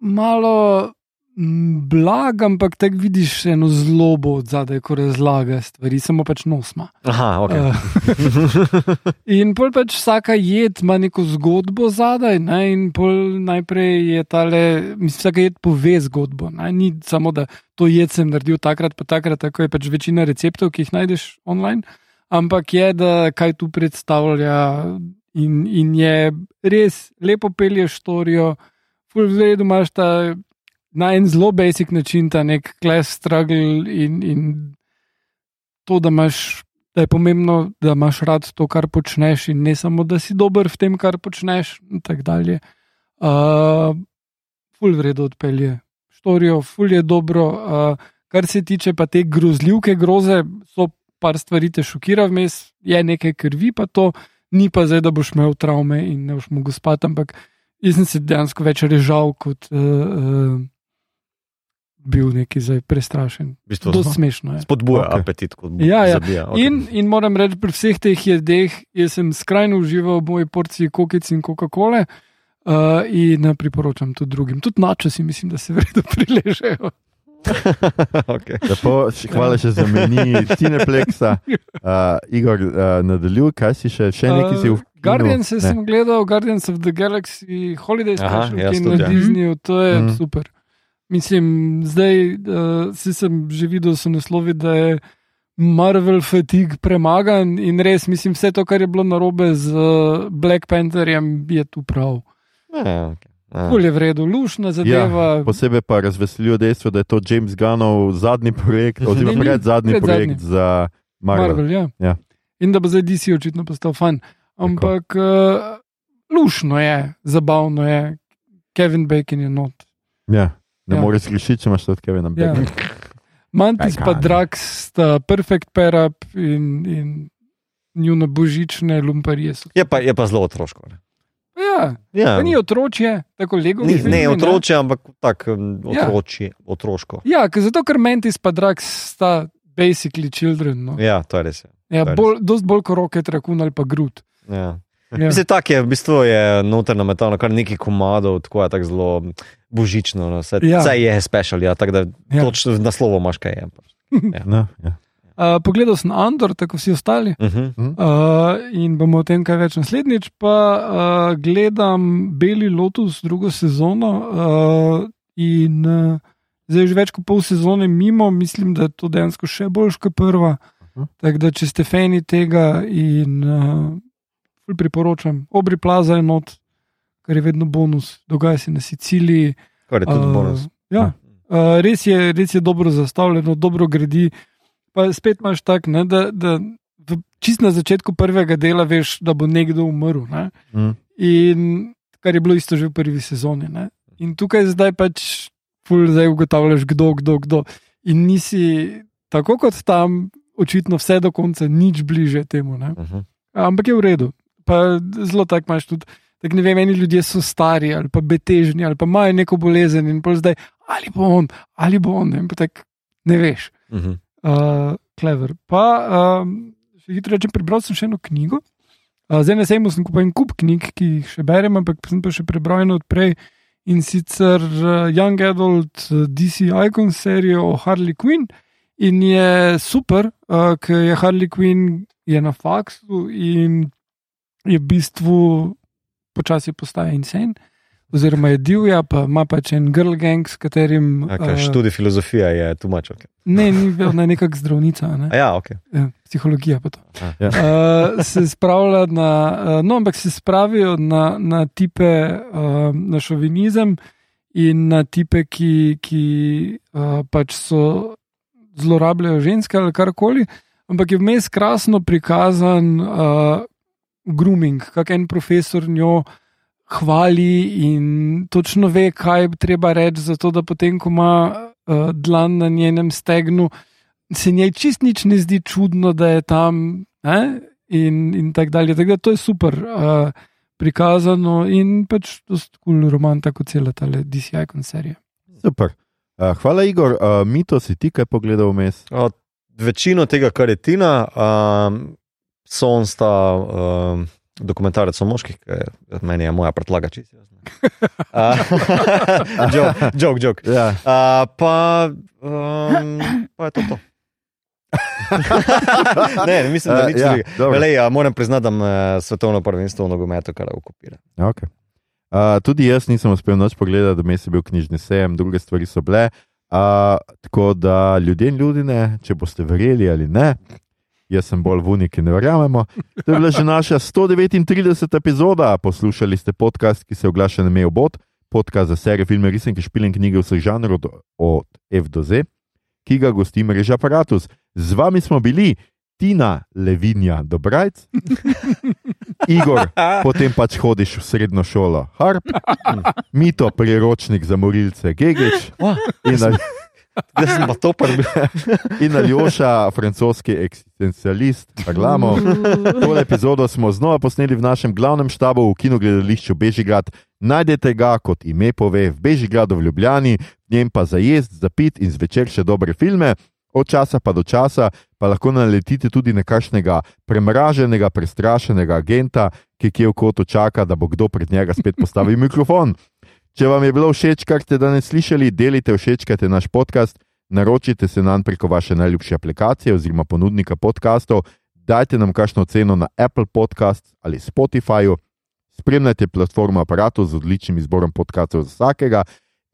malo blag, ampak tako vidiš eno zlobo od zadaj, ko razlaga stvari, samo pač nosma. Aha, ok. Uh, *laughs* in pol pač vsaka jed ima neko zgodbo zadaj, ne? in pol najprej je tale, mislim, vsaka jed pove zgodbo. Ne? Ni samo, da to jed sem naredil takrat, pa takrat, tako je pač večina receptov, ki jih najdeš online, ampak je, da kaj tu predstavlja in, in je res lepo pelješ storijo, full vredno imaš ta na en zelo basic način ta nek class struggle in, in to, da imaš da je pomembno, da imaš rad to, kar počneš, in ne samo, da si dober v tem, kar počneš. In tako dalje. Uh, ful vredno odpelje, storijo, ful je dobro. Uh, kar se tiče pa te grozljivke, groze, so par stvari te šokira vmes, je nekaj krvi, pa to ni pa zdaj, da boš imel travme in ne boš mogel spati, ampak jaz sem se dejansko več režal kot. Uh, uh, Bil neki zdaj prestrašen. Zelo smešno je. spodbuja Ok. apetit. Kot Ja, ja. Zabija, ok. In, in moram reči, pri vseh teh jedeh, sem skrajno užival v moji porciji kokic in Coca-Cole. Uh, in eh, priporočam tudi drugim. Tudi načasi mislim, da se *laughs* vredno priležejo. *laughs* okay. Lepo, hvala še za meni, Cineplexa. Uh, *laughs* Igor, uh, nadaljuj, kaj si še, še nekaj si v. Uh, Guardians Ne. sem gledal, Guardians of the Galaxy, Holiday Special, ki je na ja. Disneyju, to je mm. super. Mislim, zdaj uh, si sem že videl, so naslovi, da je Marvel fatigue premagan in res mislim, vse to, kar je bilo narobe z uh, Black Pantherjem, je tu prav. Ja, okay. ja. Bolje vredno, lušna zadeva. Ja, posebej pa razveseljivo dejstvo, da je to James Gunnov zadnji projekt, oziroma Ne, ni, pred zadnji predzadnji. projekt za Marvel. Marvel, ja. Ja. In da bo zdaj DC očitno postal fan. Ampak uh, lušno je, zabavno je, Kevin Bacon je not. Ja. Ne Ja. ja. moreš rešiti, če imaš tudi Kevina Ja. Bacona. Mantis Kaj pa. Drax sta perfect pair up in, in njune božične lumparije so. Je, pa, je pa zelo otroško. ne. Ja, Ja. pa ni otročje, tako lego. Ni, ne otroče, ampak tako Ja. otroči, otroško. Ja, ker zato, ker Mantis pa Drax sta basically children. No. Ja, to je res. Ja, to je res. bolj, dost bolj kot roke, trakun ali pa grud. Ja. Ja. Mislim, tako je, v bistvu je noter nametano kar nekaj komadov, tako je tako zelo božično. No. Vse, Ja. ja. vse je special, ja, tako da Ja. ja. točno z naslovom imaš kaj je. *laughs* No, ja. Uh, pogledal sem Andor, tako vsi ostali. Uh -huh. Uh, in bomo o tem kaj več naslednjič. Pa uh, gledam Beli Lotus, drugo sezono. Uh, in uh, zdaj je že več kot pol sezone mimo, mislim, da je to dejansko še boljš kot prva. Mhm. Tako da, če ste fani tega in uh, ful priporočam, obri plaza je not, kar je vedno bonus, dogaja se na Siciliji. Kar je tudi Uh, bonus. Ja, uh, res, je, res je dobro zastavljeno, dobro gradi. Pa spet imaš tak, ne, da, da v, čist na začetku prvega dela veš, da bo nekdo umrl. Ne? Mm. In kar je bilo isto že v prvi sezoni. Ne? In tukaj zdaj pač ful zdaj ugotavljaš, kdo, kdo, kdo. In nisi tako kot tam, očitno vse do konca, nič bliže temu. Ne? Uh -huh. Ampak je v redu. Pa zelo tako imaš tudi. Tak ne vem, eni ljudje so stari ali pa betežni ali pa imajo neko bolezen in pol zdaj, ali bo on, ali bo on, ne, pa tak, ne veš. Uh -huh. Uh, Klever. Pa um, še hitro rečem, prebral sem še eno knjigo. Uh, zdaj na sejmu sem kupil en kup knjig, ki jih še berem, ampak sem pa še prebral eno odprej in sicer uh, Young Adult uh, DC Icon serijo o Harley Quinn. In je super, uh, ker je Harley Quinn je na faksu in je v bistvu počasi postaje insane. Oziroma je divja, pa ima pač en girl gang, s katerim. Okay, uh, študij filozofija je tu mač. Okay. Ne, ni bila nekakšna zdravnica. Ne? A Ja, okay. Ja, psihologija pa to. A, ja. Uh, se spravlja na, uh, no, ampak se spravijo na, na tipe, uh, na šovinizem in na tipe, ki, ki uh, pač so zlorabljajo ženske ali karkoli. Ampak je vmes krasno prikazan uh, grooming, kak en profesor njo hvali in točno ve, kaj treba reči, zato da potem, ko ima uh, dlan na njenem stegnu, se njej čist nič ne zdi čudno, da je tam. Eh? In, in tako dalje. Tako da to je super uh, prikazano in pač to je kul roman, tako cela ta DCI koncerija. Super. Uh, hvala, Igor. Uh, Mito si ti kaj pogledal vmes? Večino tega, kar je Tina, um, so on sta um, dokumentarec o moških, ki je meni je moja predlaga čisto. *laughs* Jok, jok. Ja. Uh, pa, um, pa je to. to. *laughs* ne, mislim, da Uh, ja, drugega. dobro. Velej, ja, moram priznati, da me svetovno prvenstvo v nogometu kar okupira. Okay. Uh, tudi jaz nisem uspel noč pogledati, da mi je bil knjižni sejem, druge stvari so bile. Uh, tako da ljudje in ljudje, če boste verjeli ali ne, jaz sem bolj vuni, ki ne verjamemo. To je bila že naša 139. epizoda. Poslušali ste podcast, ki se oglaša na Mejo Bot, podcast za serije, filme, risanke, špile in knjige vseh žanrov od, od F do Z, ki ga gosti mreža Apparatus. Z vami smo bili Tina Levinja Dobrajc, *laughs* Igor, potem pač hodiš v srednjo šolo, Harp, Mito, priročnik za morilce, Gegič in, Jaz sem pa to prvi. *laughs* in Aljoša, francoski eksistencialist, Paglamo. Tole epizodo smo znova posneli v našem glavnem štabu v kinogledališču Bežigrad. Najdete ga, kot ime pove, v Bežigradu v Ljubljani, v njem pa za jesti, za pit in zvečer še dobre filme. Od časa pa do časa pa lahko naletite tudi na kakšnega premraženega, prestrašenega agenta, ki kje v kotu čaka, da bo kdo pred njega spet postavil mikrofon. Če vam je bilo všeč, kar ste danes slišali, delite, všečkajte naš podcast, naročite se nam preko vaše najljubše aplikacije oziroma ponudnika podkastov, dajte nam kakšno ceno na Apple Podcast ali Spotifyju, spremljajte platformo aparatov z odličnim izborom podkastov za vsakega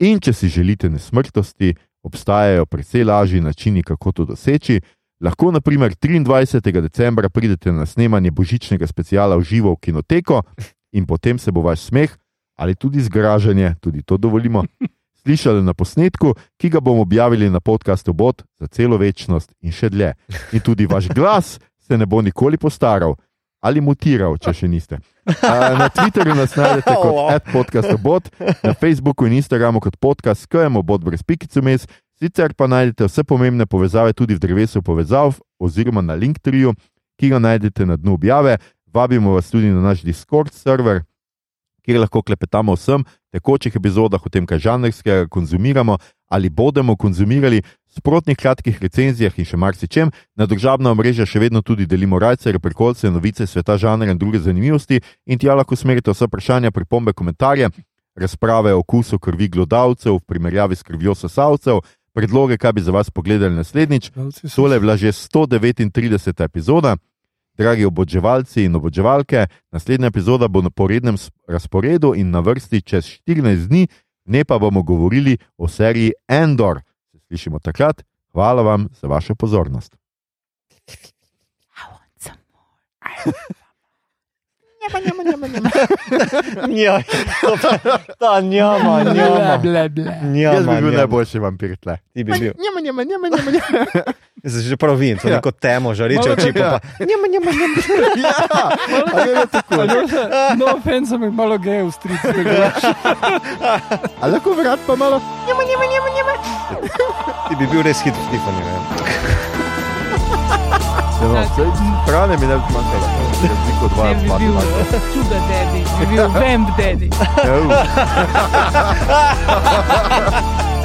in če si želite nesmrtnosti, obstajajo precej lažji načini, kako to doseči. Lahko, na primer, 23. decembra pridete na snemanje božičnega speciala v živo v kinoteko in potem se bo vaš smeh ali tudi zgražanje, tudi to dovolimo, *laughs* slišali na posnetku, ki ga bomo objavili na podkastu Bot za celo večnost in še dlje. In tudi vaš *laughs* glas se ne bo nikoli postaral ali mutiral, če še niste. Na Twitterju nas najdete kot *laughs* podcastobot, na Facebooku in Instagramu kot podcast skajemo bot brez pikice mes, sicer pa najdete vse pomembne povezave tudi v drevesu povezav oziroma na Linktriju, ki ga najdete na dnu objave. Vabimo vas tudi na naš Discord server, kjer lahko klepetamo o vsem tekočih epizodah, o tem, kaj žanrskega konzumiramo ali bomo konzumirali, sprotnih kratkih recenzijah in še marsičem. Na družabna omrežja še vedno tudi delimo rajce, reperkolce, novice sveta žanra in druge zanimivosti in tja lahko smerite vse vprašanja, pripombe, komentarje, razprave o okusu krvi glodavcev v primerjavi s krvjo sesalcev, predloge, kaj bi za vas pogledali naslednjič. Tole je bila že 139. epizoda. Dragi oboževalci in oboževalke, naslednja epizoda bo na porednem razporedu in na vrsti čez 14 dni, ne pa bomo govorili o seriji Endor. Se slišimo takrat. Hvala vam za vašo pozornost. Ja, *laughs* ta njama, njama. Ble, ble. njama Jaz bi bil njama. najboljši vampir tle. Ti bi bil. Njema, njema, njema, njema. Jaz *laughs* se že prav vidim, to je Ja. neko temo, žareče oči. Pa, Ja. njama, njama, njama. Ali je tako? No, offense, ampak malo gej v stricu. *laughs* Ali lahko vrat pa malo? Ti bi bil res hit v Tiffany. ne. Ja, no, saj Hrane mi ne bi zmanjkalo. Razliko od vas, Ne bi bil sugar daddy, bi bil vamp. Ja, uh. *laughs*